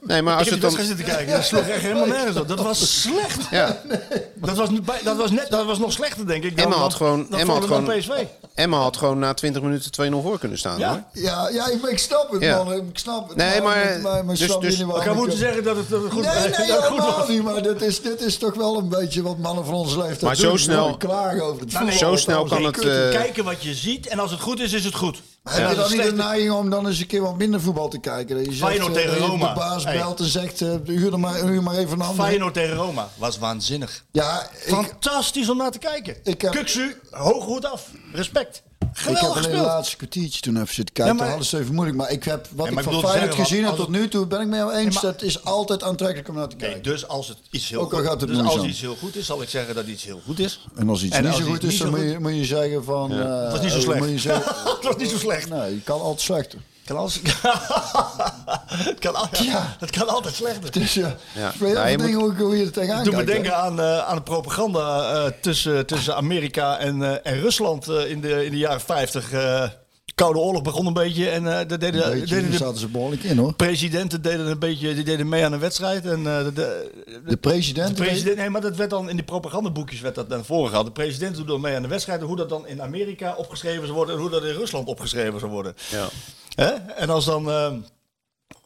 Speaker 3: Nee, maar als
Speaker 1: ik
Speaker 3: het dan...
Speaker 1: zitten kijken. Dat sloeg echt helemaal nergens op. Dat was slecht.
Speaker 3: Ja,
Speaker 1: Dat was, dat was, net, dat was nog slechter, denk ik. Dan,
Speaker 3: Emma had gewoon,
Speaker 1: dan
Speaker 3: Emma had gewoon,
Speaker 1: PSV.
Speaker 3: Emma had gewoon na 20 minuten 2-0 voor kunnen staan
Speaker 1: Ja?
Speaker 3: hoor.
Speaker 2: Ja, ja ik, ik snap het,
Speaker 3: Ja.
Speaker 2: man. Ik snap het.
Speaker 3: Nee, maar-
Speaker 2: maar, maar
Speaker 3: dus- dus-
Speaker 1: Ik
Speaker 2: ik-
Speaker 1: moeten zeggen dat het, dat het goed,
Speaker 2: Nee, nee,
Speaker 1: dat goed was.
Speaker 2: niet. Maar dit is, dit is toch wel een beetje wat mannen van onze leeftijd
Speaker 3: Maar zo snel-
Speaker 2: Klagen over het
Speaker 1: Nou, nee.
Speaker 3: Zo snel kan
Speaker 1: Je
Speaker 3: het...
Speaker 1: kunt
Speaker 3: eh,
Speaker 1: kijken wat je ziet en als het goed is, is het goed.
Speaker 2: Heb je dan
Speaker 1: het
Speaker 2: niet de neiging om dan eens een keer wat minder voetbal te kijken? Dat je zegt,
Speaker 1: Feyenoord
Speaker 2: eh,
Speaker 1: tegen Roma.
Speaker 2: De baas
Speaker 1: Hey.
Speaker 2: belt en zegt, eh, huur, er maar, huur maar even een ander.
Speaker 1: Feyenoord tegen Roma was waanzinnig.
Speaker 2: Ja, ik,
Speaker 1: Fantastisch om naar te kijken.
Speaker 2: Ik heb-
Speaker 1: Kuksu, hoog hoed af. Respect.
Speaker 2: Ik heb in de
Speaker 1: gespeeld.
Speaker 2: laatste kwartiertje toen even zitten kijken.
Speaker 1: Ja, maar-
Speaker 2: ze even moeilijk. Maar ik heb, wat
Speaker 1: maar
Speaker 2: ik
Speaker 1: ik
Speaker 2: van Feyenoord gezien heb tot nu toe, ben ik mee eens. Dat is altijd aantrekkelijk om naar te kijken.
Speaker 1: Nee, dus als het iets heel
Speaker 2: Ook al
Speaker 1: goed,
Speaker 2: gaat het
Speaker 1: dus als iets heel goed is, zal ik zeggen dat iets heel goed is.
Speaker 2: En als iets
Speaker 1: En
Speaker 2: niet
Speaker 1: als
Speaker 2: zo goed is, dan moet je, moet je zeggen van... eh,
Speaker 1: Het was niet zo
Speaker 2: eh,
Speaker 1: slecht.
Speaker 2: Zeggen,
Speaker 1: het was niet zo slecht.
Speaker 2: nee, je kan altijd slechter.
Speaker 1: Kan alles... het, kan, al-
Speaker 2: Ja.
Speaker 1: het kan altijd slechter.
Speaker 2: Dus ja,
Speaker 3: Ja.
Speaker 2: ik weet
Speaker 3: Nou,
Speaker 2: heel dingen hoe, hoe je er tegenaan
Speaker 1: Doe me denken aan, eh, aan de propaganda eh, tussen, tussen Amerika en, eh, en Rusland eh, in, de, in de jaren 50. eh, Koude oorlog begon een beetje en eh daar deden,
Speaker 2: beetje,
Speaker 1: deden
Speaker 2: daar
Speaker 1: de
Speaker 2: zaten ze behoorlijk in hoor.
Speaker 1: presidenten deden een beetje, die deden mee aan een wedstrijd. En eh, de, de,
Speaker 2: De president...
Speaker 1: de president, nee, maar dat werd dan in die propagandaboekjes werd dat naar voren gehaald. De president doet dan mee aan de wedstrijd. en Hoe dat dan in Amerika opgeschreven zou worden en hoe dat in Rusland opgeschreven zou worden.
Speaker 3: Ja.
Speaker 1: Hè? En als dan, eh,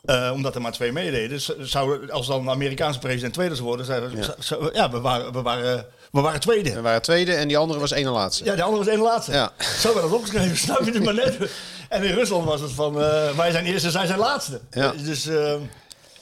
Speaker 1: eh, omdat er maar twee meededen, zou, als dan de Amerikaanse president tweede zou worden, zeiden
Speaker 3: Ja.
Speaker 1: ja. ja, we waren, we waren, we waren tweede.
Speaker 3: We waren tweede en die andere was ene laatste.
Speaker 1: Ja, de andere was één laatste.
Speaker 3: Ja.
Speaker 1: Zo werd dat opgeschreven, snap je het maar net. En in Rusland was het van, eh, wij zijn eerste, zij zijn laatste.
Speaker 3: Ja.
Speaker 1: Dus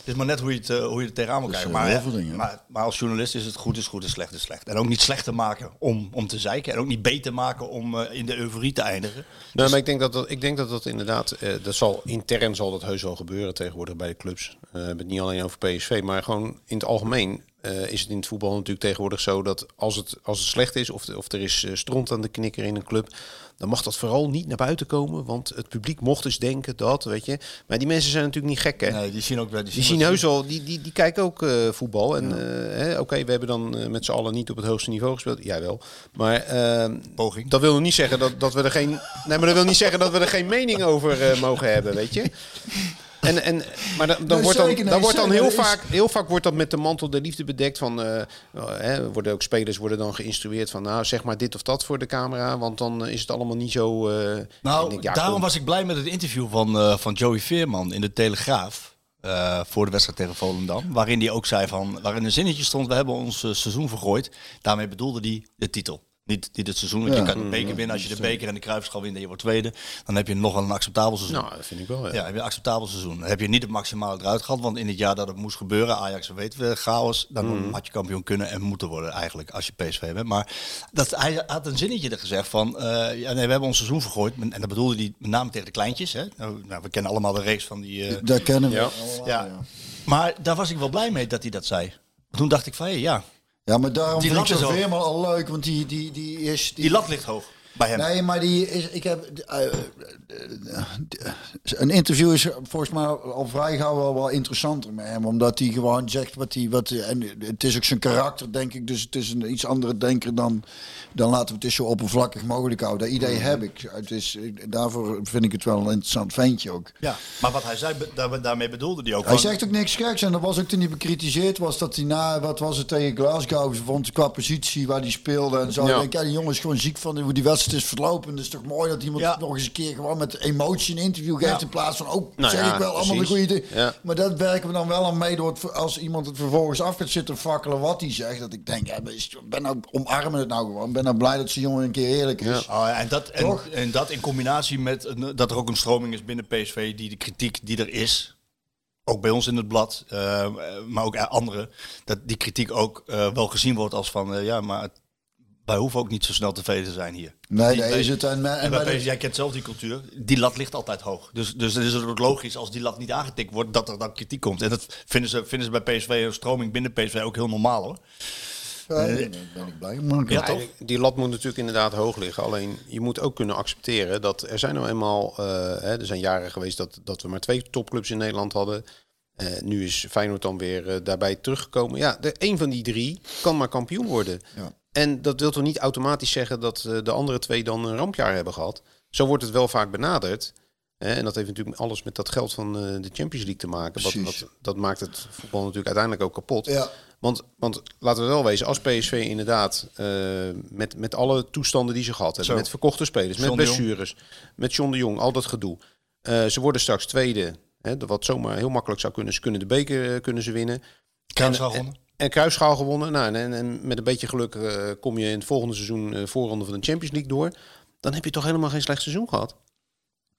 Speaker 1: het is maar net hoe je het, eh, hoe je het tegenaan moet kijken.
Speaker 2: zijn
Speaker 1: Maar,
Speaker 2: dingen.
Speaker 1: maar, maar als journalist is het goed is goed en slecht is slecht. En ook niet slecht te maken om, om te zeiken. En ook niet beter maken om eh, in de euforie te eindigen.
Speaker 3: Nee, maar ik denk dat dat, ik denk dat, dat inderdaad, eh, dat zal intern zal dat heus wel gebeuren tegenwoordig bij de clubs. Eh, we hebben het niet alleen over PSV, maar gewoon in het algemeen eh, is het in het voetbal natuurlijk tegenwoordig zo dat als het, als het slecht is of, of er is eh, stront aan de knikker in een club, dan mag dat vooral niet naar buiten komen, want het publiek mocht dus denken dat, weet je. Maar die mensen zijn natuurlijk niet gek, hè?
Speaker 1: Nee, die zien ook wel.
Speaker 3: Die zien heus wel, die, die, die kijken ook eh, voetbal. En eh, hè, oké, we hebben dan eh, met z'n allen niet op het hoogste niveau gespeeld. Jij wel. Maar eh,
Speaker 1: Poging.
Speaker 3: dat wil nog niet zeggen dat, dat we er geen. Nee, maar dat wil niet zeggen dat we er geen mening over eh, mogen hebben, weet je. En, en, maar dan, dan
Speaker 2: Nee,
Speaker 3: wordt dan,
Speaker 2: zeker, nee,
Speaker 3: dan wordt dan
Speaker 2: zeker.
Speaker 3: heel
Speaker 2: is-
Speaker 3: vaak, heel vaak wordt dat met de mantel der liefde bedekt. Van, eh, hè, worden ook spelers worden dan geïnstrueerd van, nou zeg maar dit of dat voor de camera, want dan is het allemaal niet zo. eh,
Speaker 1: Nou,
Speaker 3: ik denk, ja,
Speaker 1: daarom
Speaker 3: kom.
Speaker 1: was ik blij met het interview van, eh, van Joey Veerman in de Telegraaf. eh, voor de wedstrijd tegen Volendam. Waarin hij ook zei van. Waarin een zinnetje stond: We hebben ons seizoen vergooid. Daarmee bedoelde hij de titel. Niet, niet het seizoen. Want
Speaker 2: Ja.
Speaker 1: je kan de beker winnen. Als je de beker en de kruisschaal wint en je wordt tweede. Dan heb je nog wel een acceptabel seizoen.
Speaker 3: Nou, dat vind ik wel. Ja.
Speaker 1: Ja, heb je een acceptabel seizoen. Dan heb je niet het maximale eruit gehad. Want in het jaar dat het moest gebeuren, Ajax weten we, chaos. Dan
Speaker 3: Mm.
Speaker 1: had je kampioen kunnen en moeten worden eigenlijk als je PSV bent. Maar dat, hij had een zinnetje er gezegd van, eh, ja, nee, we hebben ons seizoen vergooid. En dat bedoelde hij met name tegen de kleintjes. Hè? Nou, nou, we kennen allemaal de race van die... eh,
Speaker 2: Daar kennen we
Speaker 3: Ja.
Speaker 1: ja. Maar daar was ik wel blij mee dat hij dat zei. Toen dacht ik van, hé, ja,
Speaker 2: Ja, maar daarom
Speaker 1: Die
Speaker 2: vind ik zo. Veerman al leuk, want die, die, die is...
Speaker 1: die lat ligt hoog bij hem.
Speaker 2: Nee, maar die is. Ik heb. eh, eh, een interview is volgens mij al vrij gauw wel, wel interessanter met hem. Omdat hij gewoon zegt wat hij. Wat, en het is ook zijn karakter, denk ik. Dus het is een iets andere denker dan. Dan laten we het dus zo oppervlakkig mogelijk houden. Dat idee heb ik. Het is, daarvoor vind ik het wel een interessant ventje ook.
Speaker 1: Ja, maar wat hij zei, daar, daarmee bedoelde hij ook.
Speaker 2: Hij
Speaker 1: van-
Speaker 2: zegt ook niks geks. En dat was ook toen hij bekritiseerd was. Dat hij na, wat was het tegen Glasgow, vond qua positie waar hij speelde. En zo.
Speaker 3: Ja.
Speaker 2: Ik denk, ja, die jongen is gewoon ziek van hoe die wedstrijd is verlopen. Het is toch mooi dat iemand
Speaker 1: Ja.
Speaker 2: nog eens een keer gewoon met emotie een interview geeft.
Speaker 1: Ja.
Speaker 2: In plaats van, ook
Speaker 3: Nou
Speaker 2: zeg
Speaker 3: ja,
Speaker 2: ik wel allemaal de goede dingen.
Speaker 3: Ja.
Speaker 2: Maar dat werken we dan wel aan mee door het, als iemand het vervolgens af gaat zitten fakkelen wat hij zegt. Dat ik denk, ja, is- ben nou, omarmen het nou gewoon. Ben nou blij dat zijn jongen een keer eerlijk is.
Speaker 3: Ja.
Speaker 1: Oh, ja, en, dat, en, en dat in combinatie met een- dat er ook een stroming is binnen PSV die de kritiek die er is, ook bij ons in het blad, eh, maar ook anderen, dat die kritiek ook eh, wel gezien wordt als van eh, ja, maar het- wij hoeven ook niet zo snel tevreden te zijn hier.
Speaker 2: Nee, daar is het. En, en
Speaker 1: En bij
Speaker 2: bij de-
Speaker 1: PSV, jij kent zelf die cultuur, die lat ligt altijd hoog. Dus, dus dan is het ook logisch als die lat niet aangetikt wordt, dat er dan kritiek komt. En dat vinden ze, vinden ze bij PSV, een stroming binnen PSV ook heel normaal hoor.
Speaker 2: Ja, daar ben ik blij.
Speaker 1: Ja, toch?
Speaker 3: Die lat moet natuurlijk inderdaad hoog liggen. Alleen je moet ook kunnen accepteren dat er zijn nou eenmaal, eh, hè, er zijn jaren geweest dat, dat we maar twee topclubs in Nederland hadden. Eh, nu is Feyenoord dan weer eh, daarbij teruggekomen. Ja, de, een van die drie kan maar kampioen worden.
Speaker 2: Ja.
Speaker 3: En dat wil toch niet automatisch zeggen dat eh, de andere twee dan een rampjaar hebben gehad. Zo wordt het wel vaak benaderd. En dat heeft natuurlijk alles met dat geld van eh, de Champions League te maken. Wat, dat maakt het voetbal natuurlijk uiteindelijk ook kapot.
Speaker 2: Ja.
Speaker 3: Want, want laten we wel wezen, als PSV inderdaad eh, met, met alle toestanden die ze gehad hebben,
Speaker 1: Zo.
Speaker 3: met verkochte spelers,
Speaker 1: John
Speaker 3: met blessures, met John de Jong, al dat gedoe. Ze worden straks tweede, hè, wat zomaar heel makkelijk zou kunnen. Ze kunnen de beker kunnen ze winnen.
Speaker 1: Kruisraal
Speaker 3: En-
Speaker 1: gewonnen.
Speaker 3: En kruisschaal gewonnen. Nou, en, en, met een beetje geluk eh, kom je in het volgende seizoen eh, voorronde van de Champions League door. Dan heb je toch helemaal geen slecht seizoen gehad.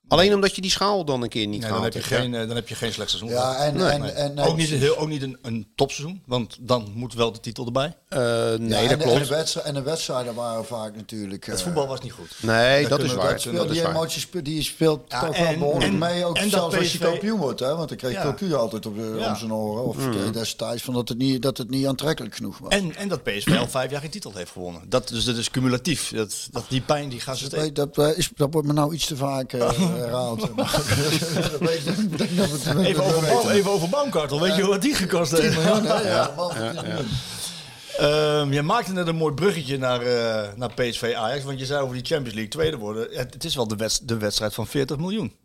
Speaker 3: Alleen omdat je die schaal dan een keer niet
Speaker 1: Nee, dan, heb je geen, eh, dan heb je geen slecht seizoen.
Speaker 2: Ja, en,
Speaker 3: Nee.
Speaker 2: en, en,
Speaker 1: ook niet, heel, ook niet een, een topseizoen, want dan moet wel de titel erbij.
Speaker 3: Eh, nee,
Speaker 2: ja,
Speaker 3: dat
Speaker 2: en, En
Speaker 3: klopt.
Speaker 2: de, wedstrijden, en de wedstrijden waren vaak natuurlijk...
Speaker 1: Het
Speaker 2: eh,
Speaker 1: voetbal was niet goed.
Speaker 3: Nee,
Speaker 1: Dat
Speaker 3: dat is waar.
Speaker 1: dat
Speaker 2: speelt,
Speaker 3: Dat is
Speaker 2: die
Speaker 3: waar.
Speaker 2: emotie speelt, die speelt
Speaker 1: Ja,
Speaker 2: toch wel
Speaker 1: en-
Speaker 2: behoorlijk
Speaker 1: en-
Speaker 2: mee. Ook
Speaker 1: en dat
Speaker 2: zelfs als je kampioen wordt. Hè? Want dan kreeg
Speaker 1: Ja.
Speaker 2: Cocu altijd op, de,
Speaker 1: Ja.
Speaker 2: om zijn oren. Of
Speaker 3: Mm.
Speaker 2: destijds van dat het, niet, dat het niet aantrekkelijk genoeg was.
Speaker 1: En, en dat PSV al vijf jaar geen titel heeft gewonnen. Dat, dus dat is cumulatief. Dat, dat, die pijn die gaan ze
Speaker 2: dat, dat, is, dat wordt me nou iets te vaak eh, herhaald. Het-
Speaker 1: Even over. Baum- even over Baumkartel. Weet je wat die gekost heeft?
Speaker 2: Ja, ja, ja, man, dat is-
Speaker 1: Ehm, je maakte net een mooi bruggetje naar, eh, naar PSV Ajax. Want je zei over die Champions League tweede worden. Het, het is wel de, wedst- de wedstrijd van 40 miljoen.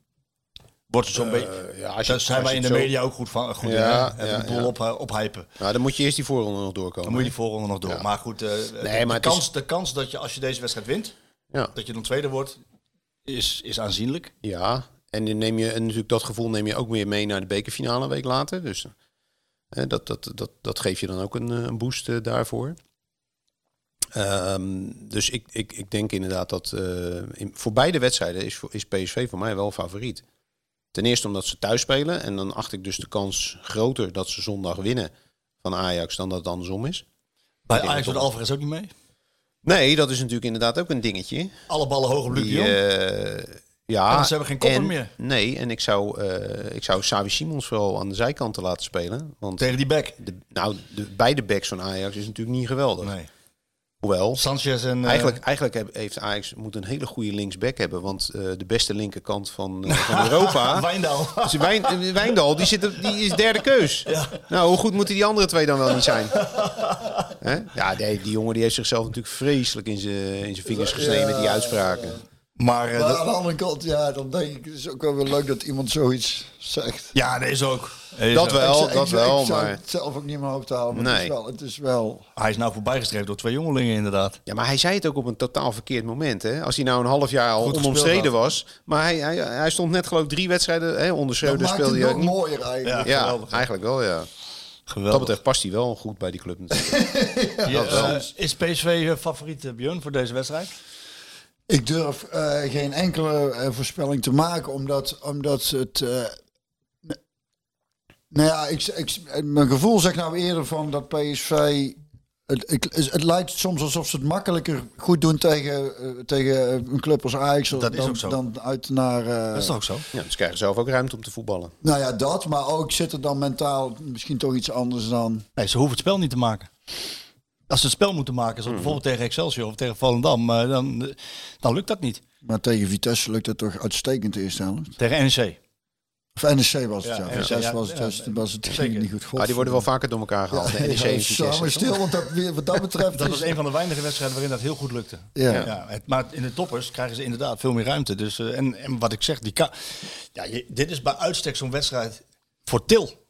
Speaker 1: Wordt er zo'n beetje.
Speaker 3: ja, als je-
Speaker 1: Daar zijn
Speaker 3: als
Speaker 1: wij in de
Speaker 3: zo-
Speaker 1: media ook goed van. Goed
Speaker 3: Ja,
Speaker 1: in, hè?
Speaker 3: ja,
Speaker 1: Even de boel
Speaker 3: ja.
Speaker 1: op, eh, ophypen.
Speaker 3: Nou, dan moet je eerst die voorronde nog doorkomen.
Speaker 1: Dan moet je die voorronde nog door.
Speaker 3: Ja.
Speaker 1: Maar goed, eh, de,
Speaker 3: maar
Speaker 1: de,
Speaker 3: is-
Speaker 1: kans, de kans dat je als je deze wedstrijd wint,
Speaker 3: Ja.
Speaker 1: dat je dan tweede wordt, is, is aanzienlijk.
Speaker 3: Ja, en dan neem je en natuurlijk dat gevoel neem je ook weer mee naar de bekerfinale een week later. Dus eh, dat, dat, dat, dat geeft je dan ook een, eh, een boost eh, daarvoor. Ehm, dus ik, ik, ik denk inderdaad dat eh, in, voor beide wedstrijden is, is PSV voor mij wel favoriet. Ten eerste omdat ze thuis spelen. En dan acht ik dus de kans groter dat ze zondag winnen van Ajax dan dat het andersom is.
Speaker 1: Bij Ajax doet. Alvarez ook niet mee.
Speaker 3: Nee, dat is natuurlijk inderdaad ook een dingetje.
Speaker 1: Alle ballen hoog op Luc
Speaker 3: Die, eh, ja,
Speaker 1: ze hebben geen kopper
Speaker 3: en-
Speaker 1: meer.
Speaker 3: Nee, en ik zou, eh ik zou Savi Simons wel aan de zijkanten laten spelen. Want
Speaker 1: Tegen die back.
Speaker 3: de, nou, de, beide backs van Ajax is natuurlijk niet geweldig.
Speaker 1: Nee.
Speaker 3: Hoewel,
Speaker 1: Sanchez en... eh,
Speaker 3: eigenlijk, eigenlijk heeft Ajax moet een hele goede linksback hebben. Want eh, de beste linkerkant van, eh, van Europa...
Speaker 1: Wijndal.
Speaker 3: Dus Wijn, Wijndal, die, zit, die is derde keus. Nou, hoe goed moeten die andere twee dan wel niet zijn? Ja, die, die jongen die heeft zichzelf natuurlijk vreselijk in zijn in zijn vingers gesneden met die uitspraken.
Speaker 1: Maar, eh,
Speaker 2: Maar
Speaker 1: dat-
Speaker 2: aan de andere kant, ja, dan denk ik, het is ook wel weer leuk dat iemand zoiets zegt.
Speaker 1: ja, dat is ook. Dat is
Speaker 3: Dat
Speaker 1: ook.
Speaker 3: wel.
Speaker 2: ik, zou-
Speaker 3: dat
Speaker 2: ik,
Speaker 3: wel,
Speaker 2: ik zou
Speaker 3: maar-
Speaker 2: het zelf ook niet hoofd halen. Maar het,
Speaker 3: Nee.
Speaker 2: is wel, het is wel...
Speaker 1: Hij is nou voorbijgestreefd door twee jongelingen inderdaad.
Speaker 3: Ja, maar hij zei het ook op een totaal verkeerd moment. Hè? Als hij nou een half jaar al onomstreden was. Maar hij, hij, hij stond net geloof ik drie wedstrijden. Hè? Onder
Speaker 2: Dat
Speaker 3: Schreuder
Speaker 2: maakt
Speaker 3: speelde hij
Speaker 2: nog
Speaker 3: ook niet.
Speaker 2: mooier eigenlijk.
Speaker 1: Ja.
Speaker 3: Ja,
Speaker 1: geweldig.
Speaker 3: eigenlijk wel ja. Wat dat
Speaker 1: Geweldig.
Speaker 3: betreft past hij wel goed bij die club natuurlijk.
Speaker 1: Ja,
Speaker 3: dat wel.
Speaker 1: eh, is PSV je favoriet, eh, Björn, voor deze wedstrijd?
Speaker 2: Ik durf eh, geen enkele eh, voorspelling te maken, omdat, omdat het... eh, nou ja, ik, ik, mijn gevoel zegt nou eerder van dat PSV... Het, ik- het, lijkt soms alsof ze het makkelijker goed doen tegen, eh, tegen een club als Ajax
Speaker 1: Dat is
Speaker 2: dan,
Speaker 1: ook zo.
Speaker 2: dan uit naar... eh,
Speaker 1: Dat is toch ook zo?
Speaker 3: Ja, ze krijgen zelf ook ruimte om te voetballen.
Speaker 2: Nou ja, dat, maar ook zit er dan mentaal misschien toch iets anders dan...
Speaker 1: Nee, ze hoeven het spel niet te maken. Als ze het spel moeten maken, zoals bijvoorbeeld tegen Excelsior of tegen Volendam, eh, dan, dan lukt dat niet.
Speaker 2: Maar tegen Vitesse lukt het toch uitstekend de eerste helft?
Speaker 1: Tegen NEC.
Speaker 2: Of NEC was het,
Speaker 1: Ja,
Speaker 2: ja.
Speaker 1: NEC, ja,
Speaker 2: was het,
Speaker 1: ja,
Speaker 2: was het, was het
Speaker 1: zeker.
Speaker 2: niet goed.
Speaker 3: Maar die worden wel vaker door elkaar gehaald.
Speaker 2: Ja,
Speaker 3: NEC
Speaker 2: ja,
Speaker 3: en Vitesse.
Speaker 2: stil, want dat, wat dat betreft
Speaker 1: Dat
Speaker 2: is-
Speaker 1: was een van de weinige wedstrijden waarin dat heel goed lukte.
Speaker 2: Ja.
Speaker 1: Ja, het, maar in de toppers krijgen ze inderdaad veel meer ruimte. Dus, eh, en, en wat ik zeg, die ja, je, dit is bij uitstek zo'n wedstrijd voor Til.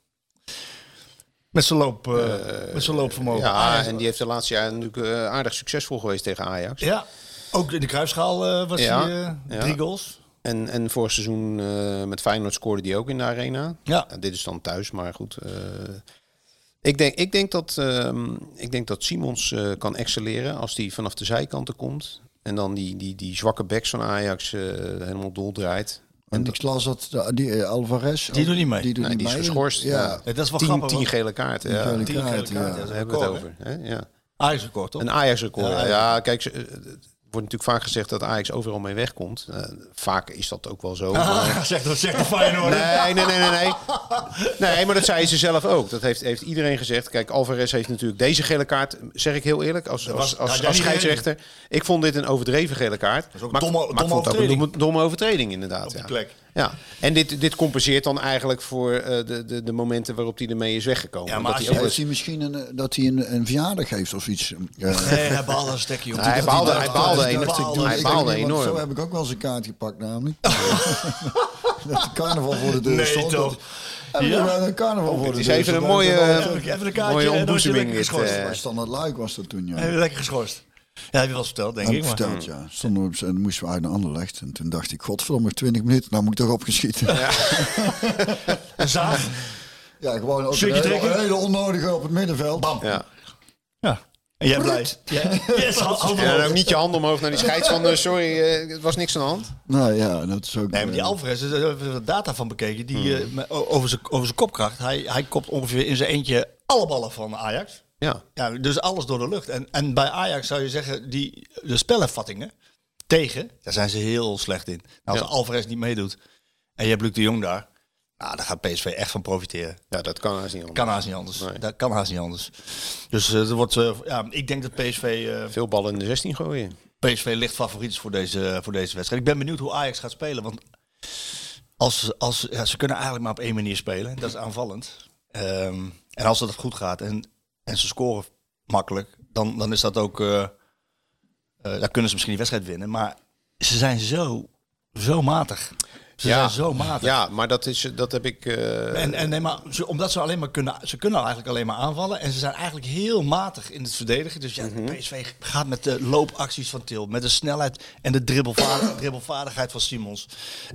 Speaker 1: Met zijn loop, eh, met zijn loopvermogen.
Speaker 3: Ja,
Speaker 1: Ajax-
Speaker 3: en die heeft de laatste jaren natuurlijk eh, aardig succesvol geweest tegen Ajax.
Speaker 1: ja, ook in de kruisschaal eh, was
Speaker 3: Ja,
Speaker 1: hij eh,
Speaker 3: ja.
Speaker 1: drie goals.
Speaker 3: En, en vorig seizoen eh, met Feyenoord scoorde die ook in de arena. Ja. Dit is dan thuis, maar goed. eh, ik, denk, ik, denk dat, ehm, ik denk dat Simons eh, kan excelleren als hij vanaf de zijkanten komt. En dan die, die, die zwakke backs van Ajax eh, helemaal doldraait.
Speaker 2: En ik las dat de- die eh, Alvarez.
Speaker 1: Die doet niet mee.
Speaker 2: Die, doet
Speaker 3: Nee,
Speaker 2: niet
Speaker 3: die is
Speaker 2: mee.
Speaker 3: geschorst. Ja.
Speaker 2: Ja.
Speaker 1: Ja, dat is wel
Speaker 3: Tien,
Speaker 1: grappig.
Speaker 3: tien gele kaarten. Ja.
Speaker 1: tien gele
Speaker 2: kaarten, ja.
Speaker 1: dat is
Speaker 3: Daar hebben we het over. Hè? Ja.
Speaker 1: Ajax record, toch?
Speaker 3: Een Ajax-record.
Speaker 1: Ja,
Speaker 3: Ja,
Speaker 1: ja.
Speaker 3: kijk, eh, wordt natuurlijk vaak gezegd dat Ajax overal mee wegkomt. Eh, vaak is dat ook wel zo. maar-
Speaker 1: zeg dat zeg de Feyenoord.
Speaker 3: Nee, nee, nee, nee, nee. Nee, maar dat zei ze zelf ook. Dat heeft, heeft iedereen gezegd. Kijk, Alvarez heeft natuurlijk deze gele kaart, zeg ik heel eerlijk, als,
Speaker 1: was-
Speaker 3: als, scheidsrechter. Ik vond dit een overdreven gele kaart.
Speaker 1: is ook
Speaker 3: maar,
Speaker 1: domme-
Speaker 3: maar
Speaker 1: domme
Speaker 3: vond het ook een domme, domme overtreding, inderdaad.
Speaker 1: Op die
Speaker 3: ja.
Speaker 1: plek.
Speaker 3: Ja, en dit, dit compenseert dan eigenlijk voor eh, de, de, de momenten waarop hij ermee is weggekomen.
Speaker 1: Ja, maar
Speaker 3: dat
Speaker 1: als
Speaker 3: hij
Speaker 2: Ja, is misschien een, eh, dat hij een, een verjaardag heeft of iets? Ja.
Speaker 1: Nee, hij baalde een stekje.
Speaker 3: Ja, hij baalde, hij baalde, enorm. hij baalde
Speaker 2: Zo heb ik ook wel eens een kaart gepakt namelijk. dat de carnaval voor de deur
Speaker 1: Nee,
Speaker 2: stond.
Speaker 1: toch?
Speaker 2: Wel een carnaval voor de
Speaker 3: Het is
Speaker 2: deur.
Speaker 3: even een mooie, eh,
Speaker 1: Even een kaartje
Speaker 3: mooie
Speaker 1: dan is
Speaker 3: ontboezeming dit, eh.
Speaker 2: Maar Standaard Luik was dat toen, ja.
Speaker 1: Lekker geschorst. Ja, heb je wel eens verteld, denk
Speaker 2: Heb
Speaker 1: ik.
Speaker 2: ik verteld, ja. Stonden we en dan moesten we uit naar Anderlecht. En toen dacht ik, godverdomme, 20 minuten, nou moet ik toch opgeschieten. Ja,
Speaker 1: Een zaag.
Speaker 2: gewoon ook een hele,
Speaker 1: trekken.
Speaker 2: een hele onnodige op het middenveld. Bam.
Speaker 3: Ja.
Speaker 1: Ja. En jij blij. Ja. Yes, hand- hand
Speaker 3: ook niet je handen omhoog naar die scheids van... sorry, eh, het was niks aan de hand.
Speaker 2: Nou ja, dat is ook...
Speaker 1: Nee, maar die Alvarez, daar hebben we data van bekeken. Die, zijn, over zijn kopkracht. Hij, hij kopt ongeveer in zijn eentje alle ballen van Ajax.
Speaker 3: Ja.
Speaker 1: Ja, dus alles door de lucht. En, en bij Ajax zou je zeggen, die, de spelervattingen tegen, daar zijn ze heel slecht in. Nou, als
Speaker 3: Ja.
Speaker 1: Alvarez niet meedoet en je hebt Luc de Jong daar, nou, daar gaat PSV echt van profiteren.
Speaker 3: ja, dat kan haast niet anders.
Speaker 1: Kan haast niet anders.
Speaker 3: Nee.
Speaker 1: Dat kan haast niet anders. Dus eh, er wordt, eh, ja, ik denk dat PSV, eh,
Speaker 3: Veel ballen in de 16 gooien.
Speaker 1: PSV licht favoriet voor deze, voor deze wedstrijd. Ik ben benieuwd hoe Ajax gaat spelen. Want als, als, ja, ze kunnen eigenlijk maar op één manier spelen. Dat is aanvallend. Ehm, en als dat goed gaat en, en ze scoren makkelijk, dan, dan is dat ook. eh eh, dan kunnen ze misschien die wedstrijd winnen. Maar ze zijn zo, zo matig. Ze zijn zo matig.
Speaker 3: Ja, maar dat, is, dat heb ik... eh,
Speaker 1: En, en nee, maar ze, omdat ze alleen maar kunnen, ze kunnen eigenlijk alleen maar aanvallen. En ze zijn eigenlijk heel matig in het verdedigen. Dus ja,
Speaker 3: Mhm.
Speaker 1: PSV gaat met de loopacties van Til, met de snelheid en de dribbelvaardig- dribbelvaardigheid van Simons.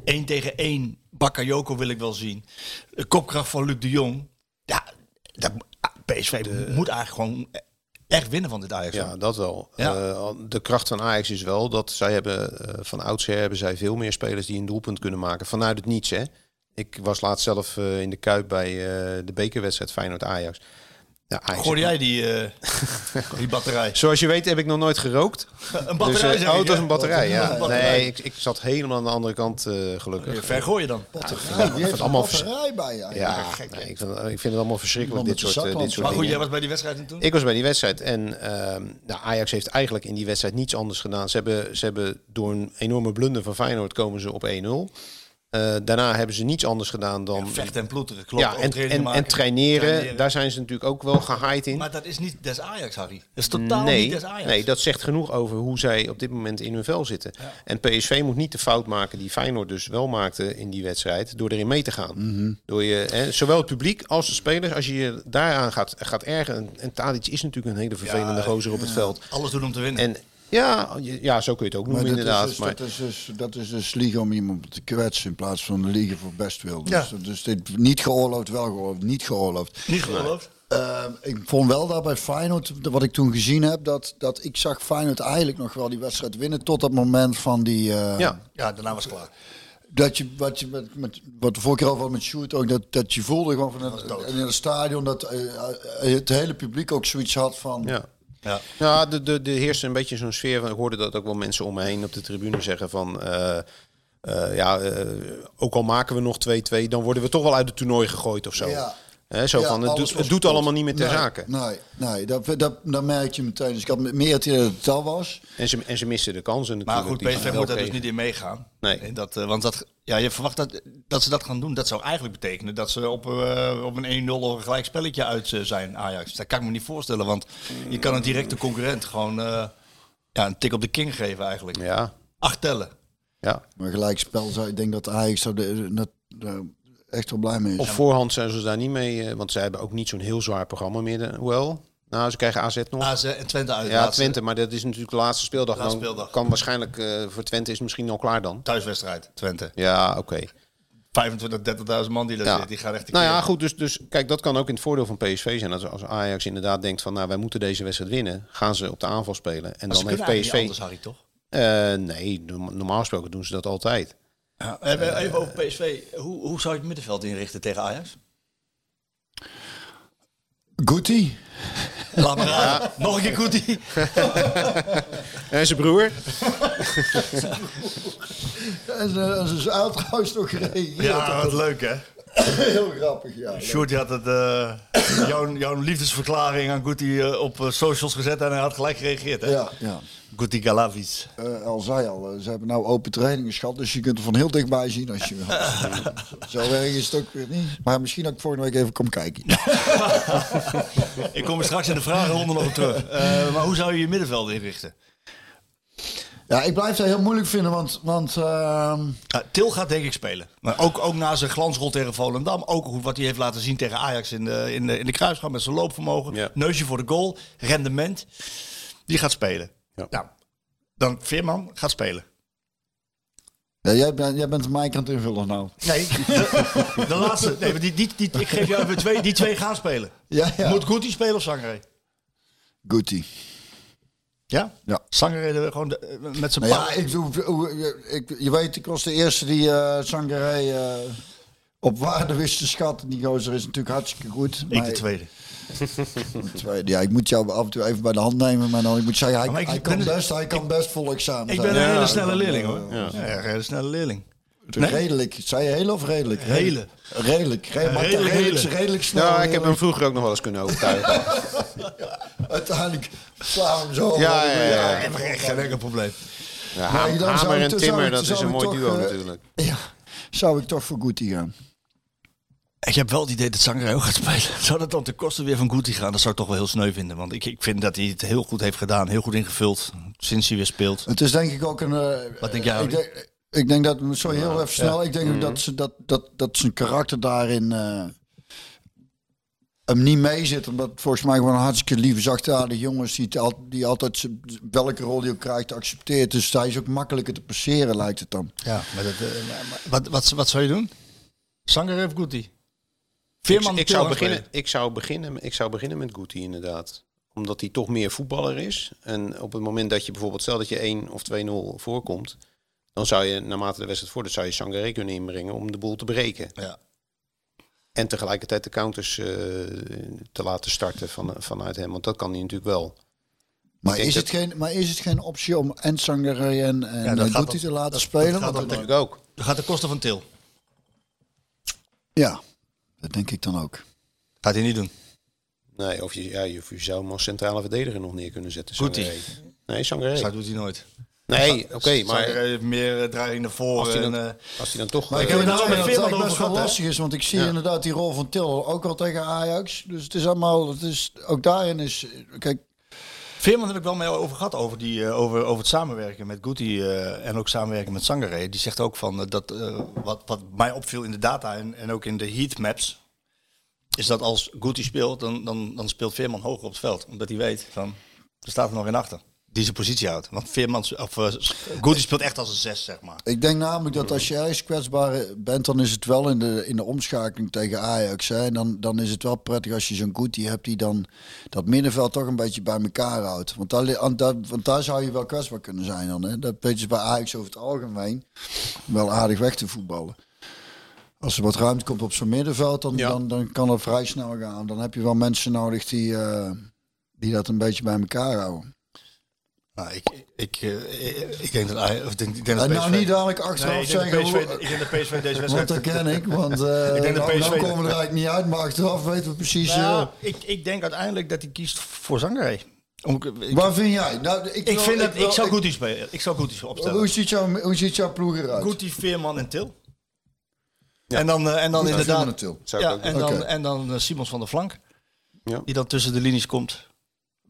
Speaker 1: Eén tegen één, Bakayoko wil ik wel zien. De kopkracht van Luc de Jong. Ja, dat, PSV moet eigenlijk gewoon echt winnen van dit Ajax.
Speaker 3: Ja, dat wel.
Speaker 1: Ja.
Speaker 3: Eh, de kracht van Ajax is wel dat zij hebben eh, van oudsher hebben zij veel meer spelers die een doelpunt kunnen maken vanuit het niets. Hè? Ik was laatst zelf eh, in de Kuip bij de bekerwedstrijd Feyenoord Ajax. Ja,
Speaker 1: jij die, eh, die batterij?
Speaker 3: Zoals je weet heb ik nog nooit gerookt.
Speaker 1: Een batterij,
Speaker 3: Dus, eh, oh, een batterij, ja.
Speaker 1: Een batterij.
Speaker 3: Nee, ik, ik zat helemaal aan de andere kant eh, gelukkig.
Speaker 1: Ver gooi je dan.
Speaker 2: Ja, heeft
Speaker 3: allemaal
Speaker 2: een batterij bij, ja.
Speaker 3: Ja,
Speaker 2: gek,
Speaker 3: nee, ik, vind, ik vind het allemaal verschrikkelijk, dit soort, dit soort
Speaker 1: Maar goed,
Speaker 3: dingen.
Speaker 1: jij was bij die wedstrijd en toen?
Speaker 3: Ik was bij die wedstrijd en ehm, nou, Ajax heeft eigenlijk in die wedstrijd niets anders gedaan. Ze hebben, ze hebben door een enorme blunder van Feyenoord komen ze op 1-0. Eh, daarna hebben ze niets anders gedaan dan...
Speaker 1: Vechten en ploeteren, klopt.
Speaker 3: ja, en, en,
Speaker 1: maken,
Speaker 3: en traineren,
Speaker 1: traineren.
Speaker 3: Daar zijn ze natuurlijk ook wel gehaaid in.
Speaker 1: Maar dat is niet des Ajax, Harry. Dat is totaal
Speaker 3: nee,
Speaker 1: niet des Ajax.
Speaker 3: nee, dat zegt genoeg over hoe zij op dit moment in hun vel zitten. En PSV moet niet de fout maken die Feyenoord dus wel maakte in die wedstrijd, door erin mee te gaan.
Speaker 1: Mhm.
Speaker 3: Door je, hè, zowel het publiek als de spelers, als je je daaraan gaat, gaat ergeren. En, en Tadic is natuurlijk een hele vervelende gozer op het veld.
Speaker 1: Alles doen om te winnen.
Speaker 3: En ja, ja, zo kun je het ook
Speaker 2: Maar
Speaker 3: noemen
Speaker 2: dat,
Speaker 3: inderdaad.
Speaker 2: is dus,
Speaker 3: maar,
Speaker 2: dat, is dus, dat is dus liegen om iemand te kwetsen in plaats van de liegen voor best wil. Dus,
Speaker 1: Ja.
Speaker 2: dus dit niet geoorloofd, wel geoorloofd, niet geoorloofd.
Speaker 1: niet geloofd.
Speaker 2: Eh, ik vond wel dat bij Feyenoord, wat ik toen gezien heb, dat, dat ik zag Feyenoord eigenlijk nog wel die wedstrijd winnen tot dat moment van die... eh,
Speaker 3: ja,
Speaker 1: Ja, daarna was het klaar.
Speaker 2: Dat je, wat je met, met wat de vorige keer al met Sjoerd ook, dat, dat je voelde gewoon van het, in het stadion dat eh, eh, het hele publiek ook zoiets had van...
Speaker 3: ja.
Speaker 1: Ja.
Speaker 3: Ja, de, de, de heerste een beetje zo'n sfeer van. Ik hoorde dat ook wel mensen om me heen op de tribune zeggen van. eh, eh, ja, eh, ook al maken we nog 2-2, dan worden we toch wel uit het toernooi gegooid of zo.
Speaker 2: Ja.
Speaker 3: Hè, zo
Speaker 2: Ja,
Speaker 3: van, het doet, het doet allemaal niet meer ter
Speaker 2: nee,
Speaker 3: zake.
Speaker 2: Nee, nee dat, dat, dat merk je meteen. Dus ik had meer het idee dat het dat was.
Speaker 3: En ze, en ze missen de kansen
Speaker 1: Maar
Speaker 3: natuurlijk.
Speaker 1: goed,
Speaker 3: die ze
Speaker 1: PSV moet daar dus niet in meegaan.
Speaker 3: Nee.
Speaker 1: En Dat, eh, want dat, ja, je verwacht dat, dat ze dat gaan doen. Dat zou eigenlijk betekenen dat ze op, eh, op een 1-0 of een gelijk spelletje uit eh, zijn, Ajax. Dat kan ik me niet voorstellen, want je kan een directe concurrent gewoon eh, ja, een tik op de king geven eigenlijk.
Speaker 3: Ja,
Speaker 1: Acht tellen.
Speaker 3: ja.
Speaker 2: Maar gelijk spel, zou, ik denk dat Ajax daar de- dat, daar echt wel blij mee is.
Speaker 3: Op voorhand zijn ze daar niet mee, eh, want zij hebben ook niet zo'n heel zwaar programma meer. de- Hoewel, nou, ze krijgen AZ nog.
Speaker 1: AZ en Twente uit.
Speaker 3: ja,
Speaker 1: laatste
Speaker 3: Twente, maar dat is natuurlijk de laatste speeldag.
Speaker 1: Laatste
Speaker 3: Dan
Speaker 1: speeldag.
Speaker 3: kan waarschijnlijk eh, voor Twente is het misschien al klaar dan.
Speaker 1: Thuiswedstrijd, Twente.
Speaker 3: Ja, oké.
Speaker 1: 25, 30.000 man die daar
Speaker 3: Ja.
Speaker 1: zit, die gaan echt
Speaker 3: Nou
Speaker 1: keer-
Speaker 3: ja, goed. Dus, dus kijk, dat kan ook in het voordeel van PSV zijn. Als, als Ajax inderdaad denkt van, nou, wij moeten deze wedstrijd winnen, gaan ze op de aanval spelen. En
Speaker 1: Maar
Speaker 3: dan heeft PSV.
Speaker 1: anders, Harry, toch?
Speaker 3: Eh, nee, norm- normaal gesproken doen ze dat altijd.
Speaker 1: Ja, even even over PSV. Hoe, hoe zou je het middenveld inrichten tegen Ajax?
Speaker 2: Guti?
Speaker 1: Laat maar. Nog een keer Koetie.
Speaker 3: En zijn broer?
Speaker 2: En ze- en ze uit trouwens nog gereageerd.
Speaker 1: Ja, wat leuk hè.
Speaker 2: Heel grappig, ja.
Speaker 1: Sjoerd die had het... eh, jouw, jouw liefdesverklaring aan Guti eh, op eh, socials gezet en hij had gelijk gereageerd. Hè?
Speaker 2: Ja, ja.
Speaker 1: Guti Galavis.
Speaker 2: Eh, al zei al, ze hebben nou open trainingen gehad, dus je kunt er van heel dichtbij zien als je wil. Zo erg is het ook weer niet. Maar misschien dat ik volgende week even kom kijken.
Speaker 1: Ik kom er straks in de vragenronde nog op terug. Eh, maar hoe zou je je middenveld inrichten?
Speaker 2: Ja, ik blijf het heel moeilijk vinden, want... want ehm,
Speaker 1: Ja, Til gaat denk ik spelen. Maar ook, ook na zijn glansrol tegen Volendam. Ook hoe- wat hij heeft laten zien tegen Ajax in de, in de, in de kruisgang met zijn loopvermogen.
Speaker 3: Ja.
Speaker 1: Neusje voor de goal. Rendement. Die gaat spelen.
Speaker 3: Ja.
Speaker 1: Nou, dan Veerman gaat spelen.
Speaker 2: ja, jij, bent, jij bent aan het invullen nou.
Speaker 1: Nee, de, de laatste. Nee, maar die, die, die, ik geef jou even twee. Die twee gaan spelen.
Speaker 2: Ja, ja.
Speaker 1: Moet Guti spelen of Sangaré?
Speaker 2: Goodie.
Speaker 1: Ja?
Speaker 2: Ja.
Speaker 1: De- gewoon de- eh, met zijn
Speaker 2: Nou ja, ik, ik, je weet, ik was de eerste die eh Sangaré eh, op waarde wist te schatten. Die gozer is natuurlijk hartstikke goed.
Speaker 1: Ik
Speaker 2: maar-
Speaker 1: de tweede.
Speaker 2: de tweede. Ja, ik moet jou af en toe even bij de hand nemen. Maar dan, ik moet zeggen, hij,
Speaker 1: ik
Speaker 2: kan, best, hij kan best vol examen
Speaker 1: Ik ben een hele snelle leerling hoor. Ja, een hele snelle leerling. Nee?
Speaker 2: Redelijk. Zei je heel of redelijk?
Speaker 1: Hele.
Speaker 2: Redelijk.
Speaker 1: Redelijk,
Speaker 2: redelijk,
Speaker 1: hele.
Speaker 2: redelijk snel.
Speaker 3: Ja, ik heb
Speaker 2: eh,
Speaker 3: hem vroeger ook nog wel eens kunnen overtuigen.
Speaker 2: Uiteindelijk slaan we hem zo.
Speaker 3: Ja, ja, ja.
Speaker 1: Geen enkel probleem.
Speaker 3: Ja,
Speaker 2: Maar
Speaker 3: Ham-
Speaker 2: dan zou
Speaker 3: Hamer en Timmer, dat
Speaker 2: zou
Speaker 3: is een mooi
Speaker 2: toch,
Speaker 3: duo
Speaker 2: eh,
Speaker 3: natuurlijk.
Speaker 2: Ja, zou ik toch voor Guti gaan.
Speaker 1: Ik heb wel het idee dat Sangaré ook gaat spelen. Zou dat dan ten koste weer van Guti gaan? Dat zou ik toch wel heel sneu vinden. Want ik, ik vind dat hij het heel goed heeft gedaan. Heel goed ingevuld. Sinds hij weer speelt.
Speaker 2: Het is denk ik ook een... eh,
Speaker 1: Wat denk jij,
Speaker 2: ik
Speaker 1: Audi?
Speaker 2: denk, ik denk dat, sorry heel even snel, ik denk ook dat, ze, dat, dat, dat zijn karakter daarin eh, hem niet mee zit. Omdat volgens mij gewoon een hartstikke lieve, zachtaardige jongen is die, al- die altijd welke rol hij ook krijgt accepteert. Dus hij is ook makkelijker te passeren lijkt het dan.
Speaker 1: Ja, maar dat, eh, maar- wat, wat, wat zou je doen? Sangaré of Guti? Veerman
Speaker 3: ik, zou beginnen, ik, zou beginnen, ik zou beginnen met Guti inderdaad. Omdat hij toch meer voetballer is. En op het moment dat je bijvoorbeeld, stel dat je 1 of 2-0 voorkomt. Dan zou je, naarmate de wedstrijd voordat, zou je Sangaré kunnen inbrengen om de boel te breken.
Speaker 1: Ja.
Speaker 3: En tegelijkertijd de counters eh, te laten starten van, vanuit hem. Want dat kan hij natuurlijk wel.
Speaker 2: Maar is, het
Speaker 3: dat-
Speaker 2: geen, maar is het geen optie om en Sangaré en, en
Speaker 1: Ja, dat
Speaker 2: eh, Guti te laten
Speaker 1: dat-
Speaker 2: spelen?
Speaker 1: dat
Speaker 2: Want
Speaker 3: Dat denk ik ook.
Speaker 1: Dat gaat de kosten van Til.
Speaker 2: ja, dat denk ik dan ook.
Speaker 1: Gaat hij niet doen.
Speaker 3: Nee, of je, ja, je, je zou hem als centrale verdediger nog neer kunnen zetten. Sangaré. Nee, Sangaré.
Speaker 1: Dat doet hij nooit.
Speaker 3: Nee, oké, maar
Speaker 1: meer eh, dreiging naar
Speaker 3: als
Speaker 1: voren.
Speaker 3: hij
Speaker 1: En,
Speaker 3: dan,
Speaker 1: eh,
Speaker 3: als hij dan toch...
Speaker 2: Maar ik
Speaker 3: eh,
Speaker 2: heb
Speaker 1: het nou
Speaker 2: nou
Speaker 1: met
Speaker 2: dat
Speaker 1: Veerman
Speaker 2: het best wel
Speaker 1: over gehad,
Speaker 2: lastig is, want ik zie
Speaker 3: Ja.
Speaker 2: inderdaad die rol van Til ook al tegen Ajax. Dus het is allemaal, het is, ook daarin is, kijk,
Speaker 1: Veerman heb ik wel mee over gehad, over, die, over, over het samenwerken met Guti eh, en ook samenwerken met Sangaré. Die zegt ook van dat wat, wat mij opviel in de data en, en ook in de heatmaps, is dat als Guti speelt, dan, dan, dan speelt Veerman hoger op het veld. Omdat hij weet van, er staat er nog in achter. Die zijn positie houdt. Want Veerman, of uh, Guti speelt echt als een zes, zeg maar.
Speaker 2: ik denk namelijk dat als je ergens kwetsbaar bent, dan is het wel in de, in de omschakeling tegen Ajax. Hè. En dan, dan is het wel prettig als je zo'n Guti hebt die dan dat middenveld toch een beetje bij elkaar houdt. Want daar, daar, want daar zou je wel kwetsbaar kunnen zijn dan. Hè. Dat weet je bij Ajax over het algemeen wel aardig weg te voetballen. Als er wat ruimte komt op zo'n middenveld, dan,
Speaker 3: Ja.
Speaker 2: dan, dan kan het vrij snel gaan. Dan heb je wel mensen nodig die, eh, die dat een beetje bij elkaar houden.
Speaker 1: Nou, ik, ik, eh, ik denk dat of ik denk, ik denk dat
Speaker 2: En nou
Speaker 1: PSV
Speaker 2: niet dadelijk
Speaker 1: Nee,
Speaker 2: achteraf
Speaker 1: ik denk
Speaker 2: zeggen...
Speaker 1: PSV,
Speaker 2: hoe-
Speaker 1: ik denk dat PSV deze
Speaker 2: want
Speaker 1: wedstrijd...
Speaker 2: dat ken ik, want eh
Speaker 1: Ik denk dat
Speaker 2: nou,
Speaker 1: PSV
Speaker 2: nou komen we er eigenlijk niet uit, maar achteraf weten we precies...
Speaker 1: Nou, ja, ik, ik denk uiteindelijk dat hij kiest voor Zangaré.
Speaker 2: Waar vind jij? Nou, ik,
Speaker 1: ik
Speaker 2: wil-
Speaker 1: vind dat ik
Speaker 2: wil-
Speaker 1: zou Guti spelen. Ik zou Guti opstellen.
Speaker 2: Hoe ziet, jouw, hoe ziet jouw ploeg eruit?
Speaker 1: Guti, Veerman en Til.
Speaker 3: Ja.
Speaker 1: En dan, en dan inderdaad.
Speaker 2: En Til.
Speaker 1: Ja,
Speaker 3: ook
Speaker 1: en dan, en dan Simons van der Flank.
Speaker 3: Ja.
Speaker 1: Die dan tussen de linies komt.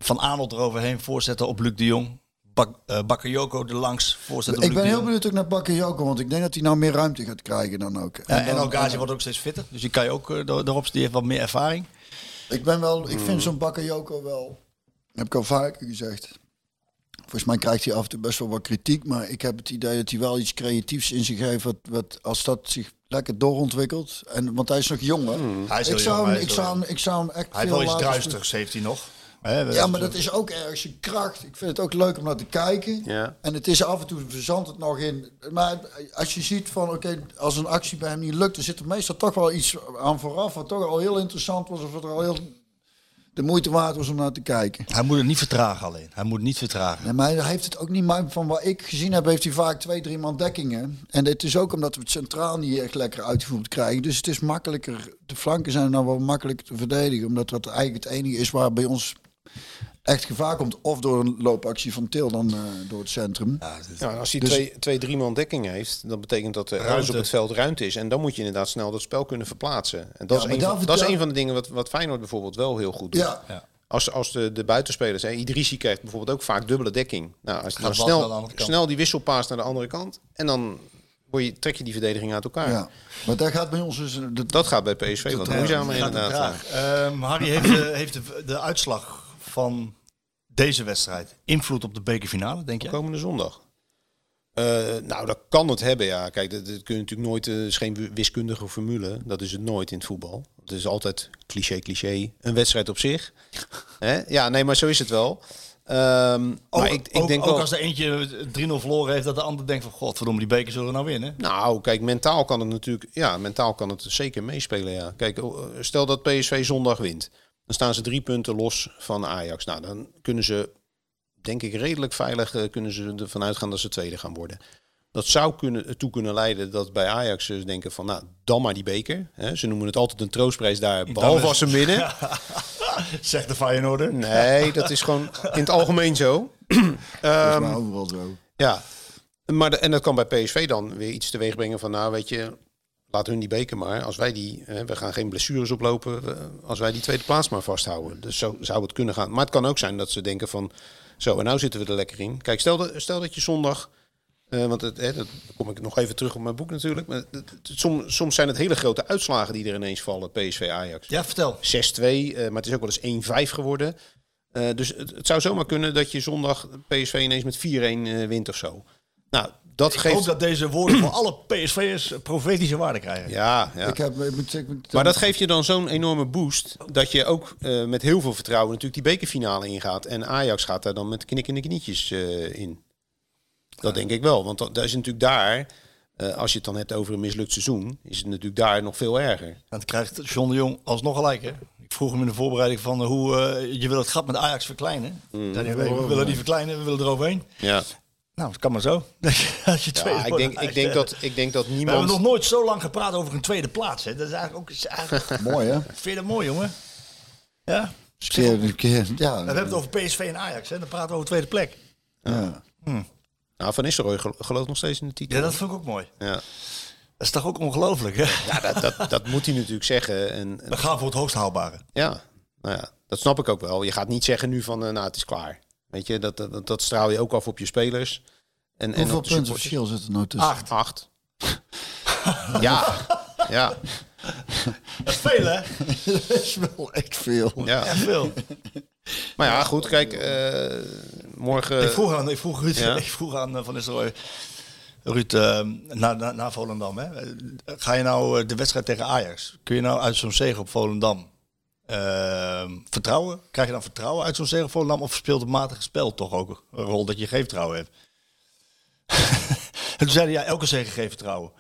Speaker 1: Van Arnold eroverheen voorzetten op Luc de Jong. Bak, eh Bakayoko er langs voorzetten op
Speaker 2: Ik
Speaker 1: Luc
Speaker 2: ben
Speaker 1: de
Speaker 2: heel
Speaker 1: Jong.
Speaker 2: benieuwd ook naar Bakayoko, want ik denk dat hij nou meer ruimte gaat krijgen dan ook.
Speaker 1: Ja, en
Speaker 2: dan-
Speaker 1: Algazi wordt ook steeds fitter. Dus die kan je ook daarop. Die heeft wat meer ervaring.
Speaker 2: Ik ben wel, ik vind zo'n Bakayoko wel, heb ik al vaker gezegd. Volgens mij krijgt hij af en toe best wel wat kritiek, maar ik heb het idee dat hij wel iets creatiefs in zich heeft, wat, wat als dat zich lekker doorontwikkelt. En, want hij is nog jong, hè?
Speaker 1: Hij is
Speaker 2: ik,
Speaker 1: heel
Speaker 2: zou
Speaker 1: jong,
Speaker 2: hem,
Speaker 1: hij is
Speaker 2: ik, zou hem, ik zou hem echt
Speaker 1: Hij heeft
Speaker 2: veel
Speaker 1: wel iets druistigs, heeft hij nog. Hè,
Speaker 2: Ja, maar dat is ook ergens zijn kracht. Ik vind het ook leuk om naar te kijken.
Speaker 3: Ja.
Speaker 2: En het is af en toe verzandt het nog in. Maar als je ziet van, oké, als een actie bij hem niet lukt, dan zit er meestal toch wel iets aan vooraf. Wat toch al heel interessant was. Of wat er al heel de moeite waard was om naar te kijken.
Speaker 1: Hij moet het niet vertragen alleen. Hij moet het niet vertragen.
Speaker 2: Nee, maar hij heeft het ook niet, maar van wat ik gezien heb, heeft hij vaak twee, drie man dekkingen. En het is ook omdat we het centraal niet echt lekker uitgevoerd krijgen. Dus het is makkelijker, de flanken zijn dan wel makkelijker te verdedigen. Omdat dat eigenlijk het enige is waar bij ons echt gevaar komt. Of door een loopactie van Til dan eh, door het centrum.
Speaker 3: Ja, als hij
Speaker 2: Dus-
Speaker 3: twee, twee, drie man dekking heeft, dan betekent dat er
Speaker 1: Ruimte.
Speaker 3: op het veld ruimte is. En dan moet je inderdaad snel dat spel kunnen verplaatsen. En dat,
Speaker 2: Ja,
Speaker 3: is, een van, dat is een van de dingen wat, wat Feyenoord bijvoorbeeld wel heel goed doet.
Speaker 2: Ja,
Speaker 3: Als, als de, de buitenspelers, hè, Idrissi krijgt bijvoorbeeld ook vaak dubbele dekking. Nou, als je dan snel, snel die wissel paast naar de andere kant. En dan je, trek je die verdediging uit elkaar.
Speaker 2: ja. Maar daar gaat bij ons dus... de-
Speaker 3: Dat gaat bij PSV wat moeizamer inderdaad.
Speaker 1: Ehm, Harry heeft, de, heeft de, de uitslag van deze wedstrijd invloed op de bekerfinale, denk je?
Speaker 3: Komende zondag. Eh, nou, dat kan het hebben, ja. Kijk, dat, dat kun je natuurlijk nooit... Het is geen wiskundige formule. Dat is het nooit in het voetbal. Het is altijd cliché, cliché. Een wedstrijd op zich. Hè? Ja, nee, maar zo is het wel. Ehm,
Speaker 1: Ook,
Speaker 3: maar ik, ik
Speaker 1: ook,
Speaker 3: denk
Speaker 1: ook
Speaker 3: wel...
Speaker 1: als er eentje 3-0 verloren heeft, dat de ander denkt van... Godverdomme, die beker zullen we nou winnen.
Speaker 3: Nou, kijk, mentaal kan het natuurlijk... Ja, mentaal kan het zeker meespelen, ja. Kijk, eh, stel dat PSV zondag wint. Dan staan ze drie punten los van Ajax. Nou, dan kunnen ze, denk ik, redelijk veilig... eh, kunnen ze ervan uitgaan dat ze tweede gaan worden. Dat zou kunnen, ertoe kunnen leiden dat bij Ajax ze denken van... Nou, dan maar die beker. Ze noemen het altijd een troostprijs daar, behalve als ze winnen.
Speaker 1: Zegt de Feyenoorder.
Speaker 3: Nee, dat is gewoon in het algemeen zo.
Speaker 2: dat is maar overal zo.
Speaker 3: Ja, maar de, en dat kan bij PSV dan weer iets teweeg brengen van, nou weet je, laat hun die beker maar. Als wij die, hè, we gaan geen blessures oplopen, we- als wij die tweede plaats maar vasthouden. Dus zo zou het kunnen gaan. Maar het kan ook zijn dat ze denken van, zo en nou zitten we er lekker in. Kijk, stel dat, stel dat je zondag, eh, want het, hè, dat dan kom ik nog even terug op mijn boek natuurlijk. Maar het- het- het- soms, soms zijn het hele grote uitslagen die er ineens vallen, PSV Ajax.
Speaker 1: Ja, vertel.
Speaker 3: 6-2, eh, maar het is ook wel eens 1-5 geworden. Eh, dus het, het zou zomaar kunnen dat je zondag PSV ineens met 4-1 eh, wint of zo. Nou, dat
Speaker 1: Ik
Speaker 3: geeft...
Speaker 1: hoop dat deze woorden voor alle PSV'ers profetische waarde krijgen.
Speaker 3: Ja, ja.
Speaker 2: Ik heb, ik moet, ik moet-
Speaker 3: maar dat geeft je dan zo'n enorme boost... dat je ook eh, met heel veel vertrouwen natuurlijk die bekerfinale ingaat. En Ajax gaat daar dan met knikkende knietjes eh, in. Dat denk ik wel. Want dat, dat is natuurlijk daar... eh, als je het dan hebt over een mislukt seizoen... is het natuurlijk daar nog veel erger.
Speaker 1: Dan krijgt John de Jong alsnog gelijk. Hè? Ik vroeg hem in de voorbereiding van hoe eh, je wil het gat met Ajax verkleinen.
Speaker 3: Mm.
Speaker 1: Zei hij, we, we willen die verkleinen, we willen eroverheen.
Speaker 3: Ja,
Speaker 1: Nou, dat kan maar zo. Als je tweede
Speaker 3: ja ik, denk, ik, denk dat, ik denk dat
Speaker 1: We hebben
Speaker 3: niemand...
Speaker 1: nog nooit zo lang gepraat over een tweede plaats. Hè? Dat is eigenlijk ook... Is eigenlijk,
Speaker 2: Mooi, hè?
Speaker 1: vind je dat mooi, jongen? Ja.
Speaker 2: Keer, een keer, ja.
Speaker 1: We hebben het over PSV en Ajax. Hè? Dan praten we over tweede plek.
Speaker 2: ja.
Speaker 3: Nou, Van Nistelrooy gel- gelooft nog steeds in de titel.
Speaker 1: Ja, dat vind ik ook mooi.
Speaker 3: Ja.
Speaker 1: Dat is toch ook ongelooflijk, hè?
Speaker 3: Ja, dat, dat, dat moet hij natuurlijk zeggen. En, en-
Speaker 1: We gaan voor het hoogst haalbare.
Speaker 3: ja, nou ja, dat snap ik ook wel. Je gaat niet zeggen nu van, eh, nou, het is klaar. Weet je, dat, dat, dat straal je ook af op je spelers. En, en
Speaker 2: Hoeveel
Speaker 3: op de
Speaker 2: punten verschil zit er nou tussen?
Speaker 3: Acht. Acht. ja, ja,
Speaker 1: Dat is veel, hè?
Speaker 2: Dat is wel echt veel.
Speaker 3: ja.
Speaker 1: Echt veel.
Speaker 3: Maar ja, goed, kijk, eh, morgen...
Speaker 1: Ik vroeg aan, ik vroeg Ruud,
Speaker 3: Ja.
Speaker 1: ik vroeg aan eh, Van Nistelrooy, Ruud, eh, na, na, na Volendam, hè? Ga je nou de wedstrijd tegen Ajax, kun je nou uit zo'n zege op Volendam eh, vertrouwen? Krijg je dan vertrouwen uit zo'n Volendam of speelt het matige spel toch ook een rol dat je geen vertrouwen hebt? en toen zeiden ja, elke zege geeft vertrouwen.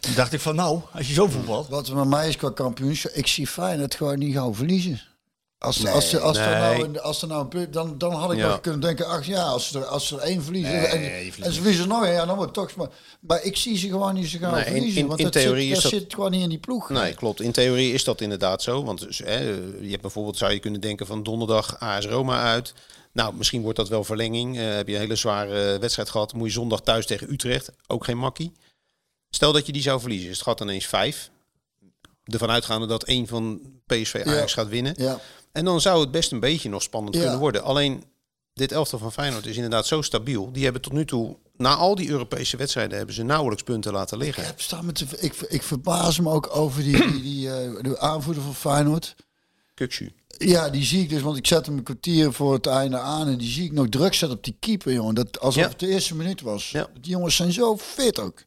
Speaker 1: Toen dacht ik van nou, als je zo voetbalt,
Speaker 2: Wat er met mij is qua kampioenschap, ik zie Feyenoord gewoon niet gauw verliezen. Als, als, als, er nou, als er nou een punt, dan, dan had ik
Speaker 3: Ja.
Speaker 2: wel kunnen denken, ach ja, als ze er, als ze er één verliezen
Speaker 3: Nee,
Speaker 2: en, en ze verliezen nog een, ja, dan wordt het toch. Maar, maar ik zie ze gewoon niet zo
Speaker 3: Nee, in-
Speaker 2: verliezen,
Speaker 3: in-
Speaker 2: want
Speaker 3: in
Speaker 2: dat,
Speaker 3: theorie
Speaker 2: zit,
Speaker 3: is
Speaker 2: dat,
Speaker 3: dat-
Speaker 2: zit gewoon niet in die ploeg.
Speaker 3: Nee, klopt. In theorie is dat inderdaad zo. Want dus, hè, je hebt bijvoorbeeld, zou je kunnen denken van donderdag AS Roma uit. Nou, misschien wordt dat wel verlenging. Eh, heb je een hele zware wedstrijd gehad. Moet je zondag thuis tegen Utrecht. Ook geen makkie. Stel dat je die zou verliezen. Is het gaat ineens vijf. Ervan uitgaande dat één van PSV Ajax gaat winnen.
Speaker 2: Ja,
Speaker 3: En dan zou het best een beetje nog spannend
Speaker 2: Ja.
Speaker 3: kunnen worden. Alleen dit elftal van Feyenoord is inderdaad zo stabiel. Die hebben tot nu toe, na al die Europese wedstrijden, hebben ze nauwelijks punten laten
Speaker 2: ik,
Speaker 3: liggen.
Speaker 2: heb staan met de- ik, ik verbaas me ook over die, die, die eh, de aanvoerder van Feyenoord.
Speaker 3: Kuksu.
Speaker 2: Ja, die zie ik dus, want ik zet hem een kwartier voor het einde aan en die zie ik nog druk zetten op die keeper, jongen. Dat, alsof
Speaker 3: Ja.
Speaker 2: het de eerste minuut was.
Speaker 3: Ja.
Speaker 2: Die jongens zijn zo fit ook.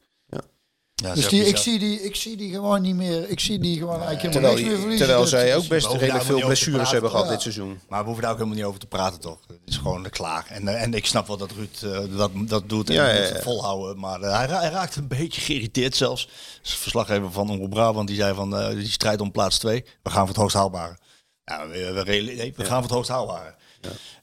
Speaker 1: Ja,
Speaker 2: Dus die, ik, zie die, ik zie die gewoon niet meer. Ik zie die gewoon eigenlijk helemaal
Speaker 3: Terwijl,
Speaker 2: niks meer verliezen.
Speaker 3: terwijl zij ook best redelijk veel blessures hebben gehad
Speaker 2: Ja.
Speaker 3: dit seizoen.
Speaker 1: Maar we hoeven daar ook helemaal niet over te praten, toch? Het is gewoon de klaar. En, eh, en ik snap wel dat Ruud eh, dat, dat doet en
Speaker 3: Ja,
Speaker 1: het volhouden. Maar eh, hij, hij raakte een beetje geïrriteerd zelfs. Dus verslaggever van Omroep Brabant die zei van eh, die strijd om plaats 2. We gaan voor het hoogst haalbare. Ja, we, we, reali- nee, we gaan voor het hoogst haalbare.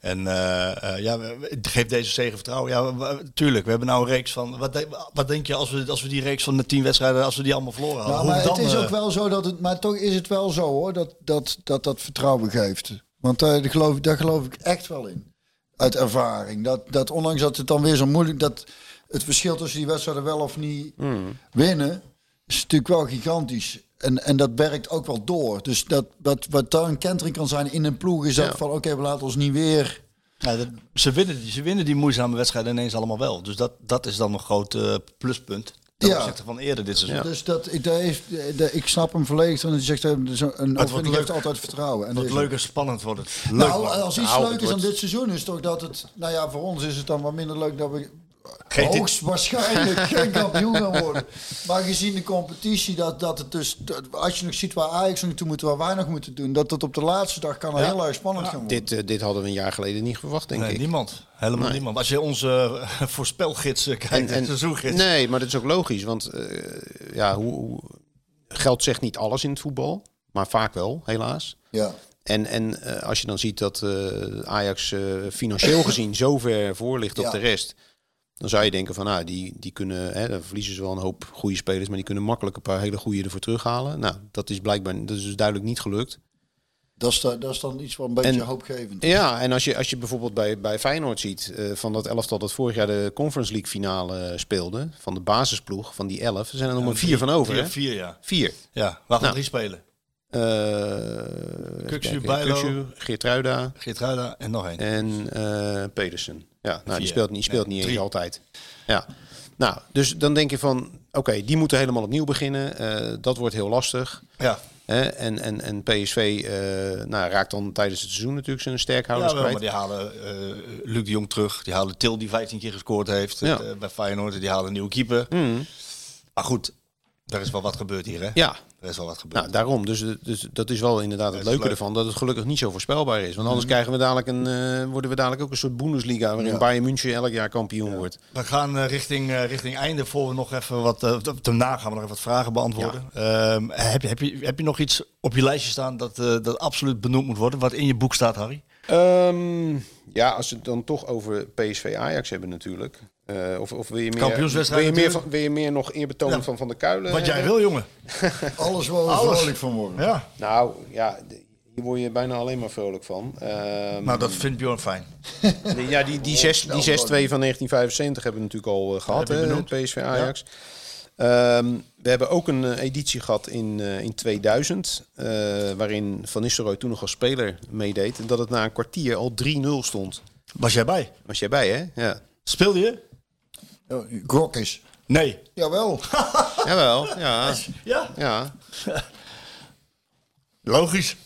Speaker 1: En eh, eh, ja, geef deze zegen vertrouwen. Ja, we- tuurlijk. We hebben nou een reeks van. Wat, denk- wat denk je als we, als we die reeks van de tien wedstrijden, als we die allemaal verloren hadden?
Speaker 2: Nou, maar
Speaker 1: dan,
Speaker 2: het is
Speaker 1: eh,
Speaker 2: ook wel zo dat het, maar toch is het wel zo hoor, dat dat, dat, dat vertrouwen geeft. Want eh, daar, geloof, daar geloof ik echt wel in. Uit ervaring. Dat, dat ondanks dat het dan weer zo moeilijk, dat het verschil tussen die wedstrijden wel of niet winnen, is natuurlijk wel gigantisch. En, en dat werkt ook wel door. Dus dat, dat, wat dan een kentering kan zijn in een ploeg, is dat
Speaker 3: Ja.
Speaker 2: van oké, we laten ons niet weer.
Speaker 1: ja, dat- ze, winnen, die- ze winnen die moeizame wedstrijden ineens allemaal wel. Dus dat, dat is dan een groot eh, pluspunt. Ten
Speaker 2: Ja.
Speaker 1: opzichte van eerder dit seizoen.
Speaker 2: Dus dat, ik, daar heeft, daar- ik snap hem volledig. En hij zegt, een overwinning
Speaker 1: leuk.
Speaker 2: geeft altijd vertrouwen. En
Speaker 1: Wat leuk en spannend wordt het. Leuk
Speaker 2: Nou,
Speaker 1: wordt het.
Speaker 2: als iets
Speaker 3: Nou,
Speaker 2: leuk is aan dit seizoen is toch dat het... Nou ja, voor ons is het dan wat minder leuk dat we
Speaker 1: Geen
Speaker 2: hoogstwaarschijnlijk geen kampioen gaan worden. Maar gezien de competitie, dat, dat het dus... dat- als je nog ziet waar Ajax nog toe moet, waar wij nog moeten doen... dat het op de laatste dag kan
Speaker 1: Ja.
Speaker 2: heel erg spannend gaan worden.
Speaker 3: Dit, eh, dit hadden we een jaar geleden niet verwacht, denk
Speaker 1: Nee,
Speaker 3: ik.
Speaker 1: niemand. Helemaal
Speaker 3: Nee.
Speaker 1: niemand. Als je onze eh, voorspelgids eh, kijkt, en, seizoengids.
Speaker 3: nee, maar dat is ook logisch. Want eh, ja, hoe, hoe, geld zegt niet alles in het voetbal. Maar vaak wel, helaas.
Speaker 2: Ja.
Speaker 3: En, en als je dan ziet dat eh, Ajax financieel gezien zo ver voor ligt op
Speaker 2: Ja.
Speaker 3: de rest. Dan zou je denken van, nou, die, die kunnen, hè, dan verliezen ze wel een hoop goede spelers, maar die kunnen makkelijk een paar hele goede ervoor terughalen. Nou, dat is blijkbaar, dat is dus duidelijk niet gelukt.
Speaker 2: Dat, is, da- dat is dan iets wat een beetje
Speaker 3: En-
Speaker 2: hoopgevend is.
Speaker 3: Ja, en als je, als je bijvoorbeeld bij, bij Feyenoord ziet, eh, van dat elftal dat vorig jaar de Conference League finale speelde, van de basisploeg, van die elf, er zijn er nog maar vier van over,
Speaker 1: Vier,
Speaker 3: hè?
Speaker 1: vier, ja.
Speaker 3: Vier.
Speaker 1: Ja, waarvan
Speaker 3: Nou.
Speaker 1: drie spelen.
Speaker 3: Eh,
Speaker 1: Kuksu,
Speaker 3: even kijken.
Speaker 1: Bijlo.
Speaker 3: Geertruida
Speaker 1: Geertruida en nog één.
Speaker 3: en eh, Pedersen. Ja, nou, die speelt, niet, speelt
Speaker 1: Nee,
Speaker 3: niet eens altijd. Ja. Nou, dus dan denk je van, oké, die moeten helemaal opnieuw beginnen. Eh, dat wordt heel lastig.
Speaker 1: Ja?
Speaker 3: En, en, en PSV eh, nou, raakt dan tijdens het seizoen natuurlijk zijn sterkhouders
Speaker 1: ja wel, maar die halen eh Luc de Jong terug. Die halen Til, die 15 keer gescoord heeft
Speaker 3: Ja.
Speaker 1: bij Feyenoord. Die halen een nieuwe keeper.
Speaker 3: Mm.
Speaker 1: Maar goed, er is wel wat gebeurd hier, hè?
Speaker 3: Ja,
Speaker 1: Is wel wat gebeurd.
Speaker 3: Nou, daarom. Dus, dus dat is wel inderdaad het leuke
Speaker 1: leuk.
Speaker 3: ervan. Dat het gelukkig niet zo voorspelbaar is. Want
Speaker 2: Mhm.
Speaker 3: anders krijgen we dadelijk een, eh, worden we dadelijk ook een soort Bundesliga... waarin Bayern München elk jaar kampioen wordt.
Speaker 1: We gaan eh, richting, eh, richting einde voor we nog even wat. daarna gaan we nog even wat vragen beantwoorden. Ehm, heb, je, heb, je, heb je nog iets op je lijstje staan dat, dat absoluut benoemd moet worden? Wat in je boek staat, Harry?
Speaker 3: Ehm, ja, als we het dan toch over PSV Ajax hebben natuurlijk. Eh, of, of wil je meer,
Speaker 1: Kampioenswedstrijd
Speaker 3: wil je meer, van, wil je meer nog eerbetoon
Speaker 1: Ja.
Speaker 3: van Van der Kuilen?
Speaker 1: Wat jij wil, jongen.
Speaker 2: Alles waar we
Speaker 1: Alles.
Speaker 2: vrolijk van worden.
Speaker 1: Ja.
Speaker 3: Nou, ja, hier word je bijna alleen maar vrolijk van. Ehm,
Speaker 1: Nou, dat vindt Bjorn fijn.
Speaker 3: Die- Ja, die, die 6 die 6-2 van 1975 hebben we natuurlijk al eh, gehad,
Speaker 1: Heb je
Speaker 3: hè. PSV Ajax. Ehm, we hebben ook een eh, editie gehad in, eh, in 2000, eh, waarin Van Nistelrooy toen nog als speler meedeed. En dat het na een kwartier al 3-0 stond.
Speaker 1: Was jij bij?
Speaker 3: Was jij bij, hè? Ja.
Speaker 1: Speelde je?
Speaker 2: Ja, Grok is.
Speaker 1: Nee.
Speaker 2: Jawel.
Speaker 3: Jawel, ja.
Speaker 1: Ja.
Speaker 3: ja.
Speaker 1: Logisch.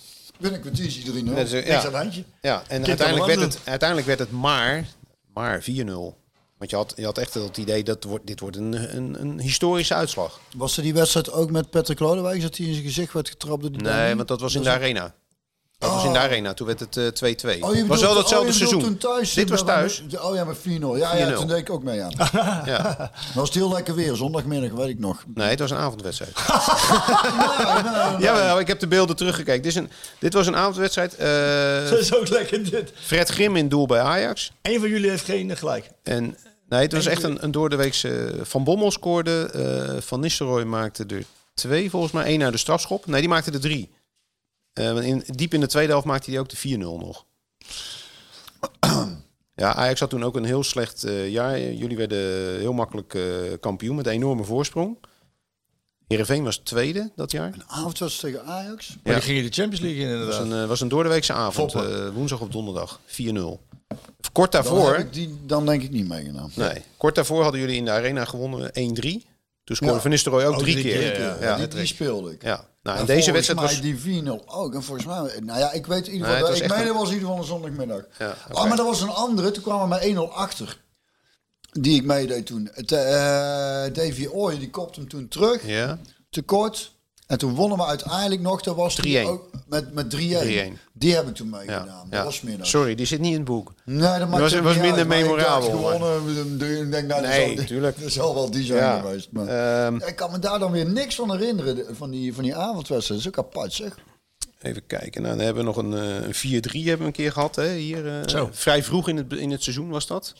Speaker 2: Een kwartiertje erin.
Speaker 3: Dat is, eh,
Speaker 1: Niks aan
Speaker 3: ja.
Speaker 1: handje.
Speaker 3: ja. En uiteindelijk werd, het, uiteindelijk werd het maar, maar 4-0. Want je had, je had echt het idee dat wordt, dit wordt een, een, een historische uitslag.
Speaker 2: Was er die wedstrijd ook met Patrick Lodewijk? Dat hij in zijn gezicht werd getrapt door die
Speaker 3: Nee, want dat was in de arena. Dat was in de arena. Toen werd het eh, 2-2.
Speaker 2: Oh, je
Speaker 3: was
Speaker 2: bedoelt-
Speaker 3: wel datzelfde
Speaker 2: oh,
Speaker 3: seizoen.
Speaker 2: Toen thuis,
Speaker 3: Dit was thuis.
Speaker 2: met- Oh ja, met 4-0. Ja, ja,
Speaker 3: 4-0.
Speaker 2: toen deed ik ook mee aan.
Speaker 3: Ja.
Speaker 2: Dat was het heel lekker weer, zondagmiddag, weet ik nog.
Speaker 3: Nee, het was een avondwedstrijd. Jawel, ik heb de beelden teruggekeken. Dit, is een, dit was een avondwedstrijd. Eh,
Speaker 1: Dat is ook lekker dit.
Speaker 3: Fred Grim in doel bij Ajax.
Speaker 1: Eén van jullie heeft geen eh, gelijk.
Speaker 3: En nee, het was echt een, een doordeweekse... Van Bommel scoorde. eh, Van Nistelrooy maakte er twee, volgens mij. één naar de strafschop. Nee, die maakte er drie. Eh, in, diep in de tweede helft maakte hij ook de 4-0 nog. Ja, Ajax had toen ook een heel slecht eh, jaar. Jullie werden heel makkelijk eh, kampioen met een enorme voorsprong. Heerenveen was tweede dat jaar.
Speaker 2: Een avondwedstrijd tegen Ajax.
Speaker 1: Maar
Speaker 3: Ja.
Speaker 1: die gingen de Champions League in
Speaker 3: Het was
Speaker 1: inderdaad.
Speaker 3: een, was een doordeweekse avond. Eh, woensdag of donderdag. 4-0. Kort
Speaker 2: Dan,
Speaker 3: daarvoor...
Speaker 2: heb ik die, dan denk ik niet meegedaan.
Speaker 3: Nee, kort daarvoor hadden jullie in de arena gewonnen 1-3. Toen scoorde
Speaker 2: Ja.
Speaker 3: Van Nistelrooy ook drie
Speaker 1: drie
Speaker 3: keer.
Speaker 1: keer,
Speaker 3: Ja,
Speaker 1: ja.
Speaker 2: die, die speelde ik.
Speaker 3: Ja. Nou, en deze wedstrijd was...
Speaker 2: die 4-0 ook. En volgens mij, nou ja, ik weet in ieder
Speaker 3: Nee,
Speaker 2: geval,
Speaker 3: was
Speaker 2: ik meen
Speaker 3: een-
Speaker 2: dat was in ieder geval een zondagmiddag.
Speaker 3: Ja, oké.
Speaker 2: Oh, maar dat was een andere. Toen kwamen we met 1-0 achter. Die ik meedeed toen. Het, eh Davy Oy, die kopte hem toen terug.
Speaker 3: Ja,
Speaker 2: Tekort. En toen wonnen we uiteindelijk nog. Dat was die
Speaker 3: 3-1.
Speaker 2: ook met, met 3-1.
Speaker 3: 3-1.
Speaker 2: Die heb ik toen
Speaker 3: ja,
Speaker 2: meegedaan. Dat
Speaker 3: ja.
Speaker 2: was middag.
Speaker 3: Sorry, die zit niet in het boek.
Speaker 2: Nee, dat maakt
Speaker 3: was- was
Speaker 2: niet
Speaker 3: minder
Speaker 2: uit, ik
Speaker 3: memorabel, maar-
Speaker 2: Gewonnen, ik denk, nou, dat
Speaker 3: Nee,
Speaker 2: zal-
Speaker 3: tuurlijk.
Speaker 2: Dat zal wel die zijn
Speaker 3: Ja.
Speaker 2: geweest. Maar
Speaker 3: Ehm,
Speaker 2: ik kan me daar dan weer niks van herinneren. Van die, van die avondwedstrijd. Dat is ook apart zeg.
Speaker 3: Even kijken. Nou, dan hebben we nog een, eh, een 4-3 hebben we een keer gehad. Hè? Hier, eh,
Speaker 1: Zo.
Speaker 3: Vrij vroeg in het, in het seizoen was dat.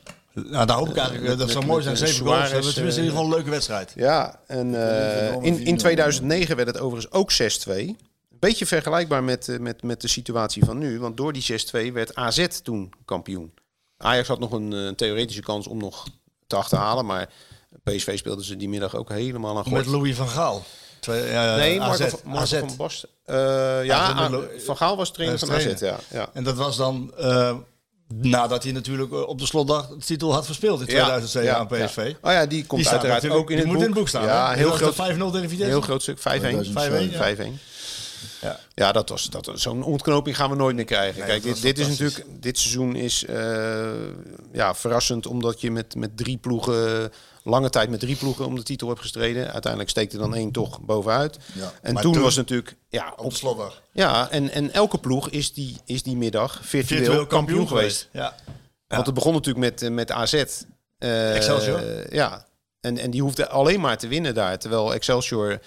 Speaker 1: Nou, daar hoop ik eigenlijk. eh,
Speaker 3: met-
Speaker 1: dat zou
Speaker 3: met-
Speaker 1: mooi zijn. Zeven goals. hebben we tenminste in ieder geval een leuke wedstrijd.
Speaker 3: Ja, en eh, in, in
Speaker 2: vrienden.
Speaker 3: 2009 werd het overigens ook 6-2. Een beetje vergelijkbaar met, eh, met, met de situatie van nu. Want door die 6-2 werd AZ toen kampioen. Ajax had nog een, eh, theoretische kans om nog te achterhalen. Maar PSV speelden ze die middag ook helemaal aan
Speaker 1: Met. Louis van Gaal. Twee, ja,
Speaker 3: Nee,
Speaker 1: AZ.
Speaker 3: Marco, van- Marco
Speaker 1: AZ.
Speaker 3: van Basten. Eh, ja, Van Gaal was trainer van AZ. Ja.
Speaker 1: En dat was dan eh, nadat hij natuurlijk eh, op de slotdag de titel had verspeeld in 2007
Speaker 3: Ja,
Speaker 1: aan PSV.
Speaker 3: ja. Oh ja, die komt
Speaker 1: Die
Speaker 3: uiteraard ook in
Speaker 1: die
Speaker 3: het
Speaker 1: moet
Speaker 3: boek.
Speaker 1: in het boek staan.
Speaker 3: Ja, heel groot,
Speaker 1: de 5-0 tegen Vitesse.
Speaker 3: heel groot stuk. 5-1.
Speaker 2: 5-1,
Speaker 3: 5-1.
Speaker 1: Ja.
Speaker 3: Ja, dat was, dat, zo'n ontknoping gaan we nooit meer krijgen.
Speaker 1: Nee,
Speaker 3: Kijk, dit, dit is natuurlijk, dit seizoen is eh, ja, verrassend omdat je met, met drie ploegen, lange tijd met drie ploegen om de titel hebt gestreden. Uiteindelijk steekt er dan één toch bovenuit.
Speaker 2: Ja.
Speaker 3: En toen,
Speaker 1: toen-
Speaker 3: was natuurlijk, ja,
Speaker 1: Op slotdag.
Speaker 3: ja en, en elke ploeg is die, is die middag virtueel, kampioen, geweest.
Speaker 1: Ja.
Speaker 3: Want het begon natuurlijk met, eh, met AZ. Eh,
Speaker 1: Excelsior.
Speaker 3: Ja, en, en die hoefde alleen maar te winnen daar. Terwijl Excelsior,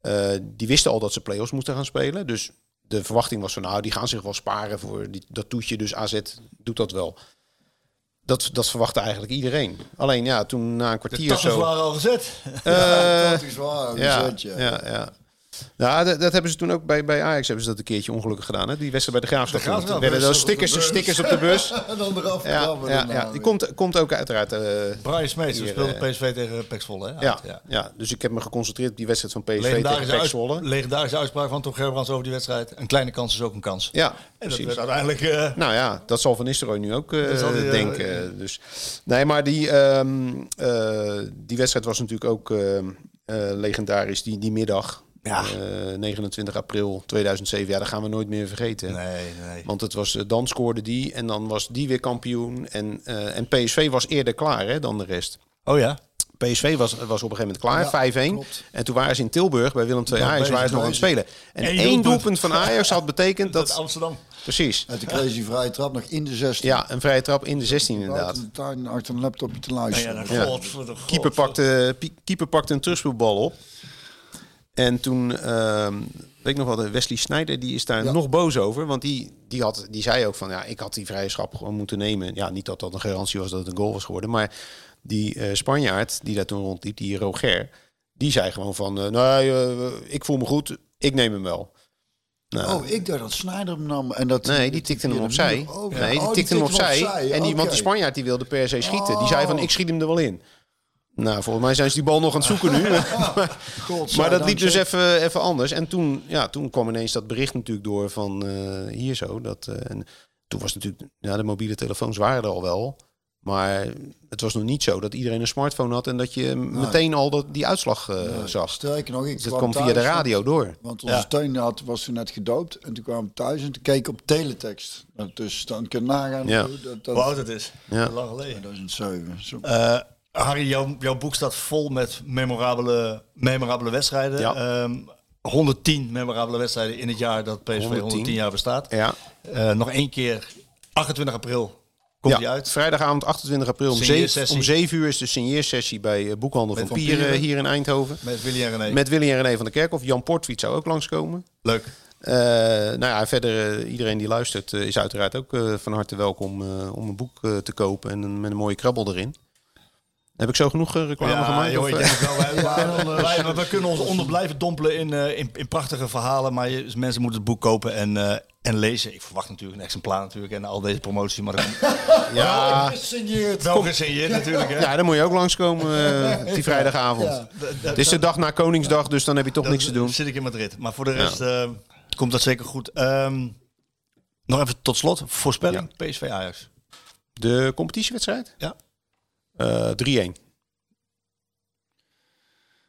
Speaker 3: eh, die wisten al dat ze play-offs moesten gaan spelen. Dus de verwachting was van, nou, die gaan zich wel sparen voor die, dat toetje. Dus AZ doet dat wel. Dat, dat verwachtte eigenlijk iedereen. Alleen ja, toen na een
Speaker 1: De
Speaker 3: kwartier of
Speaker 1: tappers
Speaker 3: zo...
Speaker 1: waren al gezet.
Speaker 3: eh,
Speaker 2: dat is waar, een
Speaker 3: ja,
Speaker 2: zetje.
Speaker 3: ja, ja. Nou, dat, dat hebben ze toen ook bij, bij Ajax hebben ze dat een keertje ongelukkig gedaan. Hè? Die wedstrijd bij de Graafschap.
Speaker 1: De Graafschap,
Speaker 3: Er werden
Speaker 1: de
Speaker 3: stickers,
Speaker 2: bus.
Speaker 3: stickers op de bus.
Speaker 2: En dan eraf
Speaker 3: Ja, ja, ja. Die
Speaker 2: weer.
Speaker 3: komt, komt ook uiteraard. eh,
Speaker 1: Brian Smeets speelde
Speaker 3: eh,
Speaker 1: PSV tegen Pek Zwolle. Hè?
Speaker 3: ja,
Speaker 1: ja.
Speaker 3: ja. dus ik heb me geconcentreerd op die wedstrijd van PSV tegen
Speaker 1: Legendarische,
Speaker 3: Pek Zwolle.
Speaker 1: legendarische uitspraak van Tom Gerbrands over die wedstrijd. Een kleine kans is ook een kans.
Speaker 3: Ja,
Speaker 1: en dat
Speaker 3: precies.
Speaker 1: werd uiteindelijk... eh,
Speaker 3: Nou ja, dat zal Van Nistelrooy nu ook eh,
Speaker 1: Dat eh,
Speaker 3: denken. dus, nee, maar die, ehm, eh, die wedstrijd was natuurlijk ook ehm, eh, legendarisch die, die middag.
Speaker 1: Ja.
Speaker 3: Eh, 29 april 2007. Ja, dat gaan we nooit meer vergeten.
Speaker 1: nee, nee.
Speaker 3: Want het was, eh, dan scoorde die en dan was die weer kampioen. En, eh, en PSV was eerder klaar hè, dan de rest.
Speaker 1: Oh ja?
Speaker 3: PSV was, was op een gegeven moment klaar,
Speaker 2: Ja,
Speaker 3: 5-1.
Speaker 2: klopt.
Speaker 3: En toen waren ze in Tilburg bij Willem II
Speaker 1: Ja,
Speaker 3: Ajax, waren ze nog aan het spelen. En
Speaker 1: Eén
Speaker 3: één
Speaker 1: doelpunt.
Speaker 3: doelpunt van Ajax had betekend
Speaker 1: Dat
Speaker 3: dat...
Speaker 1: Amsterdam.
Speaker 3: Precies.
Speaker 2: Toen kreeg hij vrije trap nog in de 16.
Speaker 3: Ja, een vrije trap in de 16 inderdaad.
Speaker 2: De achter een laptopje te
Speaker 1: Ja,
Speaker 2: luisteren.
Speaker 1: ja,
Speaker 3: Ja.
Speaker 1: God, de God.
Speaker 3: Keeper pakte, keeper pakte een terugspeelbal op. En toen, ehm, weet ik nog wel, de Wesley Sneijder, die is daar
Speaker 2: Ja.
Speaker 3: nog boos over. Want die, die, had, die zei ook van, ja, ik had die vrije schap gewoon moeten nemen. Ja, niet dat dat een garantie was dat het een goal was geworden. Maar die eh, Spanjaard, die daar toen rondliep, die Roger, die zei gewoon van, eh, nee, eh, ik voel me goed, ik neem hem wel. Nou,
Speaker 2: Oh, ik dacht dat Snyder hem nam. En dat,
Speaker 3: Nee, die tikte hem
Speaker 2: de
Speaker 3: opzij.
Speaker 2: ook.
Speaker 3: Nee, die
Speaker 2: Oh,
Speaker 3: tikte hem opzij. En die, want die Spanjaard die wilde per se schieten. Die zei van,
Speaker 2: Oh.
Speaker 3: ik schiet hem er wel in. Nou, volgens mij zijn ze die bal nog aan het zoeken nu. maar dat liep dus even, even anders. En toen, ja, toen kwam ineens dat bericht natuurlijk door van eh, hier zo. Dat, eh, en toen was natuurlijk, ja, de mobiele telefoons waren er al wel. Maar het was nog niet zo dat iedereen een smartphone had en dat je meteen al dat, die uitslag eh, zag.
Speaker 2: Sterker nog, ik
Speaker 3: Dus dat
Speaker 2: kwam
Speaker 3: via de radio door.
Speaker 2: Want onze tuin had, was toen net gedoopt. En toen kwamen we thuis en toen keek ik op teletext. Nou, Dus dan kun je nagaan
Speaker 3: Ja.
Speaker 2: hoe dat, dat
Speaker 1: Hoe oud het is.
Speaker 3: Ja.
Speaker 1: Lang geleden.
Speaker 2: 2007. Zo.
Speaker 1: Eh, Harry, jouw, jouw boek staat vol met memorabele, memorabele wedstrijden.
Speaker 3: Ja.
Speaker 1: Ehm, 110 memorabele wedstrijden in het jaar dat PSV 110,
Speaker 3: 110
Speaker 1: jaar bestaat.
Speaker 3: Ja,
Speaker 1: Eh, nog één keer, 28 april komt
Speaker 3: ja.
Speaker 1: die uit.
Speaker 3: vrijdagavond 28 april om
Speaker 1: Signeersessie.
Speaker 3: 7, om 7 uur is de signeersessie bij eh, Boekhandel van
Speaker 1: Van
Speaker 3: Pieren
Speaker 1: Pieren.
Speaker 3: hier in Eindhoven.
Speaker 1: Met Willy en René.
Speaker 3: Met Willy en René van der Kerkhof. Jan Portwiet zou ook langskomen.
Speaker 1: Leuk.
Speaker 3: Eh, nou ja, verder iedereen die luistert is uiteraard ook van harte welkom om een boek te kopen en een, met een mooie krabbel erin. Heb ik zo genoeg eh, reclame gemaakt?
Speaker 1: joh,
Speaker 3: of,
Speaker 1: ik
Speaker 3: eh?
Speaker 1: denk het wel. Wij, wij- wij- wij- wij kunnen ons onder blijven dompelen in, eh, in, in prachtige verhalen. Maar je, mensen moeten het boek kopen en, eh, en lezen. Ik verwacht natuurlijk een exemplaar natuurlijk en al deze promotie. Maar dat
Speaker 3: ja,
Speaker 2: Gesigneerd.
Speaker 1: wel gesigneerd natuurlijk. Hè?
Speaker 3: ja, dan moet je ook langskomen eh, die vrijdagavond.
Speaker 2: Ja.
Speaker 3: Het is de dag na Koningsdag, dus dan heb je toch niks te doen.
Speaker 1: Dan zit ik in Madrid. Maar voor de rest eh, komt dat zeker goed. Ehm, nog even tot slot. Voorspelling PSV Ajax.
Speaker 3: De competitiewedstrijd?
Speaker 1: Ja.
Speaker 3: Eh, 3-1.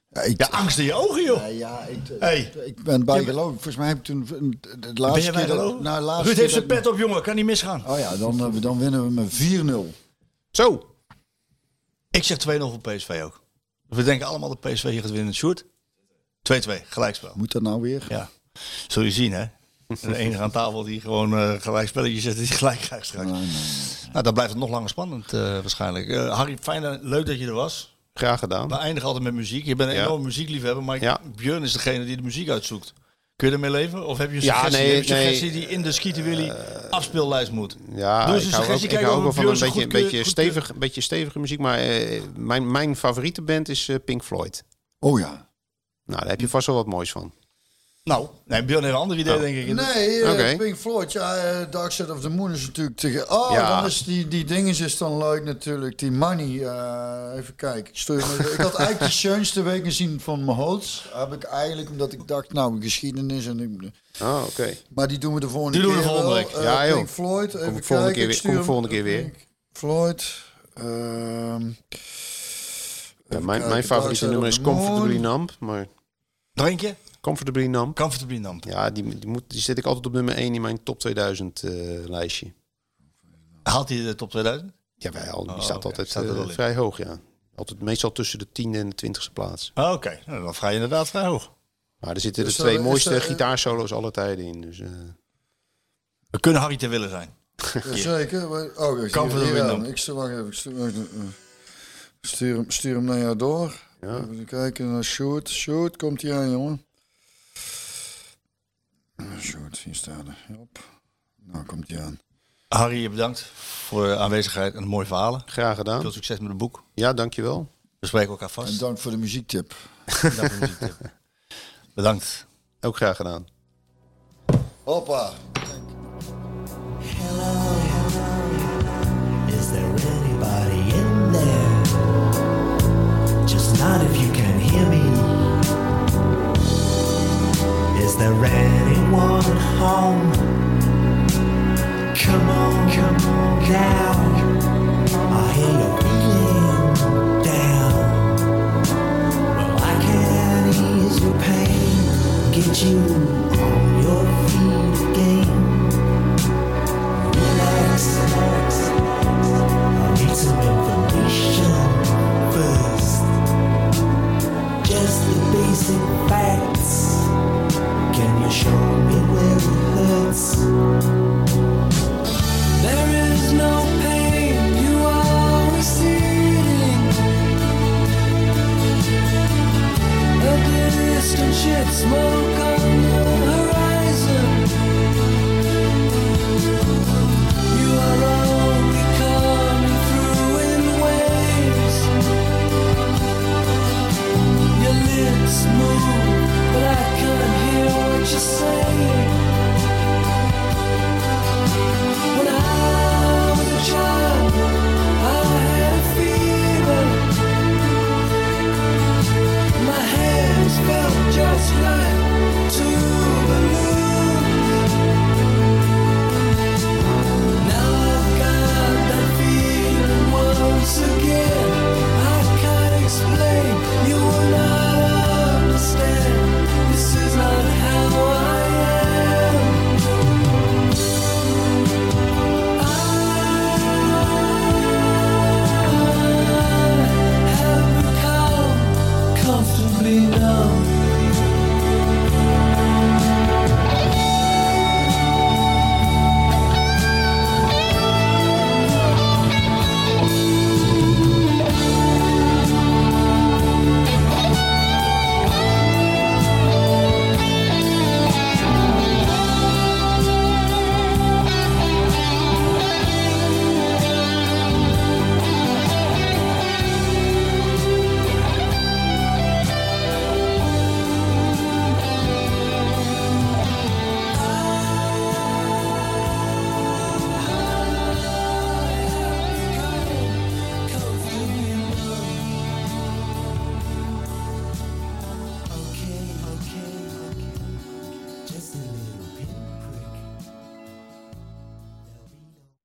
Speaker 2: Ja, ik,
Speaker 1: Ja, angst in je ogen joh.
Speaker 2: Ja, ja, ik,
Speaker 1: Hey.
Speaker 2: ik ben bijgelovig. Volgens mij heb ik toen een- de
Speaker 1: Ben
Speaker 2: laatste
Speaker 1: je
Speaker 2: keer... dat- nou, de laatste
Speaker 1: Ruud heeft zijn pet op jongen. Kan niet misgaan.
Speaker 2: Oh ja, dan, eh, dan winnen we met 4-0.
Speaker 3: Zo.
Speaker 1: Ik zeg 2-0 voor PSV ook. We denken allemaal dat PSV hier gaat winnen. Sjoerd? 2-2. Gelijkspel.
Speaker 2: Moet dat nou weer?
Speaker 1: Ja. Zul je zien hè. De enige aan tafel die gewoon eh gelijk spelletjes zet, die gelijk krijgt straks.
Speaker 2: Nee, nee,
Speaker 1: Nou, dan blijft het nog langer spannend eh, waarschijnlijk. Eh, Harry, fijn en leuk dat je er was.
Speaker 3: Graag gedaan.
Speaker 1: We eindigen altijd met muziek. Je bent een
Speaker 3: Ja.
Speaker 1: enorme muziekliefhebber, maar
Speaker 3: Ja.
Speaker 1: Björn is degene die de muziek uitzoekt. Kun je ermee leven? Of heb je een
Speaker 3: Ja,
Speaker 1: suggestie,
Speaker 3: nee,
Speaker 1: heb je een
Speaker 3: nee.
Speaker 1: suggestie die in de Skieten Willy afspeellijst moet?
Speaker 3: Ja,
Speaker 1: Doe
Speaker 3: ik hou ook, ik hou ook wel van een beetje, beetje, stevig, een beetje stevige muziek. Maar eh, mijn, mijn favoriete band is Pink Floyd.
Speaker 2: Oh ja.
Speaker 3: Nou, daar heb je vast wel wat moois van.
Speaker 1: Nou, nee, Björn heeft een ander idee,
Speaker 3: Oh.
Speaker 1: denk ik.
Speaker 2: Nee, eh,
Speaker 3: Oké.
Speaker 2: Pink Floyd, ja, eh, Dark Side of the Moon is natuurlijk tegen... Oh,
Speaker 3: Ja.
Speaker 2: dan is die, die dinges is dan leuk natuurlijk. Die Money, eh, even kijken. Ik, stuur me- ik had eigenlijk de schönste week gezien van mijn hoofd. Heb ik eigenlijk, omdat ik dacht, nou, geschiedenis en... Ik,
Speaker 3: Oh, oké.
Speaker 2: maar die doen we de volgende
Speaker 1: Die
Speaker 2: keer
Speaker 1: doen we de volgende.
Speaker 2: Eh,
Speaker 3: Ja, joh.
Speaker 2: Pink Floyd, even
Speaker 3: volgende
Speaker 2: kijken.
Speaker 3: keer
Speaker 2: ik
Speaker 3: weer-
Speaker 2: stuur
Speaker 3: kom volgende keer weer.
Speaker 2: Pink Floyd. ehm,
Speaker 3: Ja, mijn, mijn favoriete nummer is. Comfortably Numb. Maar
Speaker 1: Drink je?
Speaker 3: Comfortably Numb.
Speaker 1: Comfortably numb.
Speaker 3: Ja, die, die, moet, die zet ik altijd op nummer 1 in mijn top 2000 eh, lijstje.
Speaker 1: Haalt hij de top 2000?
Speaker 3: Jawel, die
Speaker 1: Oh,
Speaker 3: staat altijd
Speaker 1: Staat er
Speaker 3: eh,
Speaker 1: wel in.
Speaker 3: vrij hoog, ja. Altijd meestal tussen de tiende en de twintigste plaats.
Speaker 1: Oh, Oké, nou, dan ga je inderdaad vrij hoog.
Speaker 3: Maar er zitten de
Speaker 2: er-
Speaker 3: twee
Speaker 2: is
Speaker 3: mooiste
Speaker 2: er-
Speaker 3: gitaarsolo's aller tijden in. Dus, eh,
Speaker 1: We kunnen Harry te willen zijn.
Speaker 2: Zeker. maar- Oh, ik
Speaker 1: Kan
Speaker 2: zie-
Speaker 1: voor de
Speaker 2: ja,
Speaker 1: window.
Speaker 2: Ik stuur, wacht even, ik stuur, stuur, hem, stuur hem naar jou door.
Speaker 3: Ja.
Speaker 2: Even kijken naar Shoot. Shoot, komt hij aan, jongen. Shoot, hier er. Hop. Nou, komt hij aan.
Speaker 1: Harry, bedankt voor de aanwezigheid en de mooie verhalen.
Speaker 3: graag gedaan.
Speaker 1: Veel succes met het boek.
Speaker 3: Ja, dankjewel.
Speaker 1: We spreken elkaar
Speaker 2: En
Speaker 1: vast.
Speaker 2: dank voor de muziektip.
Speaker 1: Dank voor de muziektip. Bedankt.
Speaker 3: Ook graag gedaan.
Speaker 2: Hoppa.
Speaker 5: Is there anybody in there? Just not if you can hear me. Is there coming home. Come on, come on down. I hear you're feeling down. Well, I can ease your pain, get you on your feet again. Relax, relax. I need some information first. Just the basic facts.
Speaker 6: small